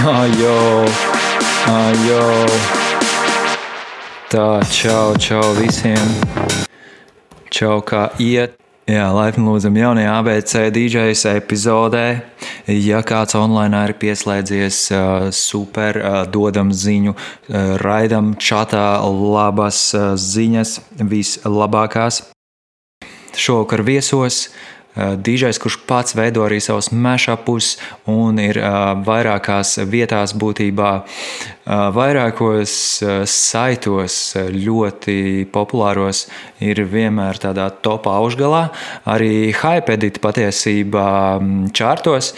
Ajo, ajo. Tā, čau, čau visiem. Čau, kā iet. Jā, laipni lūdzam jaunajā ABC DJs epizodē. Ja kāds online ir pieslēdzies, super, dodam ziņu, raidam čatā labas ziņas, vislabākās. Šovakar viesos Dīžais, kurš pats veido arī savus mešapus un ir vairākās vietās, būtībā vairākos saitos, ļoti populāros, ir vienmēr tādā topā augšgalā. Arī Hypedit patiesībā čārtos.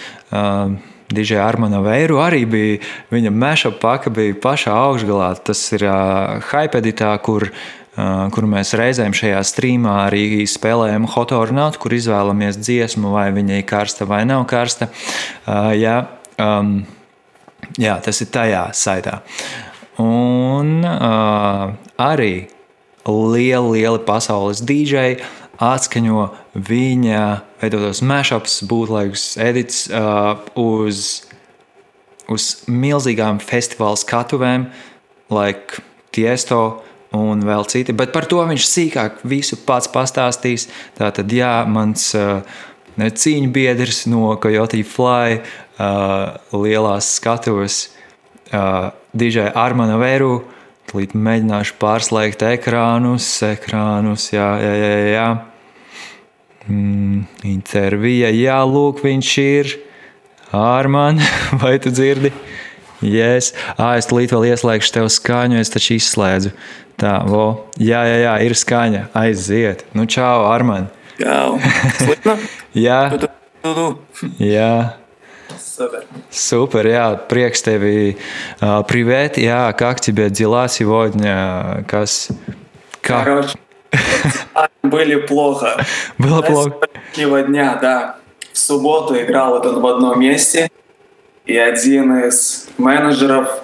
DJ Armāna Veiru arī bija viņa meša paka, bija pašā augšgalā. Tas ir uh, Hypeditā, kur uh, kur mēs reizēm šajā streamā arī spēlējam hotornātu, kur izvēlamies dziesmu, vai viņa ir karsta vai nav karsta. Jā, um, jā tas ir tajā saitā. Un uh, arī lieli, lieli pasaules dīdžeji atskaņo viņa veidotos mashups, būtlaikus, edits uh, uz, uz milzīgām festivāla skatuvēm, like Tiesto, un vēl citi. Bet par to viņš sīkāk visu pats pastāstīs. Tātad, jā, mans uh, cīņu biedrs no Coyote Fly uh, lielās skatuves, uh, DJ Armana Veru. Tūlīt mēģināšu pārslēgt ekrānus, ekrānus, jā, jā, jā. jā. Mm, intervija, jā, lūk, viņš ir. Arman, vai tu dzirdi? Yes. Ah, es tūlīt vēl ieslēgšu tev skaņu, es taču izslēdzu. Tā, vo. Jā, jā, jā, ir skaņa. Aiziet. Nu, čau, Arman. Čau. Jā. Jā. Супер. Супер, я приекс тебе. Привет, я как тебе дела сегодня? Кас... Как? Короче, были плохо. Было Знаешь, плохо. сегодняшнего дня, да. В субботу играл вот он в одном месте, и один из менеджеров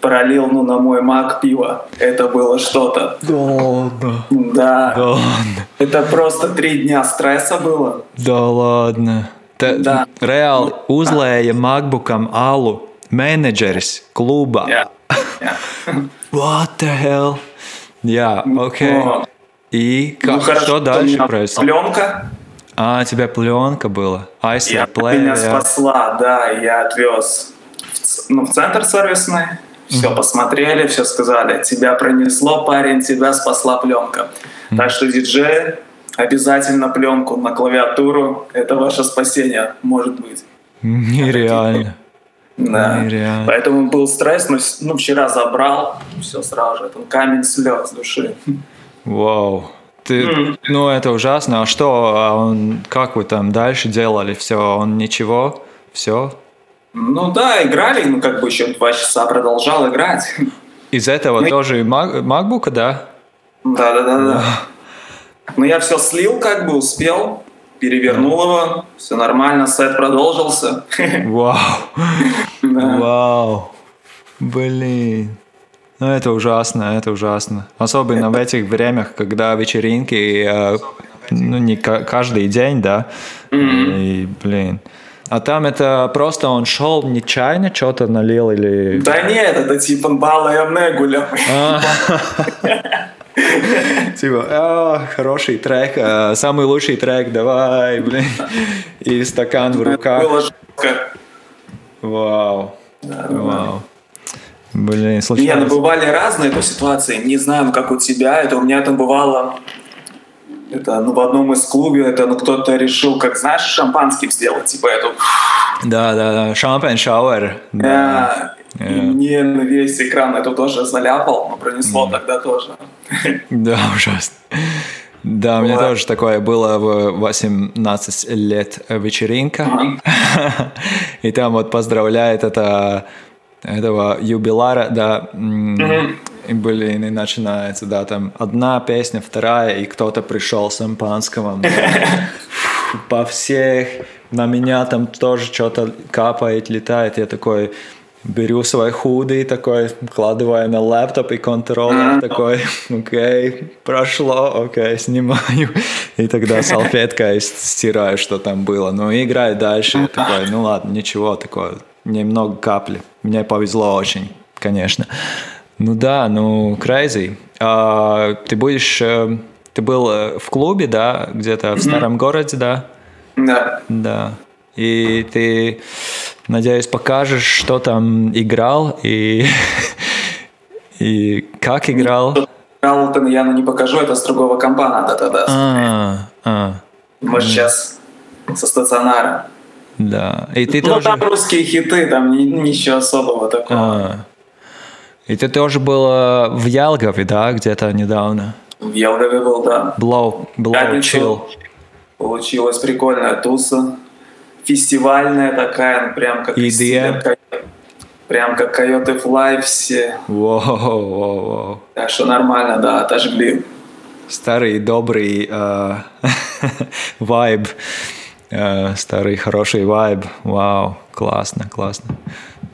пролил ну, на мой маг пиво. Это было что-то. Да ладно. Да. Да ладно. Это просто три дня стресса было. Да ладно. Te, Da. reāli uzlēja MacBookam alu menedžeris klubā. Jā. Jā. What the hell? Jā, ok. Вот. И Ну, как, хорошо, что дальше происходит? Пленка. А, у тебя пленка была. Айсер Я, плей. меня спасла, да, я отвез в, ну, в центр сервисный. Все посмотрели, все сказали, тебя пронесло, парень, тебя спасла пленка. Так что диджей, обязательно пленку на клавиатуру, это ваше спасение, может быть. Нереально. Да. Нереально. Поэтому был стресс, но ну, вчера забрал, все сразу, это камень слез с души. Вау. Ты, ну, это ужасно. А что, а он, как вы там дальше делали? Все, он ничего? Все? Ну да, играли, ну как бы еще два часа продолжал играть. Из этого Ну, тоже макбука, да? Да, да, да, да. Но я все слил, как бы успел, перевернул его, все нормально, сет продолжился. Вау. Да. Вау. Блин. Ну, это ужасно, это ужасно. Особенно в этих временах, когда вечеринки, э, ну, не ка- каждый день, да? И, блин. А там это просто он шел нечаянно, что-то налил или... Да нет, это типа балая негуля. А. Типа, «А, хороший трек, а, самый лучший трек, давай, блин. И стакан в руках. Вау. Вау. Блин, Не, ну случайно. бывали разные это ситуации. Не знаю, как у тебя. Это у меня там бывало. Это ну, в одном из клубов, это ну, кто-то решил, как знаешь, шампанским сделать, типа эту. Да, да, да. Шампань шауэр. Да. И мне на весь экран это тоже заляпал, но пронесло тогда тоже. Да, ужасно. Да, у меня тоже такое было в 18 лет вечеринка. И там вот поздравляет это этого юбилара, да. м, И, блин, и начинается, да, там одна песня, вторая, и кто-то пришел с шампанского. да. По всех, на меня там тоже что-то капает, летает. Я такой беру свой худи, такой, вкладываю на лэптоп и контроллер, такой, окей, прошло, окей, снимаю. И тогда салфеткой стираю, что там было. Ну, и играю дальше. Я такой, ну ладно, ничего такого. немного капли. Мне повезло очень, конечно. Ну да, ну crazy. А, ты будешь, э, ты был э, в клубе, да, где-то в старом городе, да? Да. Да. И ты, надеюсь, покажешь, что там играл и, и как играл. Играл, я ну, не покажу, это с другого компа надо тогда. А, а. Мы сейчас со стационара. Да. И ты ну, тоже... там русские хиты, там ни- ничего особого такого. А. И ты тоже был в Ялгове, да, где-то недавно? В Елгове был, да. Blow, blow Пятницу chill. Получилась прикольная туса. Фестивальная такая, ну, прям как... EDM? Прям как Coyote Fly все. Воу, воу, воу. Так что нормально, да, отожгли. Старый добрый э, вайб. Э, старый хороший вайб. Вау, классно, классно.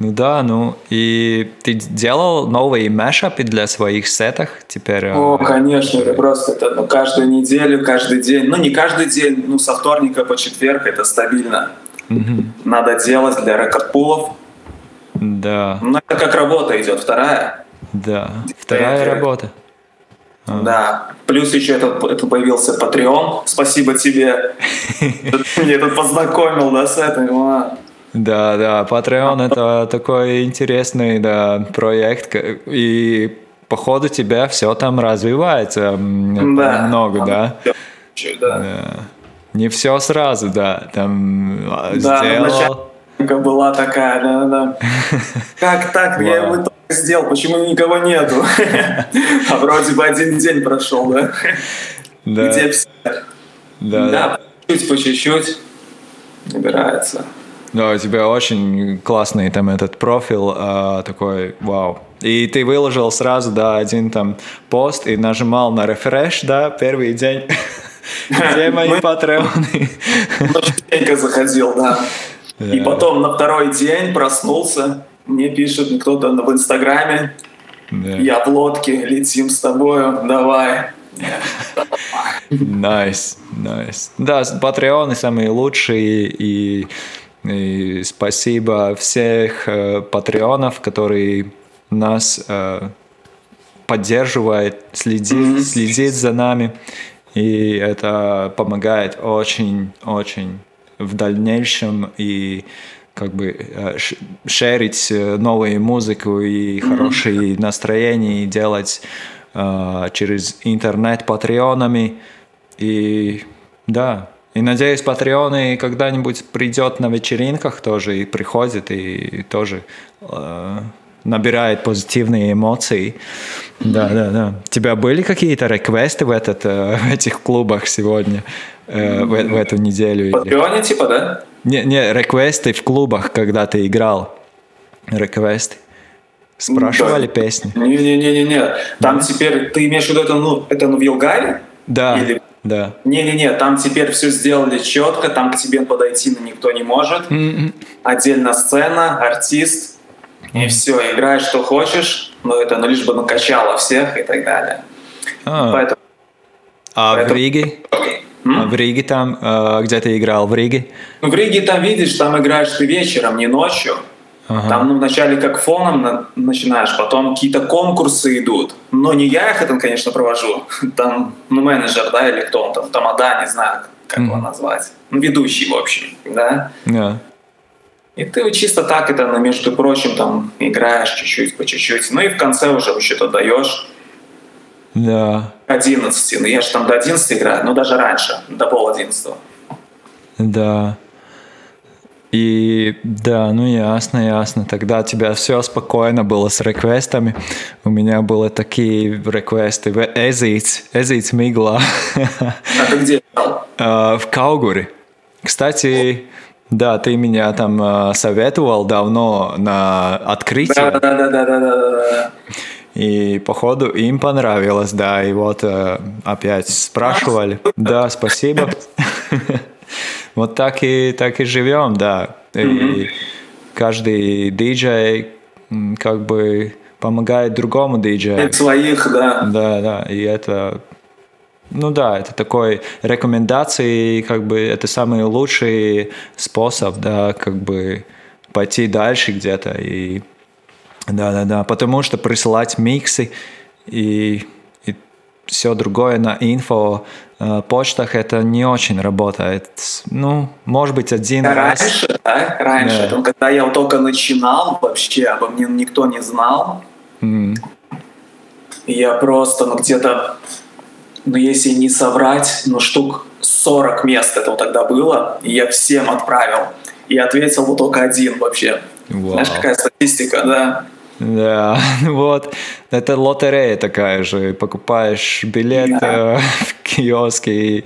Ну да, ну и ты делал новые мешапы для своих сетов теперь? э, О, конечно, это просто это ну, каждую неделю, каждый день. Ну, не каждый день, ну, со вторника по четверг это стабильно. Надо делать для рекордпулов. Да, Ну, это как работа идет, вторая. да. Вторая Это- работа. Да. Плюс еще этот, это появился Patreon. Спасибо тебе. Ты Мне тут познакомил, да, с этим. Да, да, Patreon это такой интересный да, проект, и походу тебя все там развивается Да. много, да? Чуть, да. Да. Не все сразу, да, там а, Да, ну, сделал. начальника была такая, да, да. Как так? Я его только сделал, почему никого нету? А вроде бы один день прошел, да? Да, Где все? да, да. По чуть-чуть, по чуть-чуть набирается. Да, у тебя очень классный там этот профиль, а, такой, вау. И ты выложил сразу, да, один там пост и нажимал на рефреш, да, первый день. Где мои патреоны? Частенько заходил, да. И Да. потом на второй день проснулся, мне пишет кто-то в Инстаграме, Да. я в лодке, летим с тобою, давай. Nice, nice. Да, с- патреоны самые лучшие, и, и спасибо всех э, патреонов, которые нас э, поддерживают, следит, следит за нами, и это помогает очень-очень в дальнейшем и как бы э, шерить э, новую музыку и хорошие настроения и делать э, через интернет патреонами. И да и надеюсь патреоны когда-нибудь придет на вечеринках тоже и приходит и тоже э, набирает позитивные эмоции да да да у тебя были какие-то реквесты в этот э, в этих клубах сегодня э, в, в эту неделю Патреоне типа, да? не, не, реквесты в клубах, когда ты играл. Реквесты. Спрашивали Да. песни? Не-не-не-не. Там теперь, ты имеешь в виду это, ну, это ну, в Елгаре? Да, Или- да. Не-не-не, там теперь все сделали четко, там к тебе подойти ну, никто не может. М-м. Отдельно сцена, артист, и все, играешь что хочешь, но это ну, лишь бы накачало всех и так далее. А, Поэтому а в поэтому- Риге? М? А в Риге там, э, где ты играл? В Риге? ну, в Риге там видишь, там играешь ты вечером, не ночью. Ага. Там ну, вначале как фоном на- начинаешь, потом какие-то конкурсы идут. Но не я их это, конечно, провожу. Там ну, менеджер, да, или кто он там, тамада, не знаю, как его Мгм. назвать. Ну, ведущий, в общем, да. Да. И ты чисто так это, ну, между прочим, там играешь чуть-чуть, по чуть-чуть. Ну и в конце уже что-то даешь. Да. 11. Ну я же там до 11 играю, ну даже раньше, до пол 11. Да. И да, ну ясно, ясно. Тогда у тебя все спокойно было с реквестами. У меня были такие реквесты. Эзиц, Эзиц Мигла. А ты где? Э, в Каугуре. Кстати, да, ты меня там э, советовал давно на открытие. Да-да-да-да-да-да. И походу им понравилось, да. И вот э, опять спрашивали. Да, спасибо. Вот так и так и живем, да. И каждый диджей как бы помогает другому диджею. Своих, да. Да, да, и это, ну да, это такой рекомендации, как бы это самый лучший способ, да, как бы пойти дальше где-то. И да-да-да, потому что присылать миксы и все другое на инфо почтах это не очень работает. Ну, может быть, один Раньше, раз. да? Раньше, Да. там, когда я только начинал, вообще обо мне никто не знал. И я просто, ну, где-то, ну, если не соврать, ну, штук 40 мест этого тогда было, и я всем отправил. И ответил вот только один вообще. Вау. Знаешь, какая статистика, да? Да, вот. Это лотерея такая же. Покупаешь билет Да. в киоске и,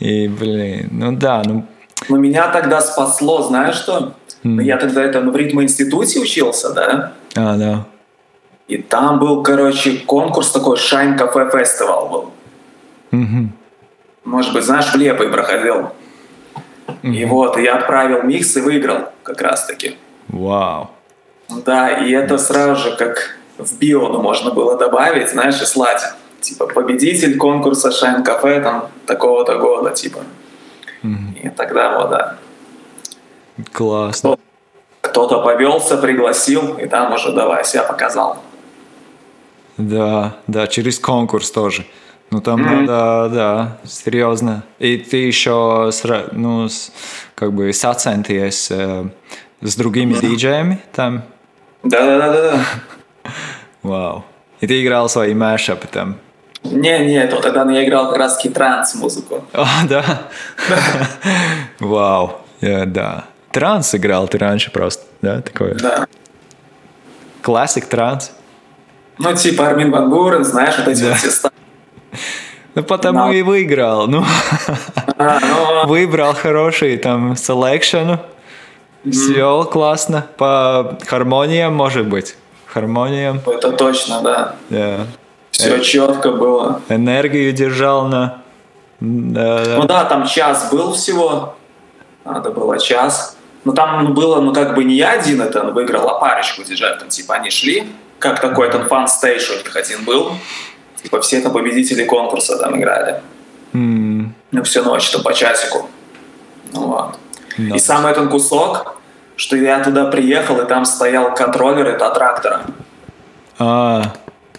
и, блин, ну да, ну, Но меня тогда спасло, знаешь что? М. Я тогда это в ритмоинституте учился, да? а, да. И там был, короче, конкурс такой Shine Cafe Festival был. Мгм. Может быть, знаешь, в Лепой проходил. И вот, и я отправил микс и выиграл как раз-таки. Вау. Да, и это сразу же как в био можно было добавить, знаешь, и слать. Типа победитель конкурса Shine Cafe там такого-то года, типа. Мгм. И тогда вот, да. Классно. Кто-то повелся, пригласил, и там уже давай себя показал. Да, да, через конкурс тоже. Ну там Мгм. надо, да, серьезно. И ты еще, ну, с- как бы сацентиes э, с другими диджеями там. Да-да-да-да. Вау. И ты играл свои мэшапы там. Не-не, то тогда я играл как раз транс-музыку. О, да? Вау. Я- Да. Транс играл ты раньше просто, да, такое? Да. Classic trance. Ну, типа Армин Ван Бурен, знаешь, вот эти Да. вот все ста- Ну, потому Да. и выиграл. Ну, А, ну, выбрал хороший там selection. Все классно. По гармониям, может быть. Гармониям. это точно, да. Да. Все четко было. Энергию держал на... Да. Ну да, там час был всего. Надо было час. Но там ну, было, ну как бы не я один это выиграл, а парочку диджеев. Там типа они шли, как такой там fan stage у них один был. Типа все это победители конкурса там играли. М, Ну всю ночь, там по часику. Ну вот. Ну, И самый этот кусок, что я туда приехал, и там стоял контроллер это трактора. А,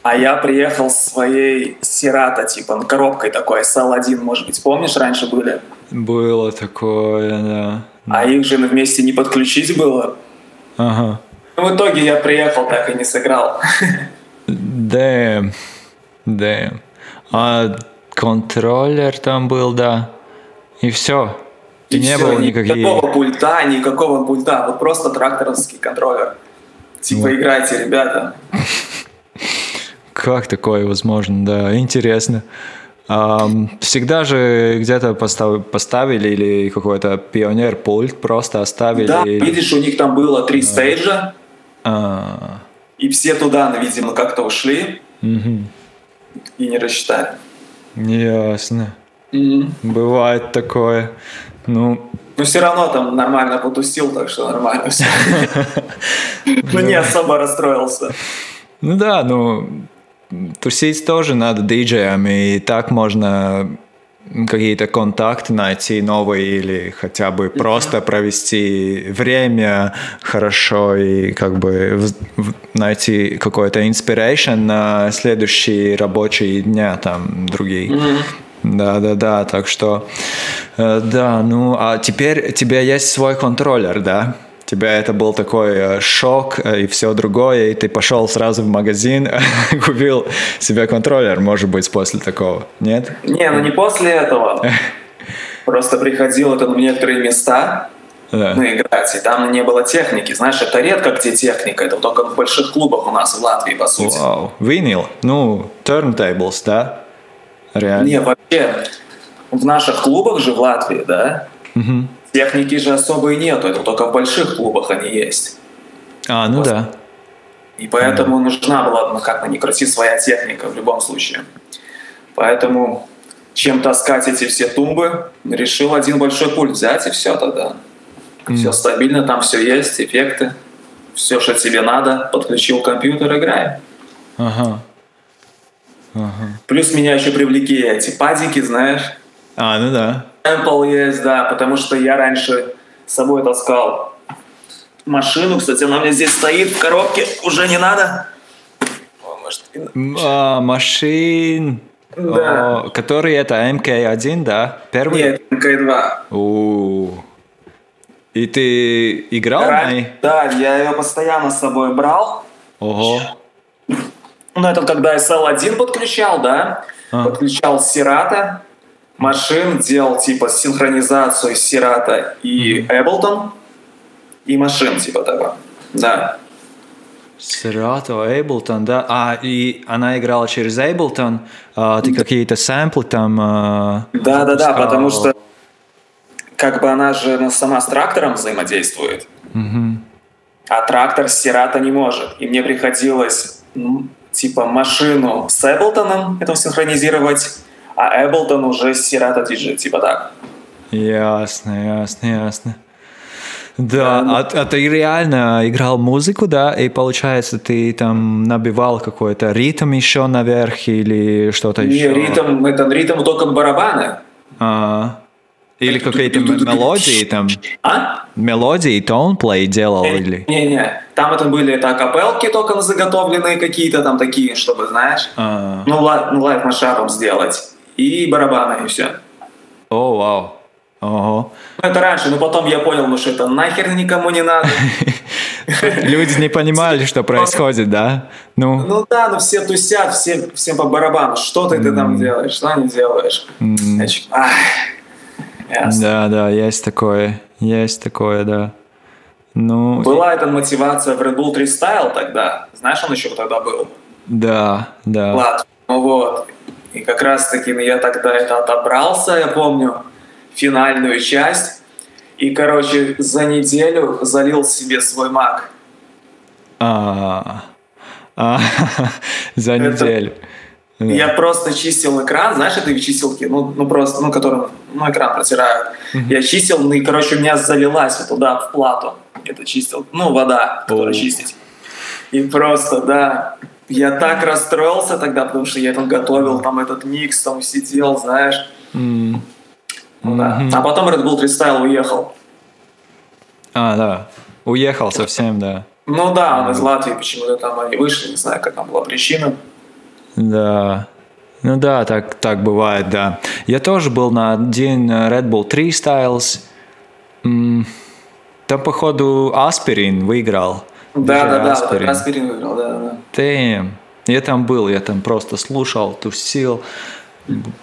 А я приехал с своей Сирата, типа, ну, коробкой такой, SL1, может быть, помнишь, раньше были? было такое, да. А их же вместе не подключить было. Ага. Ну, в итоге я приехал, так и не сыграл. Дэм. Дэм. А контроллер там был, да. И все. И, не всё, было никаких... Никакого пульта, никакого пульта, вот просто тракторовский контроллер. Типа, Вот. играйте, ребята. Как такое возможно, да, интересно. Всегда же где-то постав- поставили или какой-то пионер пульт просто оставили. Да, или- видишь, у них там было три стейджа, А, и все туда, ну, видимо, как-то ушли мгм. и не рассчитали. Ясно. Мгм. Бывает такое. Ну, Но все равно там нормально потусил, так что нормально все. Ну, не особо расстроился. ну да, ну тусить тоже надо диджеям, и так можно какие-то контакты найти новые или хотя бы просто провести время хорошо и как бы найти какой-то inspiration на следующие рабочие дня там другие. Да, да, да, так что э, да, ну а теперь у тебя есть свой контроллер, да? Тебя это был такой э, шок э, и все другое, и ты пошел сразу в магазин, купил себе контроллер, может быть, после такого, нет? Не, ну не после этого. Просто приходил это в некоторые места, Да. ну, играть, и там не было техники. Знаешь, это редко где техника, это только в больших клубах у нас в Латвии, по сути. Вау, винил, ну, turntables, да? Реально. Не, вообще, в наших клубах же в Латвии, да, Мгм. техники же особо и нету, это только в больших клубах они есть. А, ну да. И поэтому нужна была, ну как бы ни крути, своя техника в любом случае. Поэтому чем таскать эти все тумбы, решил один большой пульт взять и все тогда. Все стабильно, там все есть, эффекты, все, что тебе надо, подключил компьютер, играй. Ага. Ага. Плюс меня еще привлекли эти падики, знаешь. А, ну да. Apple есть, да, потому что я раньше с собой таскал машину. Кстати, она у меня здесь стоит в коробке. Уже не надо. О, может, и- М, а, машин. Да. О, который это МК-1, да? Первый? Нет, МК-2. У. И ты играл на Раньше- ней? Да, я ее постоянно с собой брал. Ого. Ну, это когда SL1 подключал, да? А. Подключал Сирата, машин, делал типа синхронизацию Сирата и Ableton, и машин типа того. Да. Серато, Эйблтон, да. А, и она играла через Эйблтон. А, ты какие-то сэмплы там... а, Да, да, да, потому что как бы она же ну, сама с трактором взаимодействует, Мгм. а трактор с Сирата не может. И мне приходилось типа машину с Эблтоном это синхронизировать, а Эблтон уже с Сирата DJ, типа так. Ясно, ясно, ясно. Да, Да, а, а ты реально играл музыку, да, и получается ты там набивал какой-то ритм еще наверх или что-то Не, еще? ритм, это ритм только барабаны. А, или какие-то м- мелодии там, А? мелодии, тонплей делал или? Не-не, там это были это акапелки только заготовленные какие-то там такие, чтобы, знаешь, А, ну, live, ну, live машапом сделать. И барабаны, и все. О, вау. Ого. Ну, это раньше, но потом я понял, ну, что это нахер никому не надо. Люди не понимали, что происходит, да? Ну, Ну да, ну все тусят, все, всем по барабану. Что ты, ты там делаешь, что не делаешь? Ясно. да, да, есть такое, есть такое, да. Ну, Была эта мотивация в Red Bull 3 Style тогда. Знаешь, он еще тогда был? да, да. Влад. Ну вот. И как раз таки ну, я тогда это отобрался, я помню, финальную часть. И, короче, за неделю залил себе свой маг. А, а, за Это- неделю. Да. Я просто чистил экран, знаешь, этой чистилки, ну, ну просто, ну, которым, ну, экран протирают. Я чистил, ну, и, короче, у меня залилась вот туда, в плату. Это чистил, ну, вода, которую О. чистить. И просто, да, я так расстроился тогда, потому что я там готовил там этот микс, там сидел, знаешь. Ну, да. Мгм. А потом Red Bull Freestyle уехал. А, да. Уехал совсем, да. Ну да, он из Латвии почему-то там они вышли, не знаю, как там была причина. Да. Ну да, так, так бывает, да. Я тоже был на один э, Red Bull 3 Styles. Там, походу, Аспирин выиграл. Да, да, да. Аспирин выиграл, да, да. Damn. Я там был, я там просто слушал, тусил.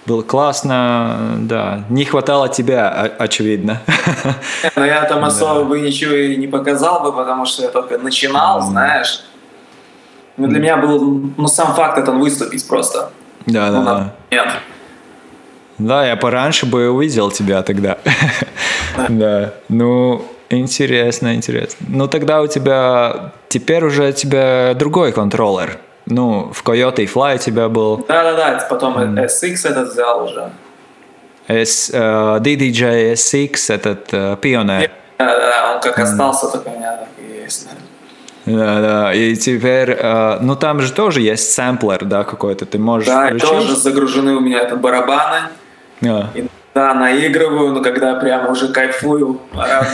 Было классно, да. Не хватало тебя, очевидно. Но я там особо бы ничего и не показал бы, потому что я только начинал, знаешь. Ну, для меня был, ну, сам факт это выступить просто. Да, да, да. момент. Да, я пораньше бы увидел тебя тогда. Да. Ну, интересно, интересно. Ну, тогда у тебя... Теперь уже у тебя другой контроллер. Ну, в Coyote Fly у тебя был Да-да-да, потом SX этот взял уже. S, э, DDJ SX, этот э, Pioneer. Да-да, он как остался, так у меня так и есть. да. Да, да. И теперь, э, ну там же тоже есть сэмплер, да, какой-то. Ты можешь Да, включить. тоже загружены у меня это барабаны. А, И, да, наигрываю, но когда прямо уже кайфую,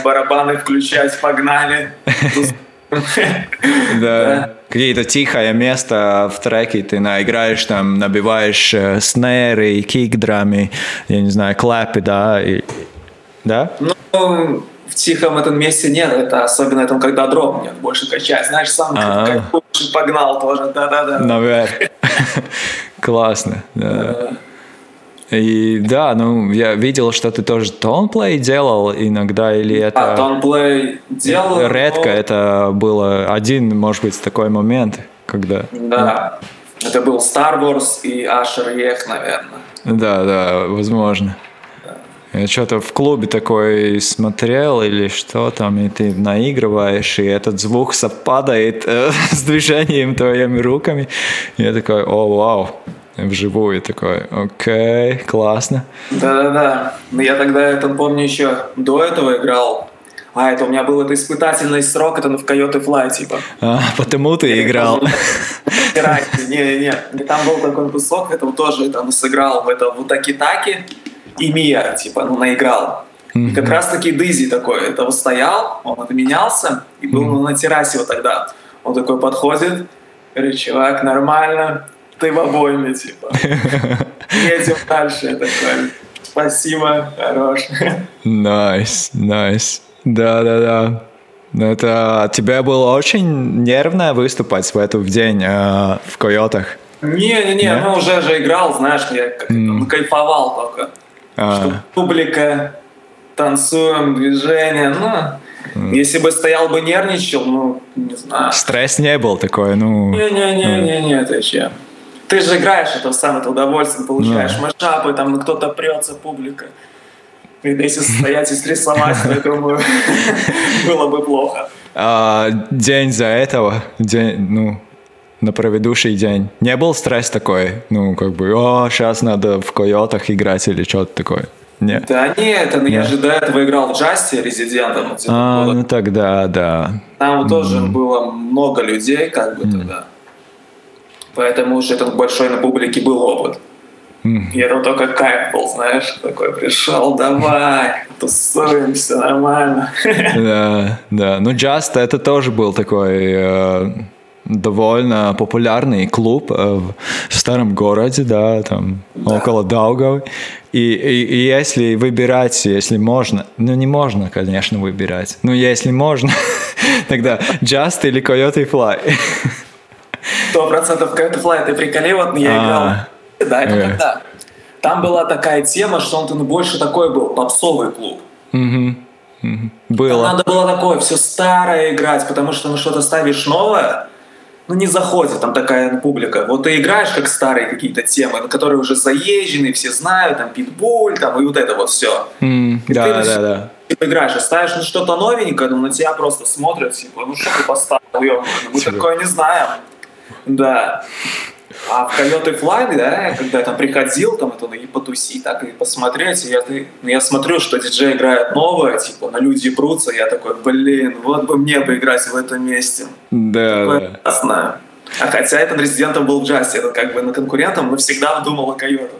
барабаны включать, погнали. да. Какие-то тихое место в треке ты наиграешь, там набиваешь э, снэры, кик-драми, я не знаю, клэпы, да, и... да? Ну, тихом этом месте нет, это особенно там, когда дроп нет, больше качать. Знаешь, сам А. кайфуешь и погнал тоже, да-да-да. Наверх. Классно, да. И да, ну я видел, что ты тоже тонплей делал иногда, или это... А, тонплей делал. Редко но- это было один, может быть, такой момент, когда... Да. Это был Star Wars и Ашер Ех, наверное. Да, да, возможно. Я что-то в клубе такой смотрел или что там, и ты наигрываешь, и этот звук совпадает э, с движением твоими руками. И я такой, о, вау, вживую такой, окей, классно. Да-да-да. Но я тогда, это помню, еще до этого играл. А, это у меня был это испытательный срок, это в Coyote Fly, типа. А, потому ты играл. Не-не-не. И Там был такой кусок, это вот тоже там сыграл в это в Таки-Таки и Мия, типа, ну, наиграл. И как раз таки Дызи такой, это вот стоял, он отменялся, и был mm-hmm. на террасе вот тогда. Он такой подходит, говорит, чувак, нормально, ты в обойме, типа. Едем дальше. Такой, спасибо, хорош. Nice, nice, nice. Да-да-да. Это тебе было очень нервно выступать в этот день э, в Койотах? Не-не-не, ну уже же играл, знаешь, я как mm. кайфовал только. А. Что публика, танцуем, движение, ну... Если бы стоял бы нервничал, ну, не знаю. Стресс не был такой, ну... Не-не-не-не-не, ты че? Ты же играешь это самое это удовольствие, получаешь yeah. машапы, там кто-то прется, публика. И если стоять и стрессовать, то я думаю, было бы плохо. А, день за этого, день, ну, на предыдущий день, не был стресс такой? Ну, как бы, о, сейчас надо в койотах играть или что-то такое? Нет. Да нет, это, я же до этого играл в Джасте резидентом. А, ну тогда, да. Там mm. тоже было много людей, как бы mm. тогда. Поэтому уже этот большой на публике был опыт. Mm. И это только кайф был, знаешь, такой пришел, давай, тусуемся, нормально. Да, да. Ну, Just это тоже был такой э, довольно популярный клуб э, в старом городе, да, там да. около Даугавы. И, и, и если выбирать, если можно, ну не можно, конечно, выбирать, но если можно, тогда Just или Coyote Fly. Сто процентов Coyote Fly, ты вот я играл а. Да, это yeah. когда? Там была такая тема, что он больше такой был, попсовый клуб. Было. Там надо было такое все старое играть, потому что ну что-то ставишь новое, ну не заходит там такая публика. Вот ты играешь как старые какие-то темы, которые уже заезжены, все знают, там питбуль, там и вот это вот все. Mm, и да, ты да, да. Ты играешь, а ставишь ну, что-то новенькое, но на тебя просто смотрят, типа, ну что ты поставил, мы такое не знаем. Да. А в Coyote Fly, да, когда я там приходил, там это и потусить, так и посмотреть, я, я смотрю, что диджей играет новое, типа, на люди прутся, я такой, блин, вот бы мне бы играть в этом месте. Да, Такое да. Классно. А хотя этот резидентом был Джасти, это как бы на конкурентом, но всегда думал о Койоту.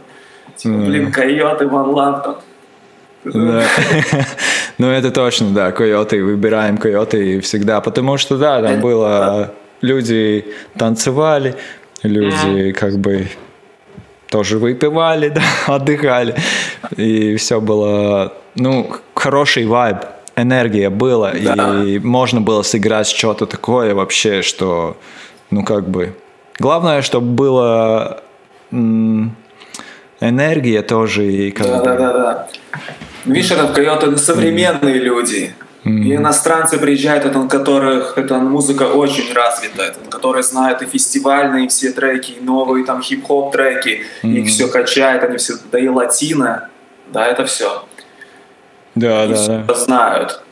Типа, блин, Койоты, Ван Лав там. Да. ну, это точно, да, койоты, выбираем койоты всегда, потому что, да, там было, люди танцевали, люди как бы тоже выпивали, да, отдыхали, и все было, ну, хороший вайб, энергия была, да. и можно было сыграть что-то такое вообще, что, ну, как бы, главное, чтобы было м- энергия тоже, и как да, бы... Да, да, да. Это койоты современные люди. И иностранцы приезжают, это, у которых эта музыка очень развита, это, которые знают и фестивальные все треки, и новые там хип-хоп треки, mm-hmm. их все качает, они все, да и латино, да, это все. Да, и да, все да. знают.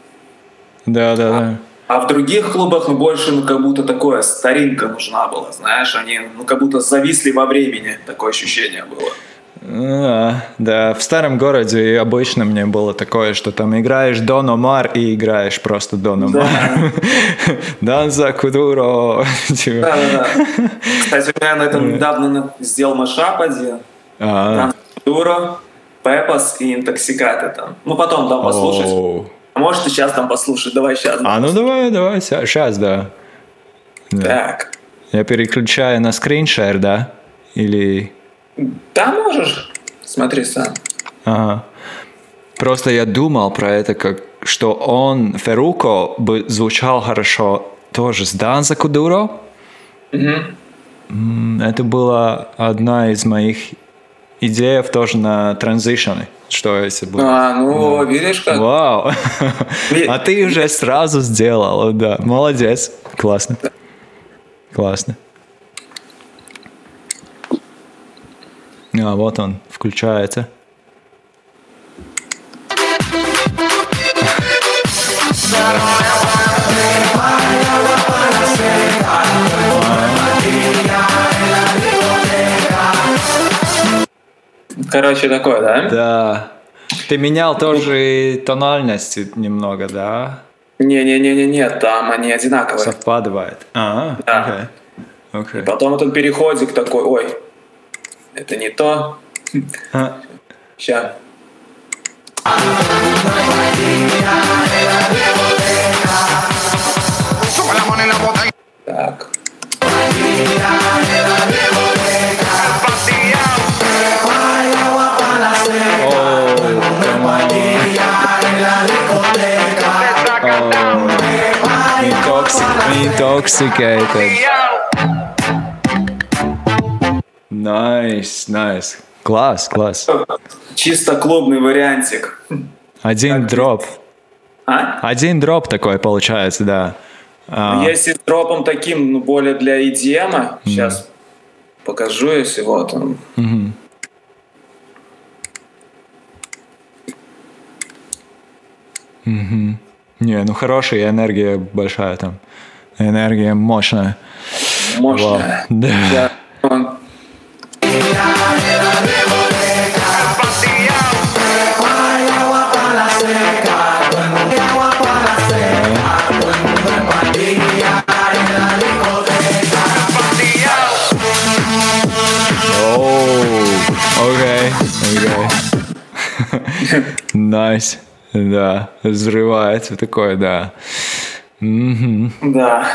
Да, да, а, да. А в других клубах, ну, больше, ну, как будто такое старинка нужна была, знаешь, они, ну, как будто зависли во времени, такое ощущение было. Да, да, в старом городе обычно мне было такое, что там играешь Дон Омар и играешь просто Дон Омар. Данза Кудуро. Да, да, да. Кстати, у меня на этом недавно сделал машап один. Данза Кудуро, Пепас и Интоксикаты там. Ну, потом там послушать. А может, ты сейчас там послушать? Давай сейчас. А, ну давай, давай, сейчас, да. Так. Я переключаю на скриншер, да? Или... Да, можешь. Смотри сам. Ага. Просто я думал про это, как что он, Феруко, бы звучал хорошо тоже с Данза Кудуро. Угу. Это была одна из моих идей тоже на транзишены. Что если бы... А, ну, да. видишь как? Вау! А ты уже сразу сделал, да. Молодец. Классно. Классно. А, вот он, включается. Короче, такое, да? Да. Ты менял тоже тональность немного, да? Не-не-не-не, там они одинаковые. Совпадает. А, да. Okay. Okay. И потом вот он переходик такой, ой, это не то. А. Сейчас. Так. Intoxicated. Nice, nice. Класс, класс. Чисто клубный вариантик. Один дроп. А? Один дроп такой получается, да. А, Если с дропом таким, ну, более для EDM, сейчас покажу, если вот он. мгм. Мгм. Не, ну хорошая энергия большая там. Энергия мощная. Вау. Мощная. Да. Да. Найс. Да, взрывается такое, да. Да.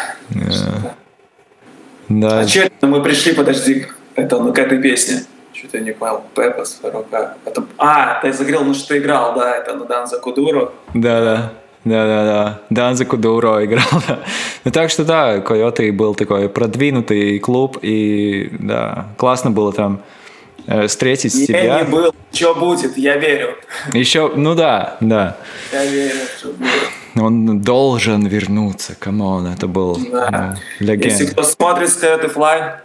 Да. А это мы пришли, подожди, это ну, к этой песне? Что-то я не понял. Пеппа, Рука. Это... А, ты загрел, ну что ты играл, да, это на Данза Кудуру. Да, да. Да, да, да. Данза Кудуро играл, да. Ну, так что да, Койоты был такой продвинутый клуб, и да, классно было там встретить Я тебя. не был. Что будет, я верю. Еще, ну да, да. Я верю, что будет. Он должен вернуться, come on, это был Да. легенда. Если кто смотрит State Fly,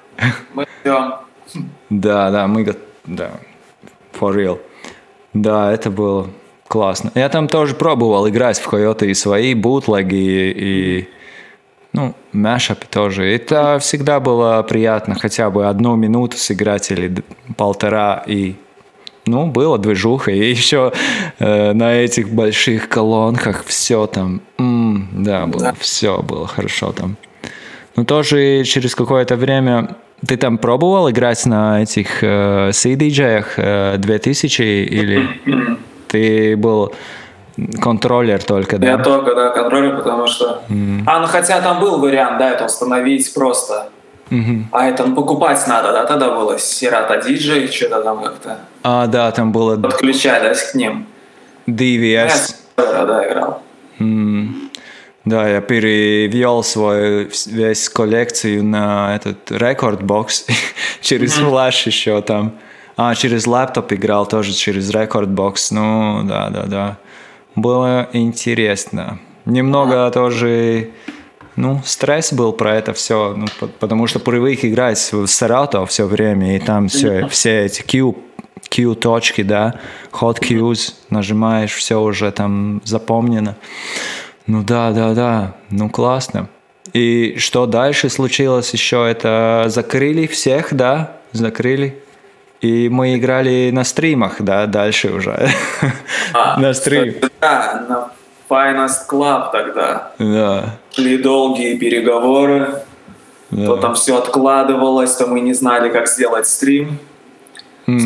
мы ждем. Да, да, мы да, for real. Да, это было классно. Я там тоже пробовал играть в Койоты и свои бутлеги, и, ну, мэшапы тоже. Это всегда было приятно, хотя бы одну минуту сыграть или полтора, и, ну, было движуха. И еще э, на этих больших колонках все там, м, да, было, все было хорошо там. Ну, тоже через какое-то время... Ты там пробовал играть на этих э, CDJ-ях э, 2000 или ты был контроллер только, да? Я только, да, контролер, потому что... А, ну хотя там был вариант, да, это установить просто. Мгм. А это ну, покупать надо, да, тогда было Сирата Диджей, что-то там как-то А, да, там было подключать, да, к ним. Я DVS. контроллера, да, играл. М, Да, я перевел свою весь коллекцию на этот рекорд-бокс через флеш еще там. А, через лаптоп играл тоже через рекорд-бокс. Ну, да, да, да. Было интересно. Немного тоже, ну, стресс был про это все, ну, по- потому что привык играть в Саратов все время, и там все, все эти Q, Q точки, да, hot cues, нажимаешь, все уже там запомнено. Ну да, да, да, ну классно. И что дальше случилось еще? Это закрыли всех, да, закрыли. И мы играли на стримах, да, дальше уже. А, На стрим. Да, на Finest Club тогда. Да, Шли долгие переговоры, то да. там все откладывалось, то мы не знали, как сделать стрим.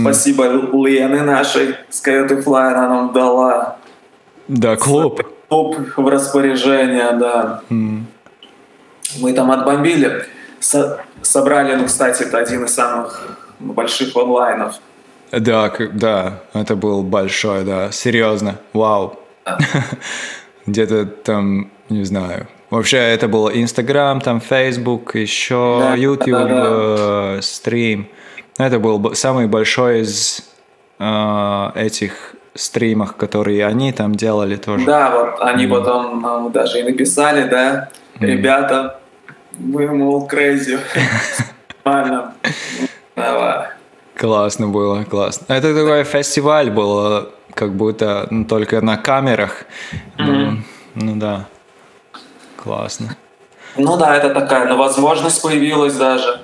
Спасибо Лены нашей с Coyote Fly, она нам дала Да, клуб. клуб в распоряжение, да. Мы там отбомбили. Со- собрали, ну, кстати, это один из самых больших онлайнов. Да, да, это был большой, да, серьезно, вау. Где-то там, не знаю. Вообще это был Инстаграм, там Фейсбук, еще Да, YouTube, да, да. э, стрим. Это был самый большой из э, этих стримов, которые они там делали тоже. Да, вот они потом нам даже и написали, да, ребята, мы, мол, crazy. Нормально. Давай. Классно было, классно. Это такой фестиваль был, э, как будто ну, только на камерах. Ну, ну да, классно. Ну да, это такая, ну, возможность появилась даже.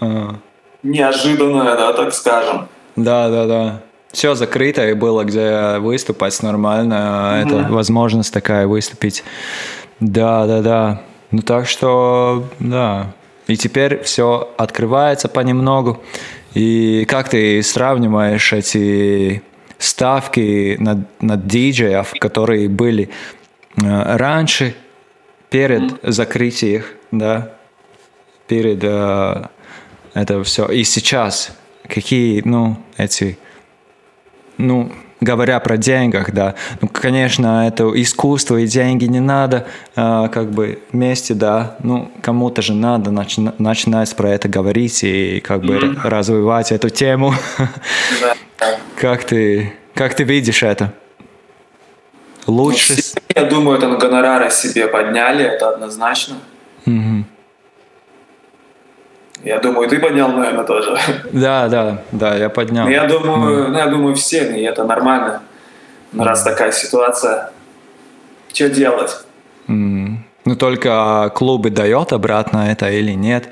А. Неожиданная, да, так скажем. Да, да, да. Все закрыто и было где выступать нормально. Это возможность такая выступить. Да, да, да. Ну так что, да. И теперь все открывается понемногу. И как ты сравниваешь эти ставки на, на диджеев, которые были э, раньше, перед mm-hmm. закрытием, да, перед э, это все. И сейчас какие, ну, эти, ну, говоря про деньгах, да, ну, конечно, это искусство и деньги не надо, э, как бы вместе, да, ну, кому-то же надо начи- начинать про это говорить и как бы mm-hmm. развивать эту тему. Как ты, как ты видишь это? Лучше? Ну, я думаю, это гонорары себе подняли, это однозначно. Mm-hmm. Я думаю, ты поднял, наверное, тоже. Да, да, да, я поднял. Я думаю, ну, я думаю, все, и это нормально. Раз такая ситуация, что делать? Mm. Ну, только клубы дает обратно это или нет.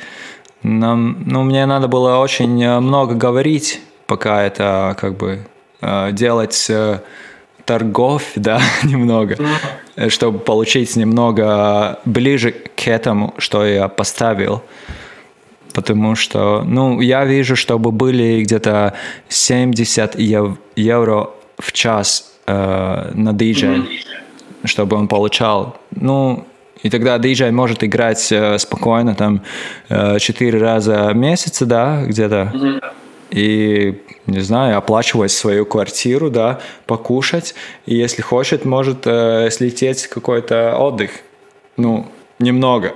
Нам, ну, мне надо было очень э, много говорить, пока это как бы э, делать э, торгов, да, немного, чтобы получить немного ближе к этому, что я поставил потому что, ну, я вижу, чтобы были где-то 70 ев- евро в час э, на диджей, mm-hmm. чтобы он получал. Ну, и тогда диджей может играть э, спокойно, там, э, 4 раза в месяц, да, где-то. Mm-hmm. И, не знаю, оплачивать свою квартиру, да, покушать. И если хочет, может э, слететь какой-то отдых. Ну, немного.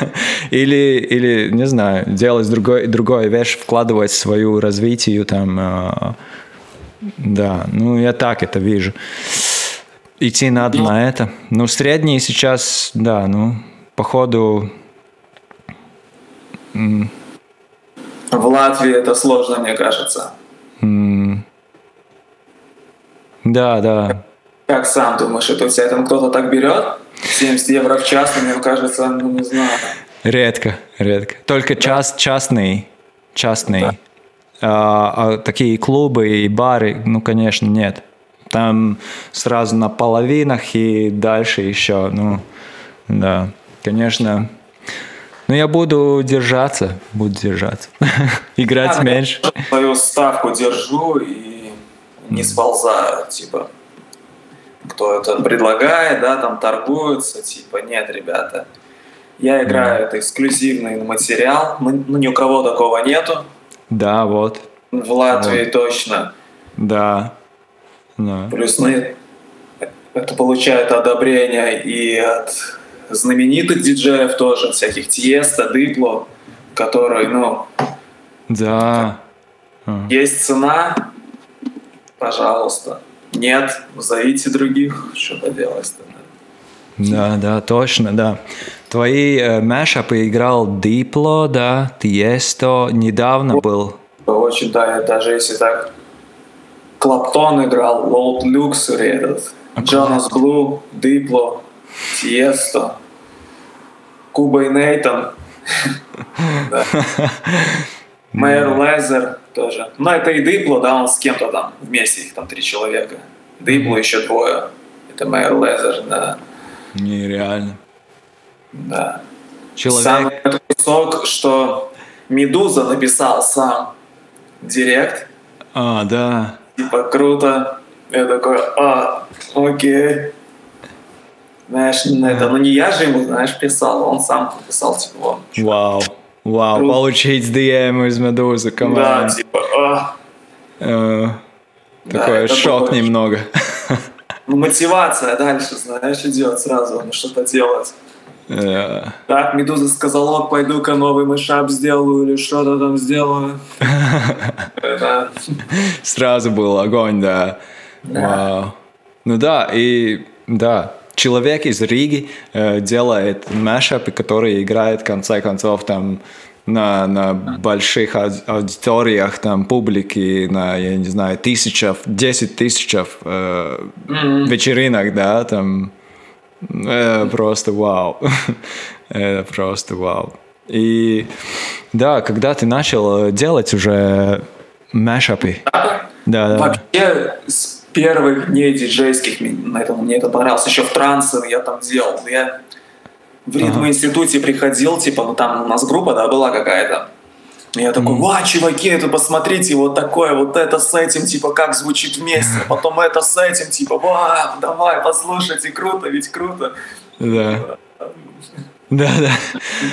или, или, не знаю, делать другой, другой вещь, вкладывать в свою развитие там. Э, да, ну я так это вижу. Идти надо ну, на это. Ну, средний сейчас, да, ну, походу... В Латвии это сложно, мне кажется. Да, да. Как сам думаешь, это у тебя там кто-то так берет? 70 евро в час, мне кажется, ну не знаю. Редко, редко. Только да. час, частный, частный. Да. А, а такие клубы и бары, ну, конечно, нет. Там сразу на половинах и дальше еще, ну, да, конечно. Ну, я буду держаться, буду держаться. Играть да, меньше. Свою ставку держу и не сползаю, типа кто это предлагает, да, там торгуются, типа, нет, ребята, я играю, это эксклюзивный материал, ну, ни у кого такого нету. Да, вот. В Латвии вот. точно. Да. да. Плюс ну, это получает одобрение и от знаменитых диджеев тоже, всяких Тиеста, Дипло, которые, ну... Да. Есть цена, пожалуйста. Нет, зовите других, что поделать-то. Да, да, точно, да. Твои э, мэшапы играл Дипло, да, Тиесто, недавно был. Очень, да, даже если так. Клаптон играл, Лоуд Люксери этот, Джонас Блу, Дипло, Тиесто, Куба и Нейтан. Мэр Лезер тоже. Но это и Дипло, да, он с кем-то там вместе, их там три человека. Дипло еще двое. Это Мэр Лезер, да. Нереально. Да. Человек... Самый кусок, что Медуза написал сам директ. А, да. Типа круто. Я такой, а, окей. Знаешь, да. это, ну не я же ему, знаешь, писал, он сам написал, типа, вон. Вау. Вау, Круто. получить DM из Медузы, команда. Да, типа, а. Э, такой да, шок было... немного. Ну, мотивация дальше, знаешь, идет сразу, ну, что-то делать. Yeah. Э. Так, Медуза сказал, ок, пойду-ка новый мышап сделаю или что-то там сделаю. Сразу был огонь, да. Вау. Ну да, и да, человек из Риги э, делает мэшапы, которые играют в конце концов там на, на больших аудиториях там публики, на, я не знаю, тысячах, десять тысяч э, mm-hmm. вечеринок, да, там э, просто вау. Это просто вау. И да, когда ты начал делать уже мэшапы? Да, да. Вообще, первых не диджейских, на этом, мне это понравилось. Еще в трансе я там делал. Я в ритм ага. институте приходил, типа, ну там у нас группа, да, была какая-то. Я такой, ва, чуваки, это посмотрите, вот такое, вот это с этим, типа, как звучит вместе, а потом это с этим, типа, ва, давай, послушайте, круто, ведь круто. Да. Да, да.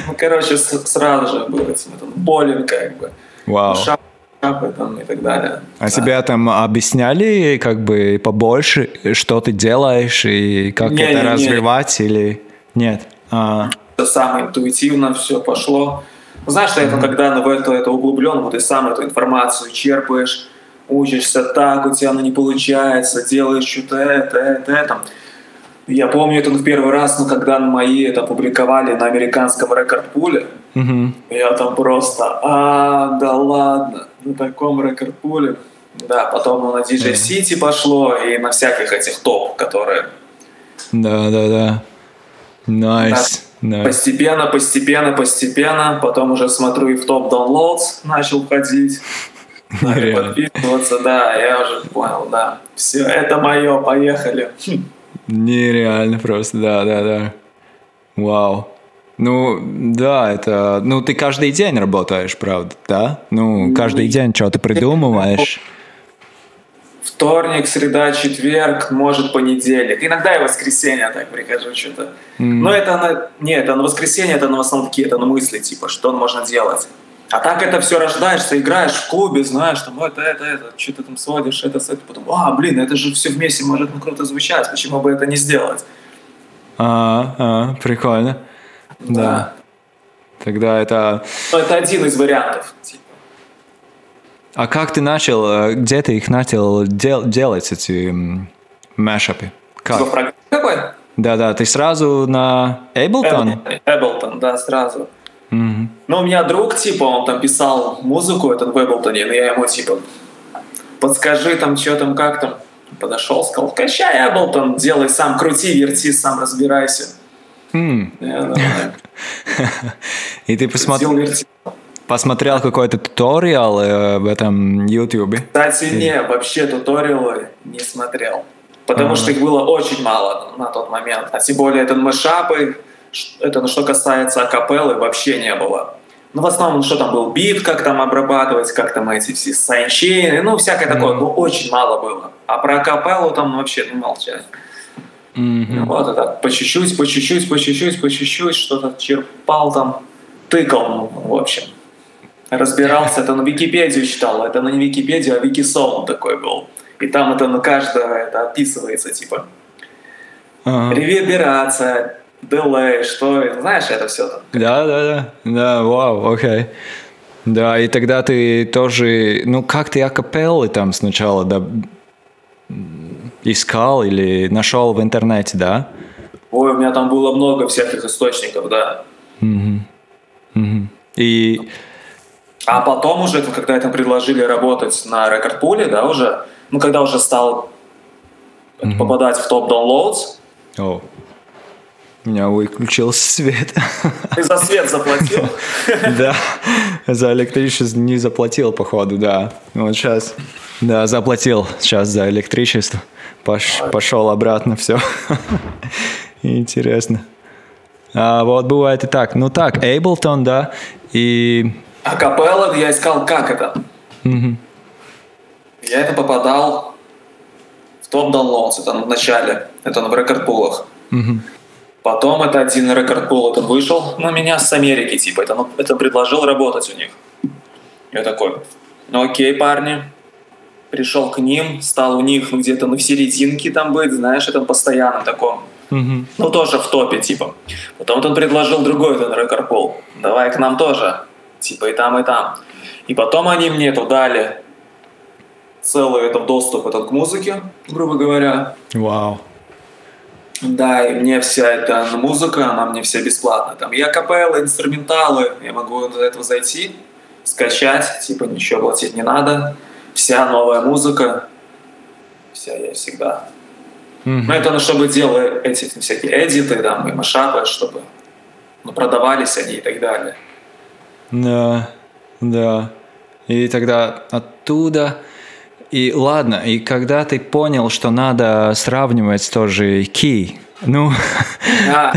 Ну, короче, сразу же было это болен, как бы. Вау. Шапы там и так далее. А да. тебя там объясняли как бы побольше, что ты делаешь и как не, это не, развивать не. или нет? А. Это самое интуитивно все пошло. Знаешь, что это когда ну, в это, это углублен, вот ты сам эту информацию черпаешь, учишься так, у тебя оно не получается, делаешь что-то это, это, это. Я помню это в первый раз, ну, когда мои это опубликовали на американском рекорд-пуле. Mm-hmm. Я там просто, а, да ладно, на таком рекорд-пуле. Да, потом ну, на DJ City пошло и на всяких этих топ, которые... Да, да, да. Nice. Да. Постепенно, постепенно, постепенно. Потом уже смотрю и в топ downloads начал ходить. Подписываться, да, я уже понял, да. Все, это мое, поехали. Нереально просто, да, да, да. Вау. Ну, да, это... Ну, ты каждый день работаешь, правда, да? Ну, каждый день что ты придумываешь вторник, среда, четверг, может понедельник. Иногда и воскресенье так прихожу что-то. Mm-hmm. Но это на... Нет, это на воскресенье, это на основном такие это на мысли, типа, что можно делать. А так это все рождаешься, играешь в клубе, знаешь, там, это, это, это, что ты там сводишь, это, это, потом, а, блин, это же все вместе может ну, круто звучать, почему бы это не сделать? А, а прикольно. Да. да. Тогда это... Ну, это один из вариантов. Типа. А как ты начал, э, где ты их начал дел, делать, эти мэшапы? Как? Какой? Да-да, ты сразу на Ableton? Ableton, да, сразу. Mm-hmm. Ну, у меня друг, типа, он там писал музыку этот в Ableton, и я ему, типа, подскажи там, что там, как там. Подошел, сказал, качай Ableton, делай сам, крути, верти, сам разбирайся. Mm. И ты посмотрел... Посмотрел какой-то туториал э, в этом YouTube? Кстати, не, вообще туториалы не смотрел. Потому что их было очень мало на тот момент. А тем более это мешапы, это ну, что касается акапеллы, вообще не было. Ну, в основном, что там был бит, как там обрабатывать, как там эти все сайнчейны, ну, всякое mm-hmm. такое, ну, очень мало было. А про акапеллу там вообще, ну, молчали. Mm-hmm. Вот это по чуть-чуть, по чуть-чуть, по чуть-чуть, по чуть-чуть, что-то черпал там, тыкал, в общем разбирался, это на Википедию читал, это на не Википедию, а Викисон такой был. И там это на каждого это описывается, типа ага. реверберация, дилей, что, знаешь, это все там. Да, да, да, да, вау, окей. Да, и тогда ты тоже, ну как ты акапеллы там сначала да, искал или нашел в интернете, да? Ой, у меня там было много всяких источников, да. Угу. Угу. И а потом уже, когда это предложили работать на рекорд-пуле, да, уже, ну, когда уже стал mm-hmm. попадать в топ downloads. У меня выключился свет. Ты за свет заплатил? Да, за электричество не заплатил, походу, да. Вот сейчас, да, заплатил сейчас за электричество. Пош, пошел обратно, все. Интересно. А вот бывает и так. Ну так, Ableton, да, и а капелла я искал, как это. Mm-hmm. Я это попадал в топ downloads, это в начале, это на рекорд-пулах. Mm-hmm. Потом это один рекорд-пул, это вышел на меня с Америки, типа, это, ну, это предложил работать у них. Я такой, ну окей, парни. Пришел к ним, стал у них ну, где-то ну, в серединке там быть, знаешь, это постоянно таком. Mm-hmm. Ну, тоже в топе, типа. Потом он предложил другой этот рекорд-пул. Давай к нам тоже типа и там, и там. И потом они мне это дали целый этот доступ этот к музыке, грубо говоря. Вау. Да, и мне вся эта музыка, она мне вся бесплатная. Там я капеллы, инструменталы, я могу до этого зайти, скачать, типа ничего платить не надо. Вся новая музыка, вся я всегда. Mm-hmm. Ну, это ну, чтобы делать эти всякие эдиты, там, и машапы, чтобы ну, продавались они и так далее. Да, да. И тогда оттуда... И ладно, и когда ты понял, что надо сравнивать тоже key, ну, да.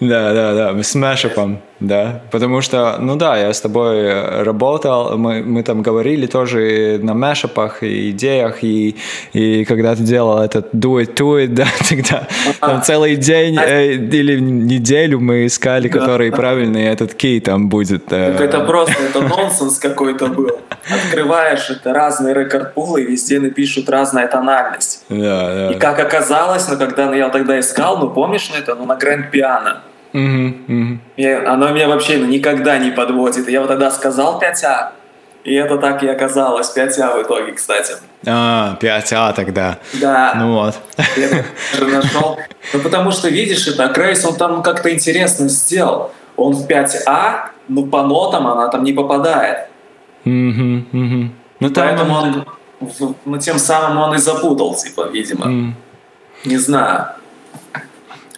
Да, да, с мэшепом, да. Потому что, ну да, я с тобой работал, мы, мы там говорили тоже на мэшепах и идеях, и, и когда ты делал этот do it, to it, да, тогда там целый день э, или неделю мы искали, который правильный этот кей там будет. Э. Это просто, это нонсенс какой-то был. Открываешь, это разные рекорд-пулы, везде напишут разная тональность. Да, да. И как оказалось, ну, когда я тогда искал, ну помнишь на это, ну на Гранд Пиано, Угу, угу. Я, оно меня вообще ну, никогда не подводит. Я вот тогда сказал 5А, и это так и оказалось. 5А в итоге, кстати. А, 5А тогда. Да. Ну вот. Я нашел. Ну, потому что, видишь, это Крейс, он там как-то интересно сделал. Он в 5А, но по нотам она там не попадает. Угу, угу. Ну, Поэтому он, ну, тем самым он и запутал, типа, видимо. Mm. Не знаю.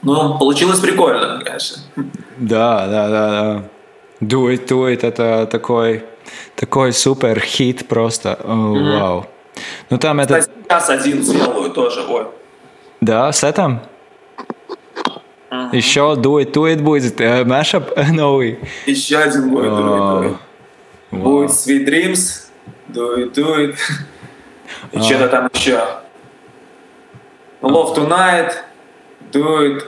Ну, получилось прикольно, конечно. Да, да, да, да. Do it, do it, это такой, такой супер хит просто. О, mm-hmm. Вау. Ну там Кстати, это... сейчас один сделаю тоже, ой. Да, с этим? Mm-hmm. Еще Do It, Do It будет, э, mashup новый. Еще один будет Do It, Do It. Wow. Будет Sweet Dreams, Do It, Do It. И а. что-то там еще. Love Tonight, Do It.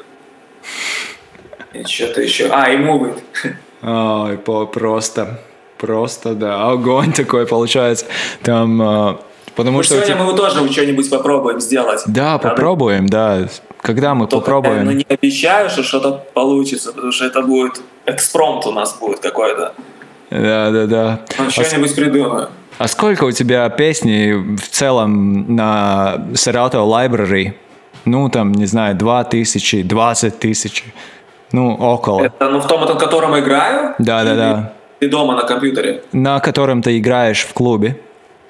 И что-то еще. А, и Move It. Ой, просто, просто, да, огонь такой получается. Там, а, потому ну, что... Сегодня тебя... мы тоже что-нибудь попробуем сделать. Да, Надо... попробуем, да. Когда мы Только, попробуем? Ну, не обещаю, что что-то получится, потому что это будет экспромт у нас будет какой-то. Да, да, да. Ну, что-нибудь а придумаю. А сколько у тебя песней в целом на Serato Library? Ну, там, не знаю, 2 тысячи, 20 тысяч. Ну, около. Это ну, в том, на котором играю? Да, да, да. И дома на компьютере? На котором ты играешь в клубе.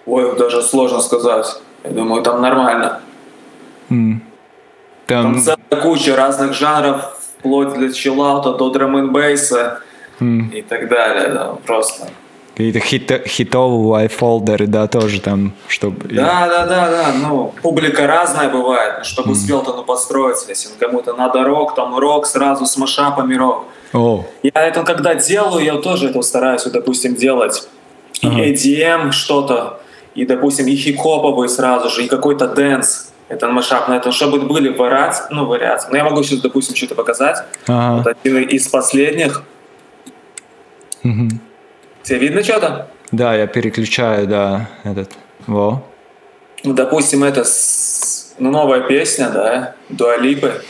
Ой, даже сложно сказать. Я думаю, там нормально. Mm. Там... там целая куча разных жанров, вплоть для чиллаута до драм н бейса mm. и так далее. Да, просто. Какие-то хит, хитовые фолдеры, да, тоже там, чтобы... Да, да, да, да, ну, публика разная бывает, чтобы mm. успел-то ну, подстроиться, если кому-то надо рок, там рок сразу с машапами рок. Oh. Я это когда делаю, я тоже это стараюсь, допустим, делать. И uh-huh. EDM что-то, и, допустим, и хип-хоповый сразу же, и какой-то dance. Это машап на этом, чтобы были вариации, ну, вариации. Но я могу сейчас, допустим, что-то показать. Uh-huh. Вот один из последних. Uh-huh. Тебе видно что-то? Да, я переключаю, да, этот. Во. Ну, допустим, это с... ну, новая песня, да, Дуа Липы.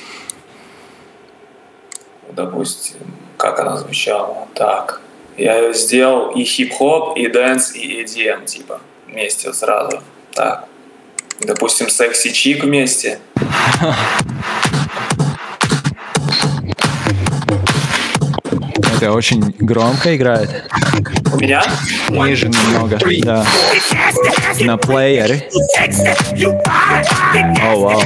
Допустим, как она звучала? Так. Я ее сделал и хип-хоп, и dance, и EDM, типа, вместе сразу. Так. Допустим, Sexy Chick вместе. Это очень громко играет. У меня? Ниже немного, да. На плеере. О, вау.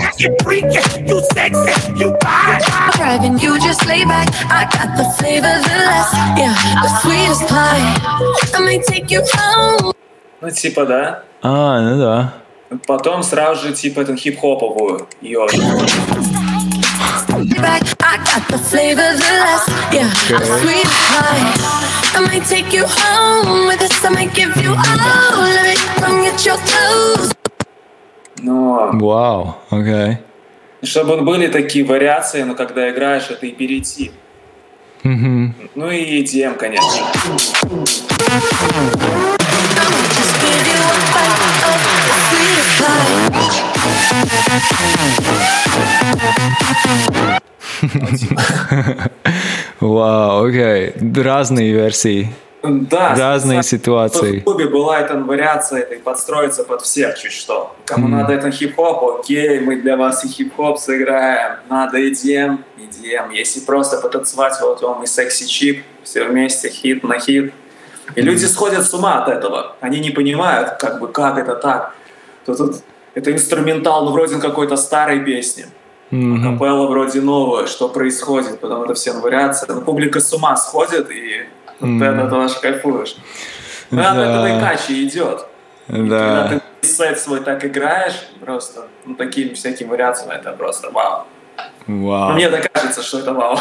Driving, you just lay back. I got the flavor, the less, yeah, the sweetest pie. I may take you home. Ну, типа, да. А, ну да. Потом сразу же, типа, эту хип-хоповую ее. Back. I got the flavor, the last, yeah, the sweet pie. I might take you home with us. I might give you all of it. Come get your clothes. Но... Вау, окей. Чтобы были такие вариации, но когда играешь, это и перейти. Mm-hmm. Ну и EDM, конечно. Вау, окей. Разные версии. Да, разные ситуации. В клубе была эта вариация этой подстроиться под всех чуть что. Кому mm. надо это хип-хоп, окей, мы для вас и хип-хоп сыграем. Надо EDM, EDM. Если просто потанцевать, вот он и секси-чип, все вместе, хит на хит. И mm. люди сходят с ума от этого. Они не понимают, как бы, как это так. То тут это инструментал, ну, вроде какой-то старой песни. Mm-hmm. А капелла вроде новая, что происходит, потом это все вариации. Но публика с ума сходит, и mm-hmm. ты от этого аж кайфуешь. Ну, да. это иначе идет. Да. И когда ты сет свой так играешь, просто, ну, такими всякими вариациями, это просто вау. Вау. Ну, мне так кажется, что это вау.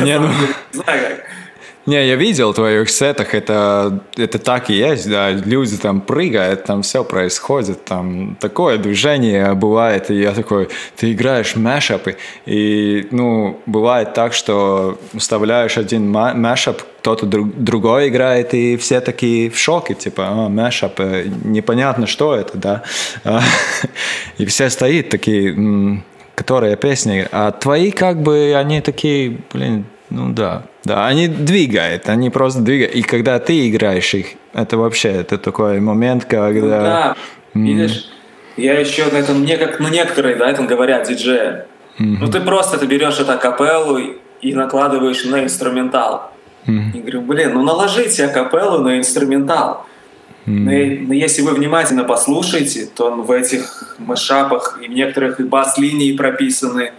Не, ну... Не знаю как. Не, я видел в твоих сетах, это, это так и есть, да, люди там прыгают, там все происходит, там такое движение бывает, и я такой, ты играешь мэшапы, и, ну, бывает так, что вставляешь один мэшап, кто-то друг, другой играет, и все такие в шоке, типа, а, мэшап, э, непонятно, что это, да, и все стоят такие, которые песни, а твои как бы, они такие, блин, ну да, да, они двигают, они просто двигают. И когда ты играешь их, это вообще, это такой момент, когда... Ну, да, видишь, я еще это мне как, ну некоторые, да, это говорят диджеи. Mm-hmm. Ну ты просто ты берешь это капеллу и накладываешь на инструментал. Mm-hmm. И говорю, блин, ну наложите капеллу на инструментал. Mm-hmm. Но, но если вы внимательно послушаете, то в этих мышапах и в некоторых и бас-линии прописаны,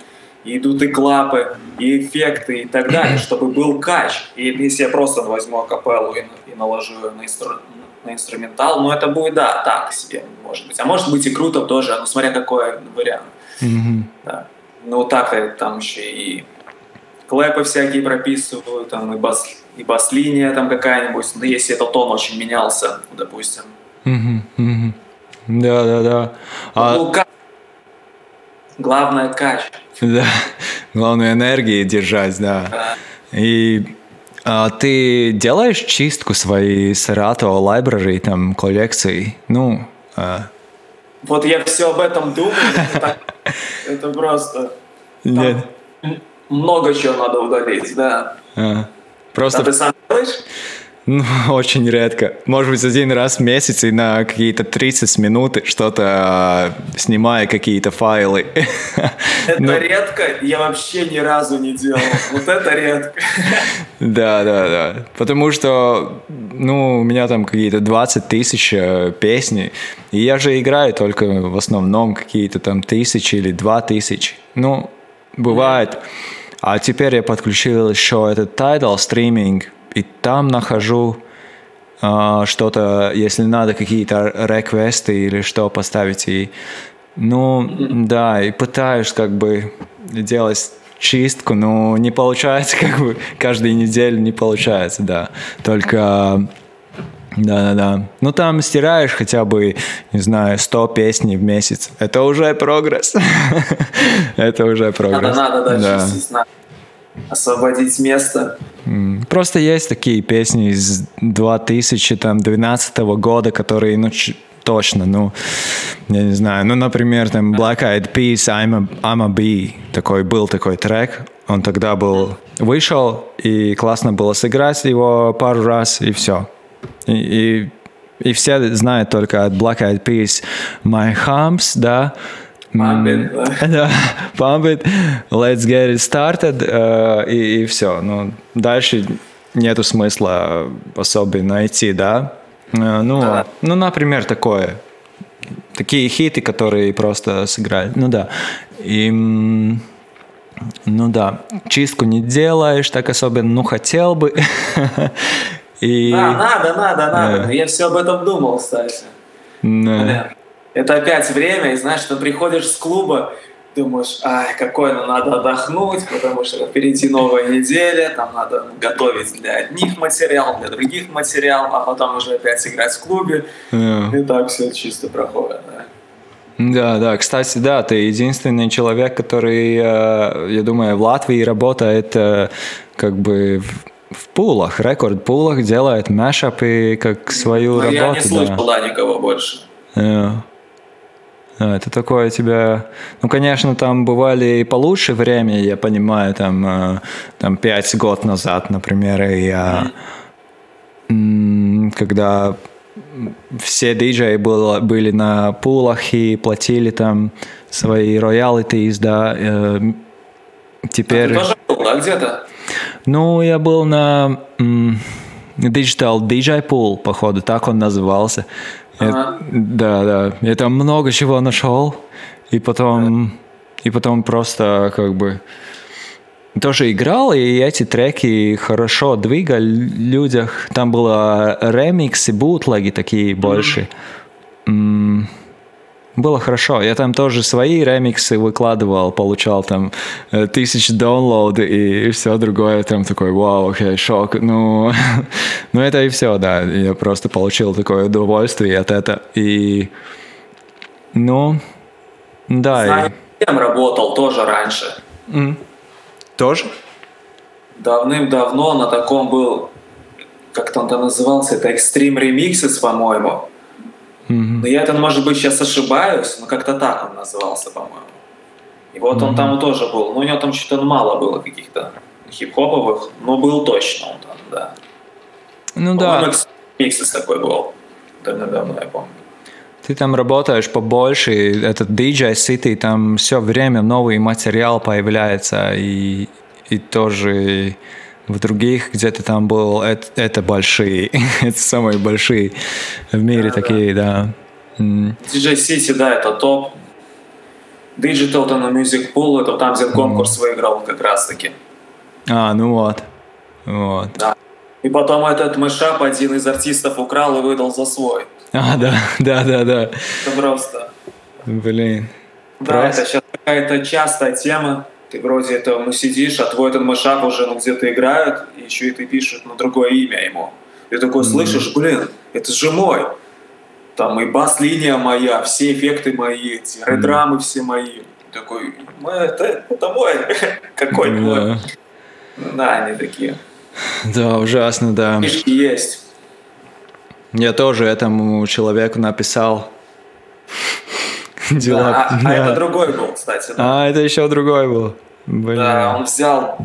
и идут и клапы, и эффекты, и так далее, чтобы был кач. И если я просто возьму капеллу и, и наложу ее на, инстру, на инструментал, ну это будет, да, так себе, может быть. А может быть и круто тоже, ну смотря какой вариант. Mm-hmm. Да. Ну так там еще и клэпы всякие прописывают, там и бас, и бас-линия там какая-нибудь, ну если этот тон очень менялся, допустим. Mm-hmm. Mm-hmm. Да, да, да. А... Ну, Главное кач. Да, главное энергии держать, да. И а, ты делаешь чистку своей Serato library, там, коллекции? Ну, а... Вот я все об этом думаю. Это просто... Нет. Много чего надо удалить, да. А, просто... А ты сам делаешь? Ну, очень редко. Может быть, один раз в месяц и на какие-то 30 минут что-то э, снимая какие-то файлы. Это Но... редко, я вообще ни разу не делал. Вот это редко. Да, да, да. Потому что, ну, у меня там какие-то 20 тысяч э, песни, и я же играю только в основном какие-то там тысячи или два тысяч. Ну, бывает. А теперь я подключил еще этот Tidal стриминг, и там нахожу э, что-то, если надо какие-то реквесты или что поставить. И, ну, mm-hmm. да, и пытаюсь как бы делать чистку, но не получается как бы каждую неделю не получается, да. Только да-да-да. Ну, там стираешь хотя бы, не знаю, 100 песней в месяц. Это уже прогресс. Это уже прогресс. Надо, надо, да, чистить, надо освободить место. Просто есть такие песни из 2012 года, которые, ну, точно, ну, я не знаю, ну, например, там Black Eyed Peas, I'm a, I'm a Bee, такой был такой трек, он тогда был, вышел, и классно было сыграть его пару раз, и все. И, и, и все знают только от Black Eyed Peas My Humps, да, It. Да, it, let's get it started, uh, и, и все. Ну, дальше нету смысла особенно идти, да? Uh, ну, да. ну, например, такое. Такие хиты, которые просто сыграли. Ну да. И, ну да, чистку не делаешь так особенно, ну хотел бы. И... Да, надо, надо, надо. Я все об этом думал, кстати. Да это опять время, и знаешь, ты приходишь с клуба, думаешь, ай, какой, ну надо отдохнуть, потому что впереди новая неделя, там надо готовить для одних материал, для других материал, а потом уже опять играть в клубе, yeah. и так все чисто проходит. Да. Да, да, кстати, да, ты единственный человек, который, э, я думаю, в Латвии работает э, как бы в пулах, рекорд-пулах, делает мэшапы как свою Но работу. Я не слышал, да, никого больше. Yeah. Это такое тебя... Ну, конечно, там бывали и получше время, я понимаю, там, э, там 5 год назад, например, и я... Когда все диджеи было, были на пулах и платили там свои роялитис, да, э, теперь... А ты тоже был, да, где-то? Ну, я был на Digital DJ Pool, походу, так он назывался. Ага. да, да. Я там много чего нашел, и потом, и потом просто как бы тоже играл, и эти треки хорошо двигали людях. Там было ремиксы, бутлеги такие больше. Mm. Было хорошо. Я там тоже свои ремиксы выкладывал, получал там э, тысячи download и, все другое. Там такой, вау, окей, шок. Ну, ну это и все, да. Я просто получил такое удовольствие от этого. И, ну, да. Знаю, и... кем работал тоже раньше. Mm. Тоже? Давным-давно на таком был, как-то он там назывался, это Extreme Remixes, по-моему. Mm-hmm. Но я это, может быть, сейчас ошибаюсь, но как-то так он назывался, по-моему. И вот mm-hmm. он там тоже был. Ну, у него там что-то мало было каких-то хип-хоповых, но был точно он там, да. Ну да. Миксис такой был. Давно-давно, я помню. Ты там работаешь побольше, и этот DJ City, там все время новый материал появляется, и, и тоже в других, где ты там был, это, это большие, это самые большие в мире да, такие, да. да. DJ City, да, это топ. Digital на Music Pool, это там, где конкурс mm. выиграл как раз-таки. А, ну вот. Вот. Да. И потом этот мышап один из артистов украл и выдал за свой. А, да, да, да, да. Это просто. Блин. Да, просто. это сейчас какая-то частая тема. Ты вроде это, ну, сидишь, а твой этот мышап уже ну, где-то играют, и еще и ты пишешь на другое имя ему. И такой слышишь, блин, это же мой. Там и бас-линия моя, все эффекты мои, эти редрамы все мои. Такой, ну, это, это мой. Какой твой? Да, они такие. Да, ужасно, да. Фишки есть. Я тоже этому человеку написал дела. Да, а, а это другой был, кстати. Да. А, это еще другой был. Блин. Да, он взял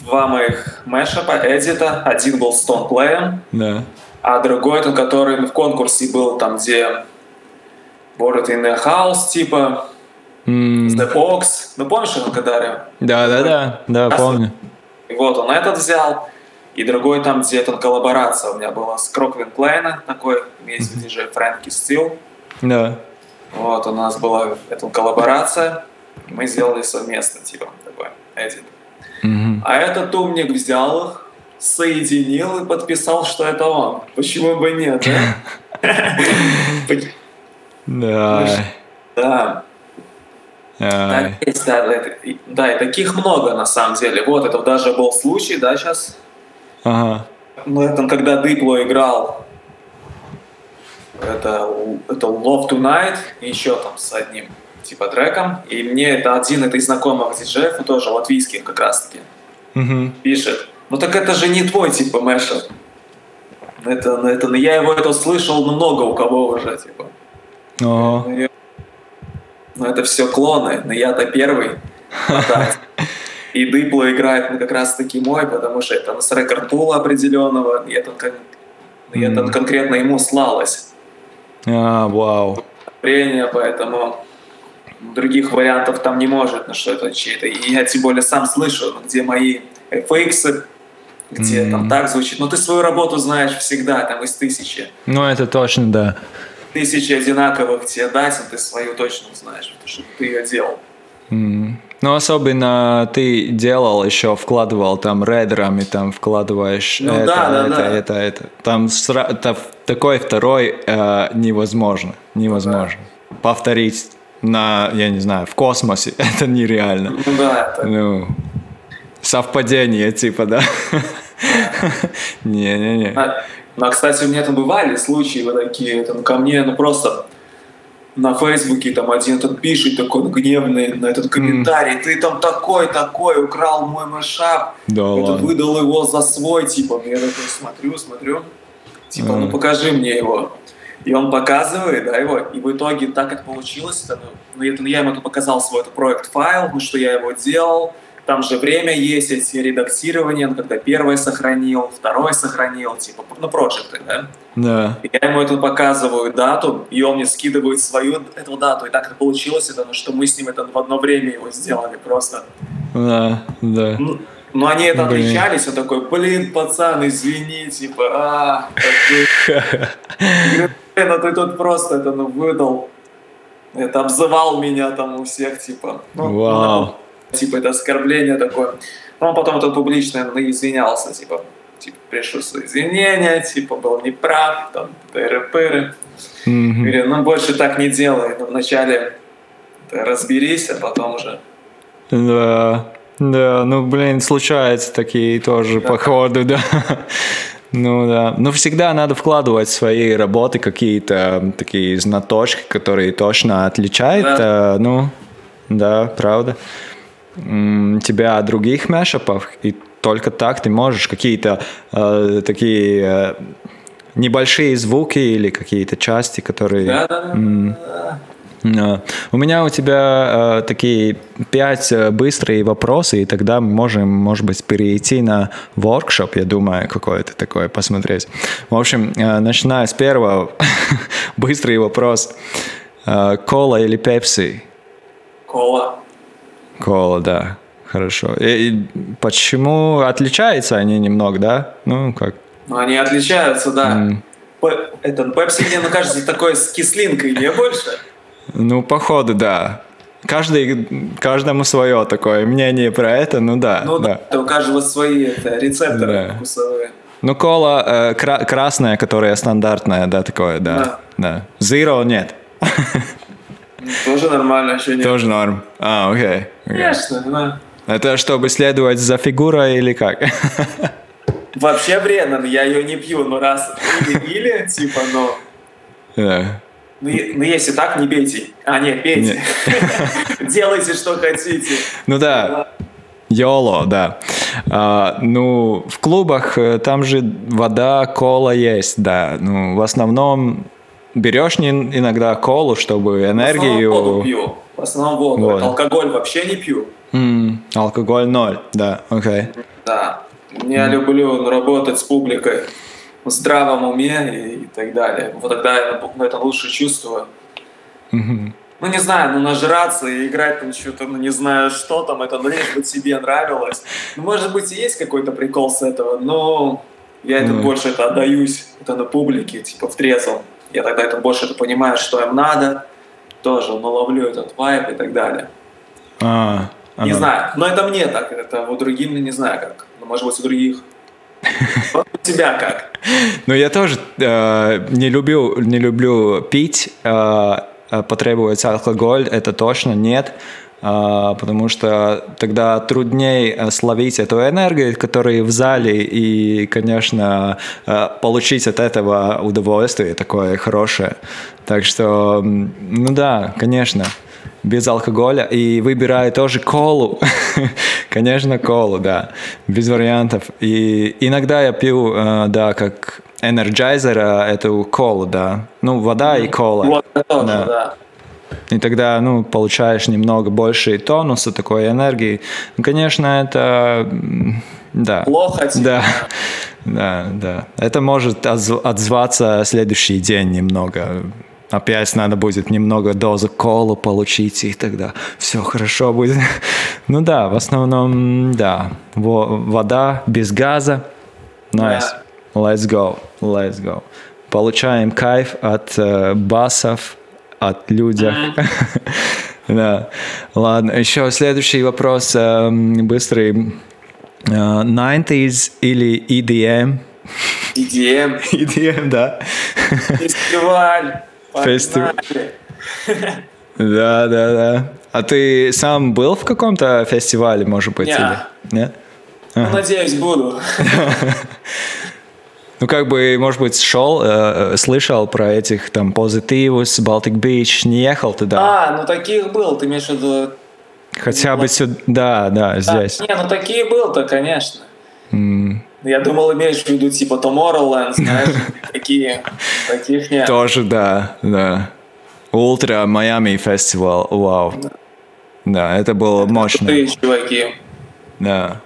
два моих мэшапа, эдита. Один был с тонплеем, да. а другой, тот, который в конкурсе был, там, где Bored in the House, типа, mm. The Box. Ну, помнишь его, когда Да, да, да, да, помню. И вот он этот взял. И другой там, где там коллаборация у меня была с Кроквин Клейна, такой, есть диджей Фрэнки Стил. Да. Вот, у нас была эта коллаборация, мы сделали совместно, типа, такой эдит. Mm-hmm. А этот умник взял их, соединил и подписал, что это он. Почему бы нет, да? Да. Да. Да, да, и таких много на самом деле. Вот, это даже был случай, да, сейчас Ага. Ну, это когда Дипло играл, это, это Love Tonight, еще там с одним типа треком, и мне это один это из знакомых диджеев, тоже латвийских как раз таки, угу. пишет, ну так это же не твой типа мэшер. Это, ну, это, ну, я его это слышал много у кого уже, типа. Ага. Ну, ну это все клоны, но я-то первый. И Дыбло играет ну, как раз-таки мой, потому что это с рекорд-пула определенного, и это, и это конкретно ему слалось. А, вау. Прения, поэтому других вариантов там не может, ну что это чей-то. И я тем более сам слышу, ну, где мои FX, где mm. там так звучит. Но ну, ты свою работу знаешь всегда, там из тысячи. Ну, это точно, да. Тысячи одинаковых тебе дать, ты свою точно знаешь, потому что ты ее делал. Mm. Ну, особенно ты делал еще, вкладывал там рейдерами, там вкладываешь ну, это, да, да, это, да. это, это. Там сра- это, такой второй э, невозможно. Невозможно. Да. Повторить на, я не знаю, в космосе. Это нереально. Ну да, это... Ну, совпадение, типа, да? Не-не-не. Ну, а, кстати, у меня там бывали случаи вот такие, там, ко мне, ну, просто на Фейсбуке там один этот пишет такой гневный на этот комментарий, mm. ты там такой, такой, украл мой мышап, да этот выдал его за свой, типа, я такой смотрю, смотрю, типа, mm. ну покажи мне его. И он показывает, да, его, и в итоге так как получилось, это, ну, это, ну, я ему показал свой это проект файл, ну, что я его делал, там же время есть, эти редактирования, ну, когда первое сохранил, второе сохранил, типа, ну, проекты, да? Да. Я ему это показываю дату, и он мне скидывает свою эту дату. И так это получилось, это, ну, что мы с ним это в одно время его сделали просто. Да, да. Ну, ну они это блин. отличались, он такой, блин, пацан, извини, типа, а, ну ты тут просто это, ну, выдал, это обзывал меня там у всех, типа. Ну, Вау. Типа, это оскорбление такое. Но он потом это публично извинялся, типа, типа, пришло свои извинения, типа, был неправ, там, тыры-пыры. Мгм. Говорю, ну, больше так не делай. Ну, вначале разберись, а потом уже... Да, да, ну, блин, случаются такие тоже Да. походу, да. Ну да, ну всегда надо вкладывать в свои работы какие-то такие знаточки, которые точно отличают, э, ну, да, правда, тебя других мэшапов, и только так ты можешь какие-то э, такие э, небольшие звуки или какие-то части, которые... Да. У меня у тебя э, такие пять э, быстрые вопросы, и тогда мы можем, может быть, перейти на воркшоп, я думаю, какой-то такой посмотреть. В общем, э, начиная с первого, быстрый вопрос. Э, кола или пепси? Кола. Кола, да. Хорошо. И, и почему отличаются они немного, да? Ну, как? Ну, они отличаются, да. М, П- Этот пепси, мне ну, кажется, такой с кислинкой, не больше? Ну, походу, да. Каждый, каждому свое такое мнение про это, ну да, Ну да. да, у каждого свои это, рецепторы Да. вкусовые. Ну, кола э, кра- красная, которая стандартная, да, такое, да. Да. Да. Zero нет. Тоже нормально, еще нет. Тоже норм. А, окей. Конечно, да. Это чтобы следовать за фигурой или как? Вообще вредно, но я ее не пью, но раз или, типа, ну, Да. ну, ну, если так, не пейте. А, нет, пейте. Делайте, что хотите. Ну да, Йоло, да. А, ну, в клубах э, там же вода, кола есть, да. Ну, в основном берешь не- иногда колу, чтобы В основном воду энергию... пью. В основном воду. Вот. Алкоголь вообще не пью. М, алкоголь ноль, да, окей. Да. Я люблю ну, работать с публикой в здравом уме и, и так далее. Вот тогда я на- это лучше чувствую. Мгм. Ну, не знаю, ну, нажраться и играть там что-то, ну, не знаю, что там, это, ну, лишь бы тебе нравилось. Ну, может быть, и есть какой-то прикол с этого, но я это Ну. больше это отдаюсь, это на публике, типа, в трезвом. Я тогда это больше это понимаю, что им надо, тоже, ну, ловлю этот вайп и так далее. А, Не ага. знаю, но это мне так, это у других, ну, не знаю как. Ну, может быть, у других. Вот у тебя как? Ну, я тоже э, не, люблю, не люблю пить, э, э, потребуется алкоголь, это точно нет, потому что тогда труднее э, словить эту энергию, которая в зале, и, конечно, э, получить от этого удовольствие такое хорошее. Так что, ну да, конечно, без алкоголя. И выбираю тоже колу. Конечно, колу, да. Без вариантов. И иногда я пью, э, да, как энерджайзер, э, эту колу, да. Ну, вода и кола. Вот, Да. И тогда, ну, получаешь немного больше тонуса, такой энергии. Ну, конечно, это... Да. Плохо, типа. Да, да, да. Это может отз- отзваться следующий день немного. Опять надо будет немного дозы колы получить, и тогда все хорошо будет. Ну да, в основном, да. Во- вода без газа. Nice. Let's go. Let's go. Получаем кайф от э, басов, от людей. Да. Ладно, еще следующий вопрос, эм, быстрый. Э, 90s или E EDM? EDM, EDM, да. фестиваль. Фестиваль. Да, да, да. А ты сам был в каком-то фестивале, может быть? Не. или- Нет? Ну, надеюсь, буду. Ну, как бы, может быть, шел, э, э, слышал про этих там Позитивус, Балтик Бич, не ехал туда? А, ну таких был, ты имеешь в виду... Хотя бы сюда, да, да, здесь. Не, ну такие был-то, конечно. М, Я думал, имеешь в виду типа Tomorrowland, знаешь, такие, таких нет. Тоже, да, да. Ультра Майами фестивал, вау. Да, это было мощно. Крутые чуваки. Да.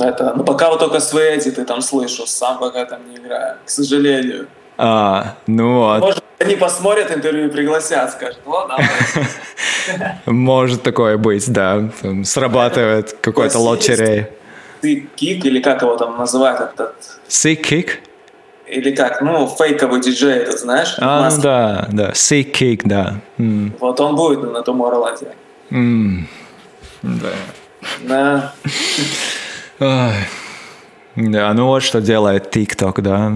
Это, ну пока вот только свои эти ты там слышу, сам пока там не играю, к сожалению. А, ну вот. Может, они посмотрят интервью и пригласят, скажут, давай. Может такое быть, да. Там срабатывает какой-то Класс лотерей. Ты кик или как его там называют этот, kick? или как, ну, фейковый диджей, этот, знаешь? А, ну да, да. Sick да. Вот он будет на Tomorrowland. м. Да. Да. Да, ну вот что делает TikTok, да.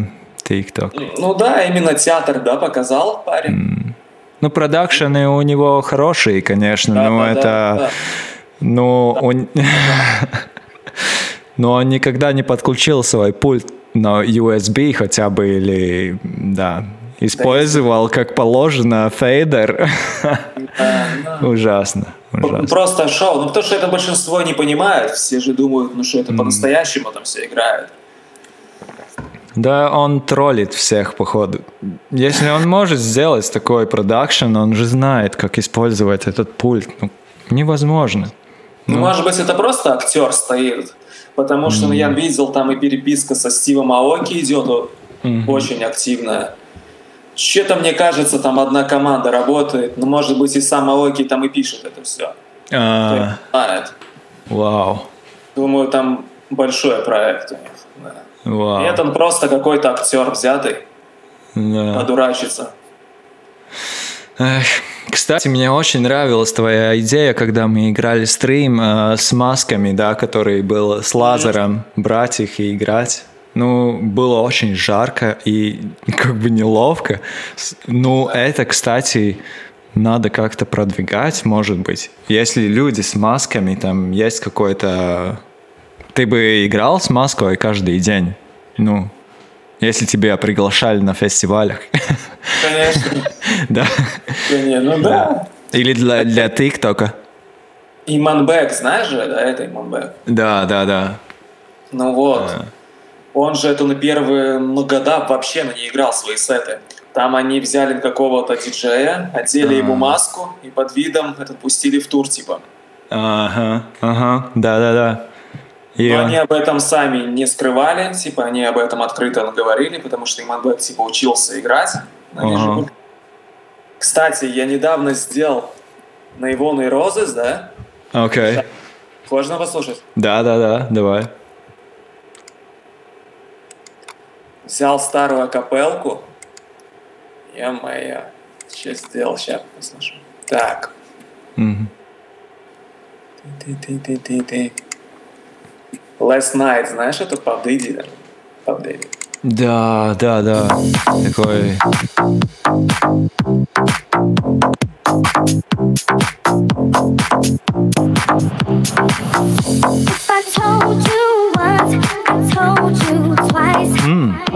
TikTok. Ну да, именно театр, да, показал парень. Ну, продакшены у него хорошие, конечно, Да, но да, это... да, да. Ну, он... Но он никогда не подключил свой пульт на USB хотя бы или, да, использовал как положено фейдер. Да, да. Ужасно, ужасно. Просто шоу. Ну, потому что это большинство не понимает. Все же думают, ну, что это по-настоящему там все играют. Да, он троллит всех, походу. Если он может сделать такой продакшн, он же знает, как использовать этот пульт. Ну, невозможно. Ну, может быть, это просто актер стоит. Потому что ну, я видел, там и переписка со Стивом Аоки идет о- очень активная. Че-то, мне кажется, там одна команда работает. Ну, может быть, и сам Аоки там и пишет это все. А, вау, Думаю, там большой проект у них. да. вау. Это он просто какой-то актер взятый, Да. подурачиться. Эх, Кстати, мне очень нравилась твоя идея, когда мы играли стрим э, с масками, да, который был с лазером, брать их и играть. Ну, было очень жарко и как бы неловко. Ну, это, кстати, надо как-то продвигать, может быть. Если люди с масками, там есть какой-то... Ты бы играл с маской каждый день? Ну, если тебя приглашали на фестивалях. Конечно. Да. Ну да. Или для, для ТикТока. Иманбек, знаешь же, да, это Иманбек. Да, да, да. Ну вот. Он же это на первые ну, года вообще ну, не играл свои сеты. Там они взяли какого-то диджея, одели ему маску и под видом это пустили в тур, типа. Ага, ага, да, да, да. И Но он- они об этом сами не скрывали, типа они об этом открыто говорили, потому что Иманбек типа учился играть. Же Кстати, я недавно сделал на и Розес, да? Окей. Можно послушать? Да, да, да, давай. Взял старую капелку. Я-моя. Сейчас сделал, сейчас послушаю. Так. Мгм. Ты-ты-ты-ты-ты. Last Night, знаешь Пап Дэдди? да? Пап Дэдди. Да, да, да. Такой... If I told you once, I told you twice. Can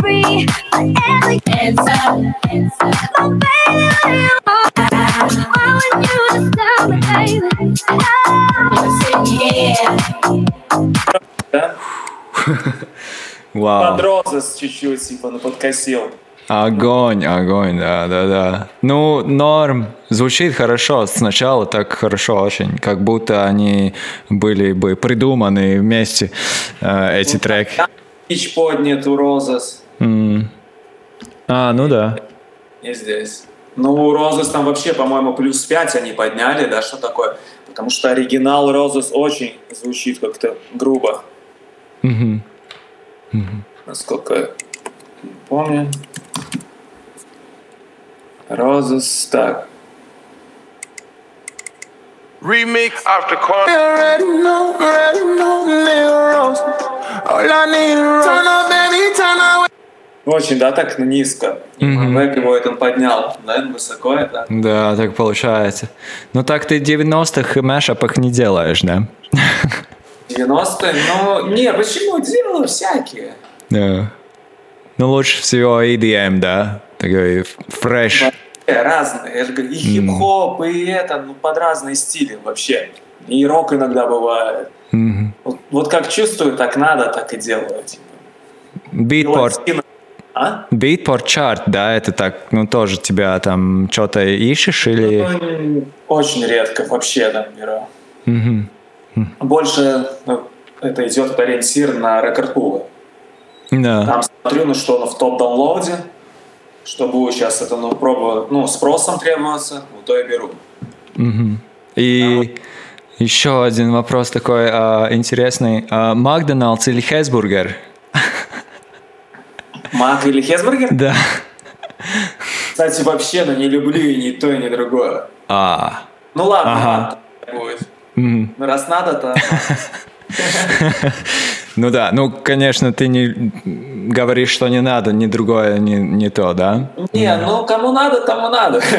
free. Forever answer. Oh, baby, what do you want? I want you to tell me, baby. Oh, Да? Вау. Под Розес чуть-чуть, типа, ну, подкосил. Огонь, огонь, да, да, да. Ну, норм. Звучит хорошо. Сначала так хорошо очень. Как будто они были бы придуманы вместе, э, эти треки. Пич поднят у Розес. М. А, ну да. И здесь. Ну, Розес там вообще, по-моему, плюс 5 они подняли, да, что такое? Потому что оригинал Розес очень звучит как-то грубо, Мгм. насколько я помню. Розес, так. Remix after corner. You already know, already know, Lil Rose. All I need is Rose. Turn up, baby, turn up. Очень, да, так низко. Мэг его это поднял, да, высоко это. Да, так получается. Ну так ты 90-х мэшапах не делаешь, да? 90-е, ну, не, почему? Делаю всякие. Да. Ну лучше всего EDM, да? Такой фреш. Разные, я же говорю, и хип-хоп, и это, ну, под разные стили вообще. И рок иногда бывает. Мгм. Вот, вот как чувствую, так надо, так и делаю. Типа. Битпорт, латино- А? битпорт чарт, да, это так, ну тоже тебя там что-то ищешь или... Ну, Очень редко вообще там беру. Мгм. Больше ну, это идет ориентир на рекорд-пулы. Да. Там смотрю, ну что в топ-даунлоуде, что будет сейчас это, ну, пробую, ну, спросом требоваться, ну, то и беру. Мгм. И Еще один вопрос такой а, интересный. А, Макдоналдс или Хесбургер? Мак или Хесбургер? Да. Кстати, вообще, ну не люблю и ни то, и ни другое. А, Ну ладно, Ага. ладно, будет. Ну раз надо, то... ну да, ну, конечно, ты не говоришь, что не надо, ни другое, ни, не то, да? Не, ну кому надо, тому надо.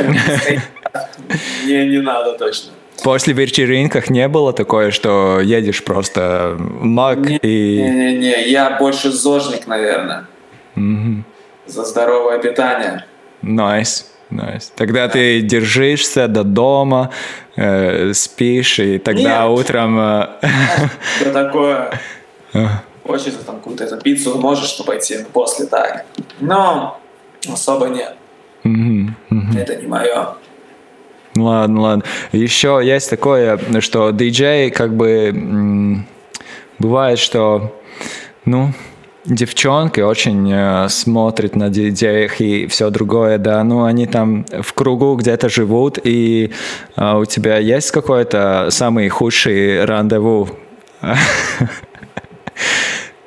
Не, не надо точно. После вечеринках не было такое, что едешь просто в Мак и... Не-не-не, я больше зожник, наверное. За здоровое питание. Nice, nice. Тогда ты держишься до дома, э, спишь, и тогда Нет. утром... э, Что такое? Хочется там какую-то эту пиццу, можешь пойти после так. Но особо нет. мгм, мгм. Это не мое. Ладно, ладно. Еще есть такое, что диджей как бы бывает, что ну девчонки очень э, смотрят на диджеях и все другое, да, ну они там в кругу где-то живут, и э, у тебя есть какой-то самый худший рандеву?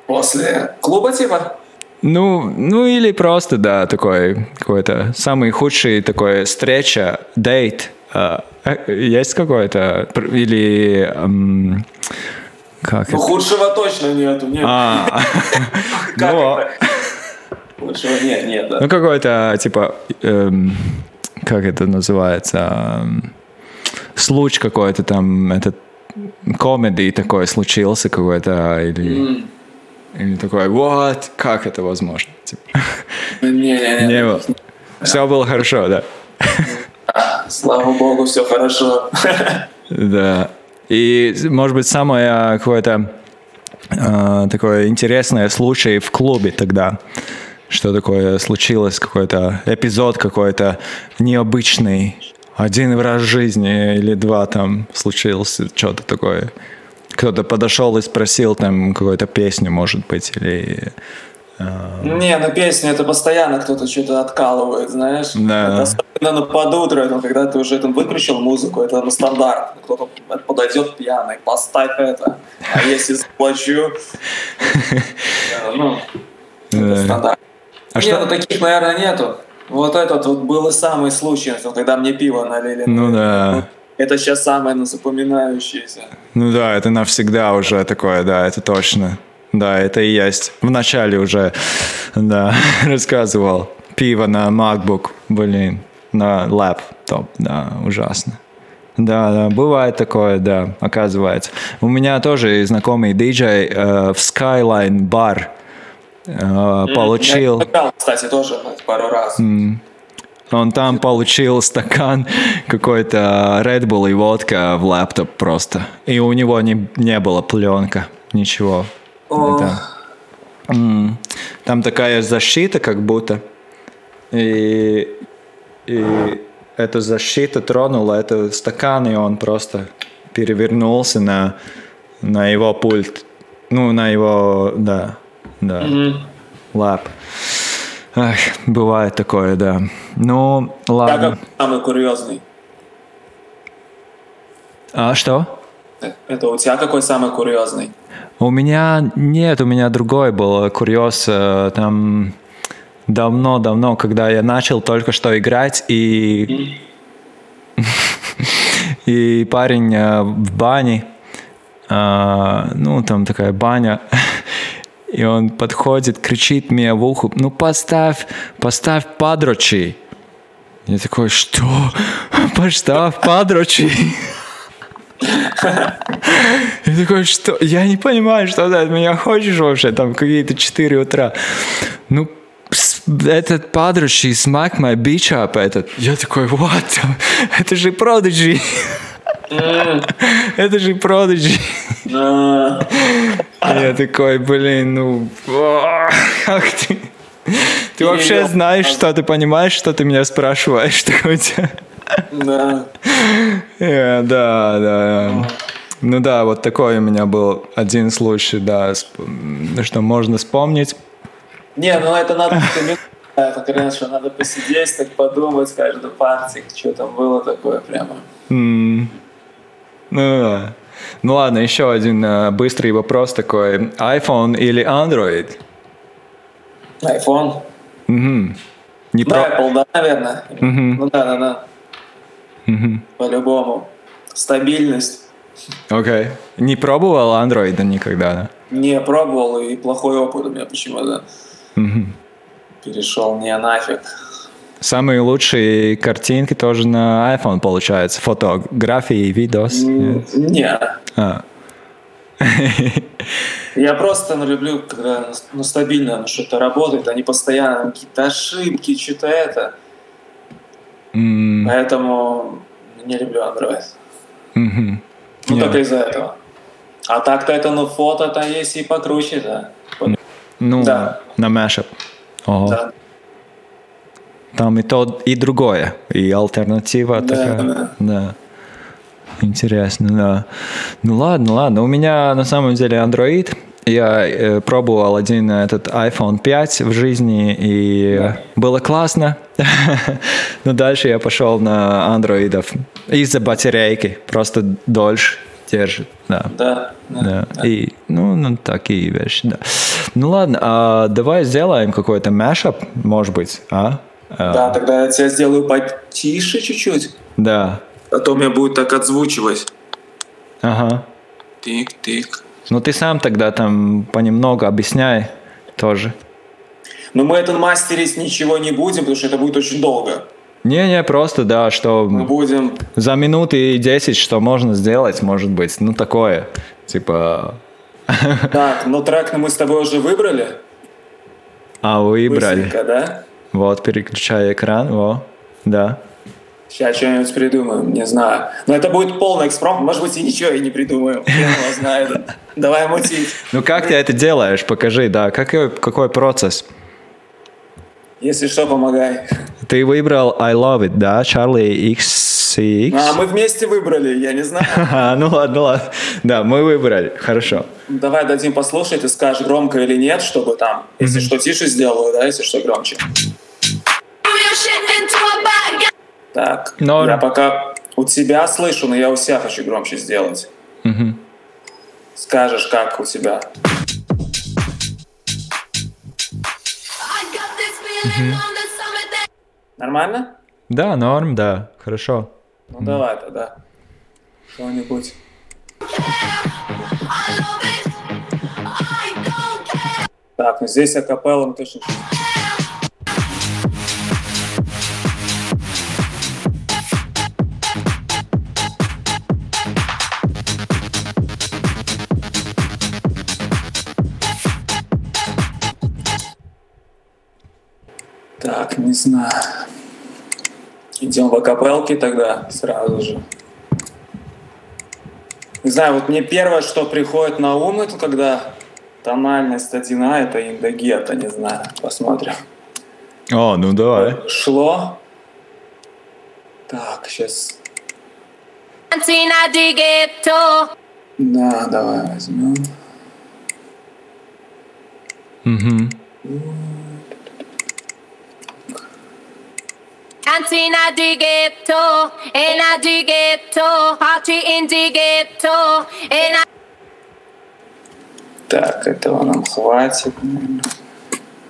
После клуба типа? Ну, ну или просто, да, такой какой-то самый худший такой встреча, дейт. А, э, есть какой-то? Или... м, как Ну это? худшего точно нету. Нет. А, Как ну, это? Худшего нет, нет, да. ну какой-то, типа, эм, как это называется? Эм, Случай какой-то там, этот комедий такой случился какой-то, или, или такой, вот, как это возможно? Типа, Не-не-не. не было. Все было хорошо, да. Слава богу, все хорошо. Да. И, может быть, самое какое-то э, такое интересное случай в клубе тогда. Что такое случилось, какой-то эпизод какой-то необычный. Один раз в жизни или два там случился что-то такое. Кто-то подошел и спросил там какую-то песню, может быть, или... Не, ну песни это постоянно кто-то что-то откалывает, знаешь. Да. Особенно на под утро, когда ты уже там выключил музыку, это ну, стандарт. Кто-то подойдет пьяный, поставь это. А если заплачу, ну, это стандарт. А Не, что- ну таких, наверное, нету. Вот этот вот был и самый случай, когда мне пиво налили. Ну да. Это сейчас самое ну, запоминающееся. Ну да, это навсегда уже такое, да, это точно. Да, это и есть. В начале уже, да, рассказывал. Пиво на MacBook, блин, на лэптоп, да, ужасно. Да, да, бывает такое, да, оказывается. У меня тоже знакомый диджей э, в Skyline бар э, получил... Я играл, кстати, тоже пару раз. Он там получил стакан какой-то Red Bull и водка в лэптоп просто. И у него не, не было пленка, ничего. М. Там такая защита как будто. И, и эта защита тронула этот стакан, и он просто перевернулся на, на его пульт. Ну, на его, да, да, лап. Ах, бывает такое, да. Ну, Я ладно. как самый курьезный. А что? Это у тебя какой самый курьезный? У меня нет, у меня другой был курьез. э, Там давно-давно, когда я начал только что играть, и, и парень э, в бане, э, ну, там такая баня, и он подходит, кричит мне в ухо, ну, поставь, поставь падрочи. Я такой, что? Поставь падрочи. Я такой, что? Я не понимаю, что ты от меня хочешь вообще, там какие-то 4 утра. Ну, этот подручный смак my bitch up этот. Я такой, what? Это же Prodigy. Это же Prodigy. Я такой, блин, ну, как ты? Ты вообще знаешь, что ты понимаешь, что ты меня спрашиваешь? Тебя? Да. Э, Да, да. Ну да, вот такой у меня был один случай, да, что можно вспомнить. Не, ну это надо это, конечно, надо посидеть, так подумать каждую партию, что там было такое прямо. Ну да. Ну ладно, еще один э, быстрый вопрос такой. iPhone или Android? iPhone. Мгм. Не Ну, про... Apple, да, наверное. Ну да, да, да. По-любому. Стабильность. Окей. Не пробовал Android никогда, да? Не пробовал, и плохой опыт у меня почему-то. Перешел не нафиг. Самые лучшие картинки тоже на iPhone получается. Фотографии, видос. М, Не. А. Я просто ну, люблю, когда ну, стабильно ну, что-то работает, не постоянно какие-то ошибки, что-то это. М, Поэтому не люблю Android. мгм. Ну, Не. только из-за этого. А так-то это, ну, фото-то есть и покруче, да. Ну, Да. на Mashup. Ого. Да. Там и то, и другое. И альтернатива Да, такая. да. Да. Интересно, да. Ну ладно, ладно. У меня на самом деле Android. Я э, пробовал один этот iPhone 5 в жизни, и э, было классно. Но дальше я пошел на андроидов из-за батарейки. Просто дольше держит. Да. Да, да. Да. И, ну, ну, такие вещи, да. Ну ладно, а давай сделаем какой-то mashup, может быть, а? А, Да, тогда я тебя сделаю потише чуть-чуть. Да. А то мне будет так отзвучивать. Ага. Тик-тик. Ну ты сам тогда там понемногу объясняй тоже. Но мы это мастерить ничего не будем, потому что это будет очень долго. Не-не, просто, да, что Мы будем... за минуты и 10, что можно сделать, может быть, ну такое, типа, Так, ну трек мы с тобой уже выбрали. а выбрали. Быстренько, да? Вот, переключай экран, во, да. Сейчас что-нибудь придумаем, не знаю. Но это будет полный экспромт, может быть, и ничего и не придумаем. Хрен его знает. Давай мутить. Ну как ты это делаешь, покажи, да, какой, какой процесс? Если что, помогай. Ты выбрал I Love It, да, Charlie XCX? А мы вместе выбрали, я не знаю. Ну ладно, ладно. Да, мы выбрали, хорошо. Давай дадим послушать, ты скажешь громко или нет, чтобы там, если что, тише сделаю, да, если что, громче. Так, Норм. я пока у тебя слышу, но я у себя хочу громче сделать. Скажешь, как у тебя. Нормально? Да, норм, да, хорошо. Ну давай тогда. Что-нибудь. Так, ну здесь акапелла мы точно... Так, не знаю. Идем в акапелки тогда сразу же. Не знаю, вот мне первое, что приходит на ум, это когда тональность 1А, это индогета, не знаю, посмотрим. О, ну давай. Шло. Так, сейчас. Ghetto. Да, давай возьмем. Cantina di ghetto, e na di ghetto, party in di ghetto, e na Так, этого нам хватит. наверное.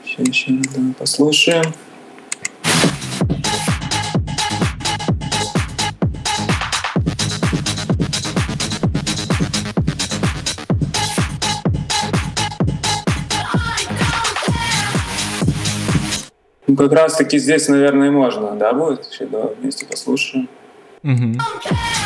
Еще, еще послушаем. Ну, как раз таки здесь, наверное, можно, да, будет? Еще давай вместе послушаем. Cantina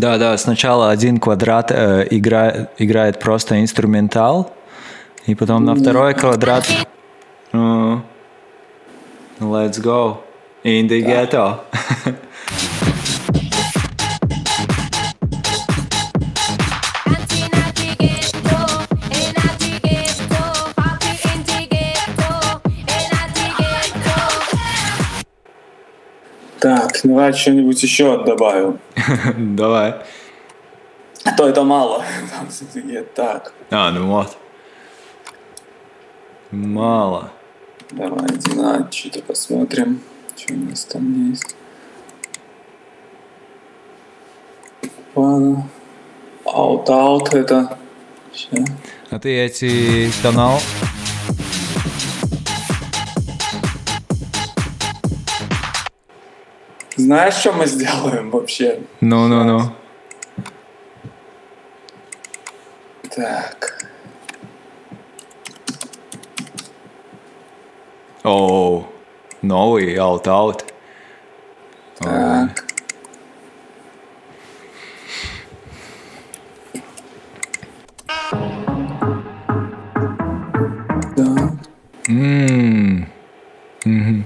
Да, да, сначала один квадрат э, игра- играет просто инструментал, и потом на второй квадрат... Ну, let's go. In the ghetto. Давай что-нибудь еще добавим. Давай. А то это мало. Так. А, ну вот. Мало. Давайте на что-то посмотрим. Что у нас там есть. Ладно. Аут-аут это. Ща. А ты эти канал? Знаешь, что мы сделаем вообще? Ну-ну-ну. Так. О, новый Out Out. Так. Да. Ммм. Ну,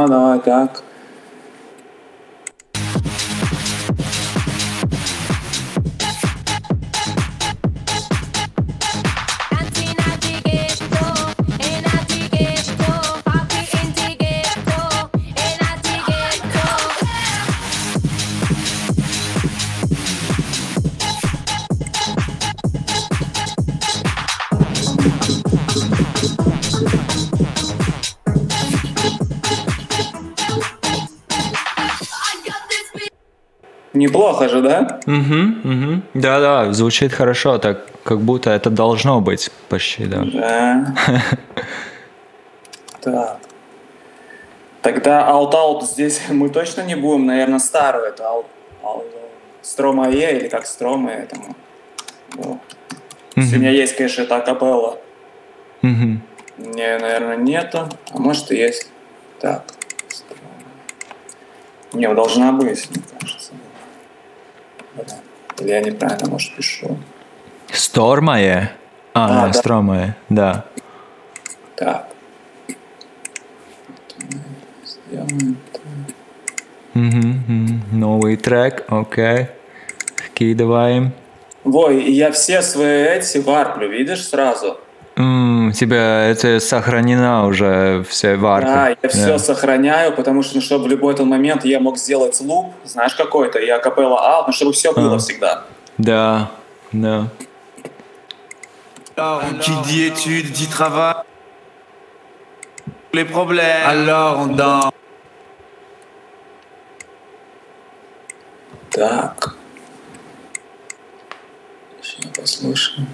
а давай Неплохо же, да? Угу, угу. Да-да, звучит хорошо, так как будто это должно быть почти, да. Да. Так. Тогда Out Out здесь мы точно не будем, наверное, старую. Это Stromae или как Stromae этому. Ну, Сегодня есть, конечно, это акапелла. Мгм. Не, наверное, нету. А может и есть. Так. Строма. Не, должна быть, мне кажется. Или я неправильно, может, пишу. Стормае? А, А, да. Стромае, да. Так. Сделаем мгм. Новый трек, окей. Вкидываем. Вой, я все свои эти варплю, видишь, сразу? У тебя это сохранено уже все варпы. Да, я все Да. сохраняю, потому что, ну, чтобы в любой этот момент я мог сделать луп, знаешь, какой-то, и акапелла аут, ну, чтобы все было Ага. всегда. Да, да. Qui dit études dit travail. Les problèmes. Alors, on danse. Так. Сейчас послушаем.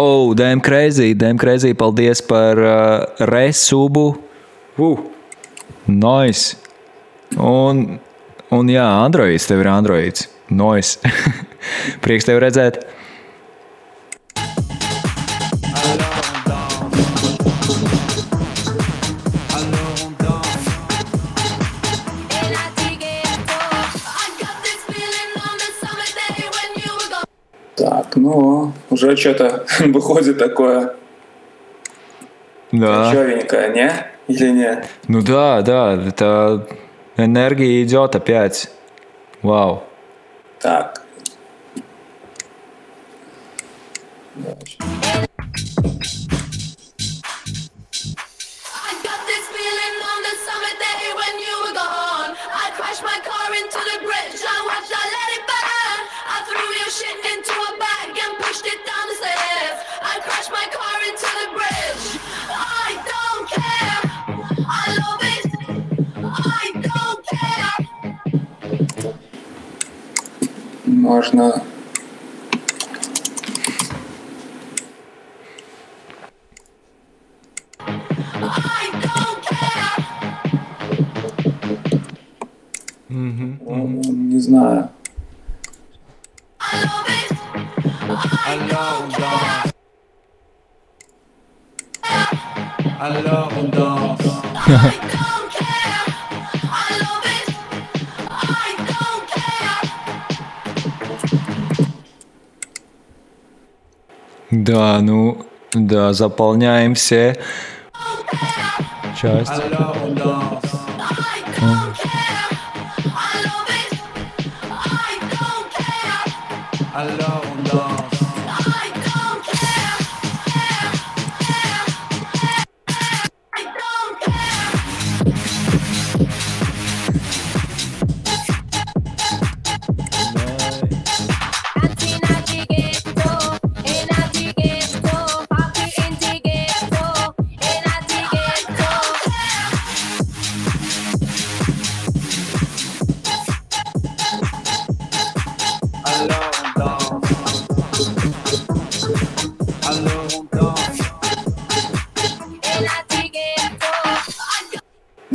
Oh, damn crazy, damn crazy. Paldies par uh, resubu. Uh, nice. Un, un jā, Androids, tev ir Androids. Nice. Prieks tev redzēt. Уже что-то выходит такое Да. черненькое, не? Или нет? Ну да, да, это энергия идет опять. Вау. Так. Дальше. Можно... Не знаю. Alors on danse. Да, ну, да, заполняем все части.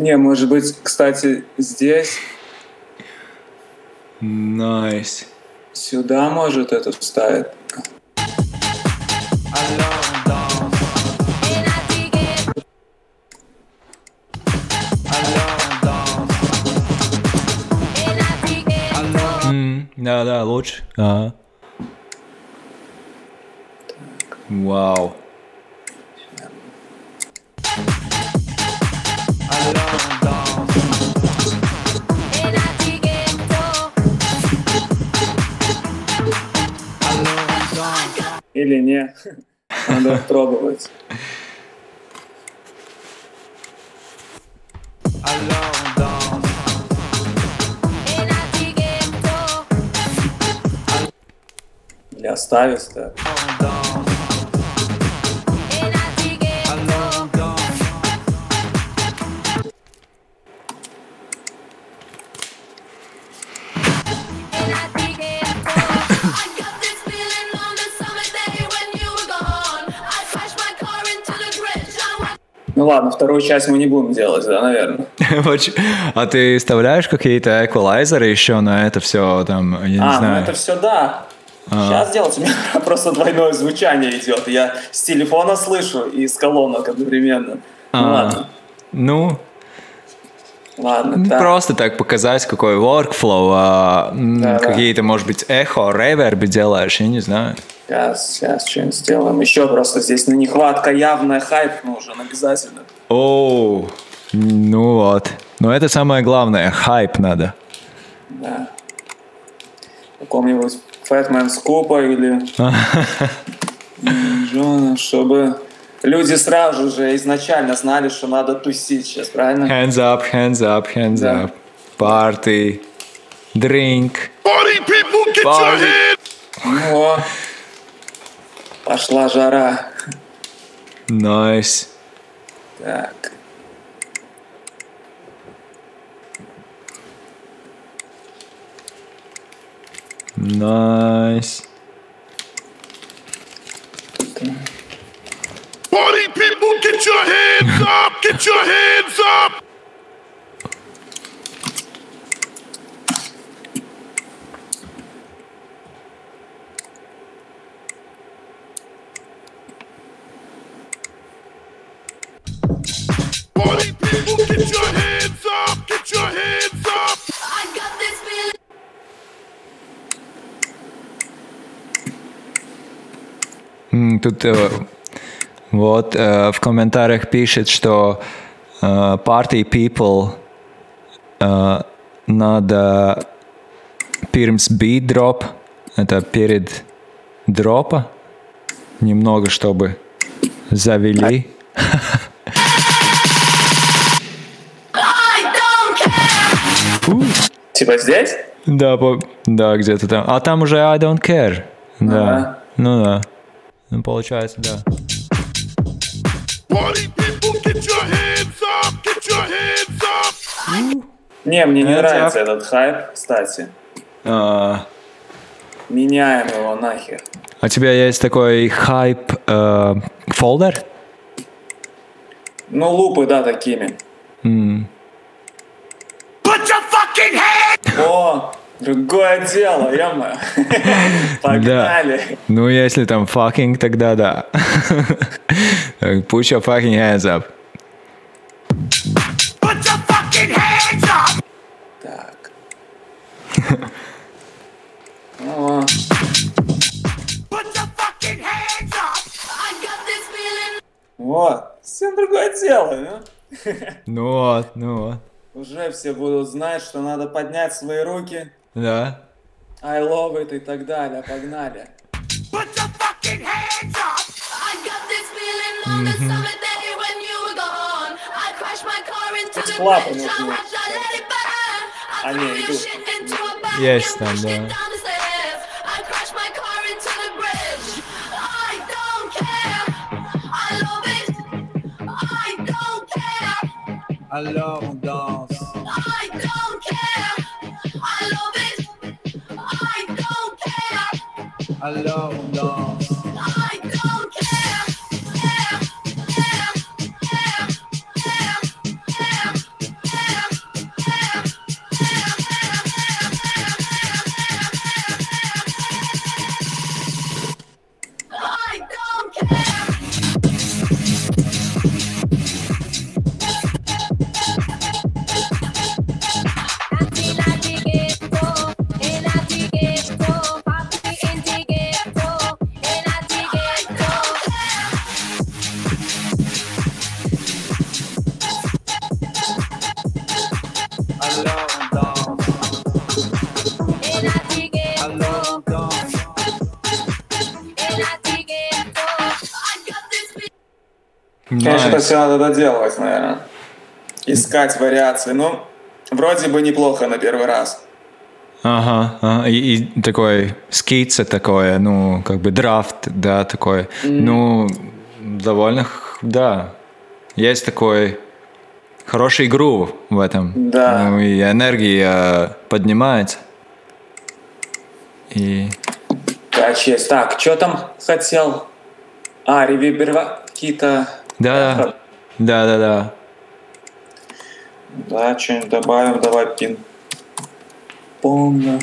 Не, может быть, кстати, здесь, Nice. сюда может это М, Да, да, лучше. Ага. Вау. Или не. Надо пробовать. Или оставить так. Ну ладно, вторую часть мы не будем делать, да, наверное. А ты вставляешь какие-то эквалайзеры еще на это все там, я не а, ну знаю. это все да. Сейчас делать, у меня просто двойное звучание идет. Я с телефона слышу и с колонок одновременно. Ну А, ладно, Ну, ладно, так. просто так показать, какой workflow, а, Да, да. какие-то, может быть, эхо, ревербы делаешь, я не знаю. Сейчас, сейчас что-нибудь сделаем. Еще просто здесь на нехватка явная, хайп нужен обязательно. О, ну вот. Но это самое главное, хайп надо. Да. Каком-нибудь Фэтмен Скупа или Джона, чтобы люди сразу же изначально знали, что надо тусить сейчас, правильно? Hands up, hands up, hands Да. up. Party, drink. Party people, get your Party. Ну, о, пошла жара. Nice. Так. Nice. Party people, get your hands up! Get your hands up! Party people, get your hands up! Get your hands up! М, Тут вот в комментариях пишет, что э, party people э, надо pirms beat drop, это перед дропа, немного, чтобы завели. Типа здесь? Да, по- да, где-то там. А там уже I don't care. Да. Ага. Ну да. Ну, получается, да. Your your! Не, мне не нравится этот хайп, кстати. А, Меняем его нахер. А у тебя есть такой хайп э, фолдер? Ну, лупы, да, такими. О, другое дело, ё Погнали. Ну, если там fucking, тогда да. Put your fucking hands up. Так. О, вот, совсем другое дело, ну. Ну вот, ну вот. Уже все будут знать, что надо поднять свои руки, Да. I love it и так далее. Погнали. I got this feeling on the summer day when you were gone. I crashed my car into the клапан bridge. I нужны. watched, I let it burn. I А, threw не, your иду. shit into a bag Есть and там, pushed да. it down Alors on danse. I don't care. I love it. I don't care. Alors on danse. Nice. все надо доделывать, наверное. Искать вариации. Ну, вроде бы неплохо на первый раз. Ага, ага. И, и такой скица такое, ну, как бы драфт, да, такой. Ну, довольно, да. Есть такой хороший грув в этом. Да. Ну, и энергия поднимается. И Да, честь. Так, что там хотел? А, ревербера... какие-то... да, да, да, да, да. Да, что-нибудь добавим, давай пин. Помню.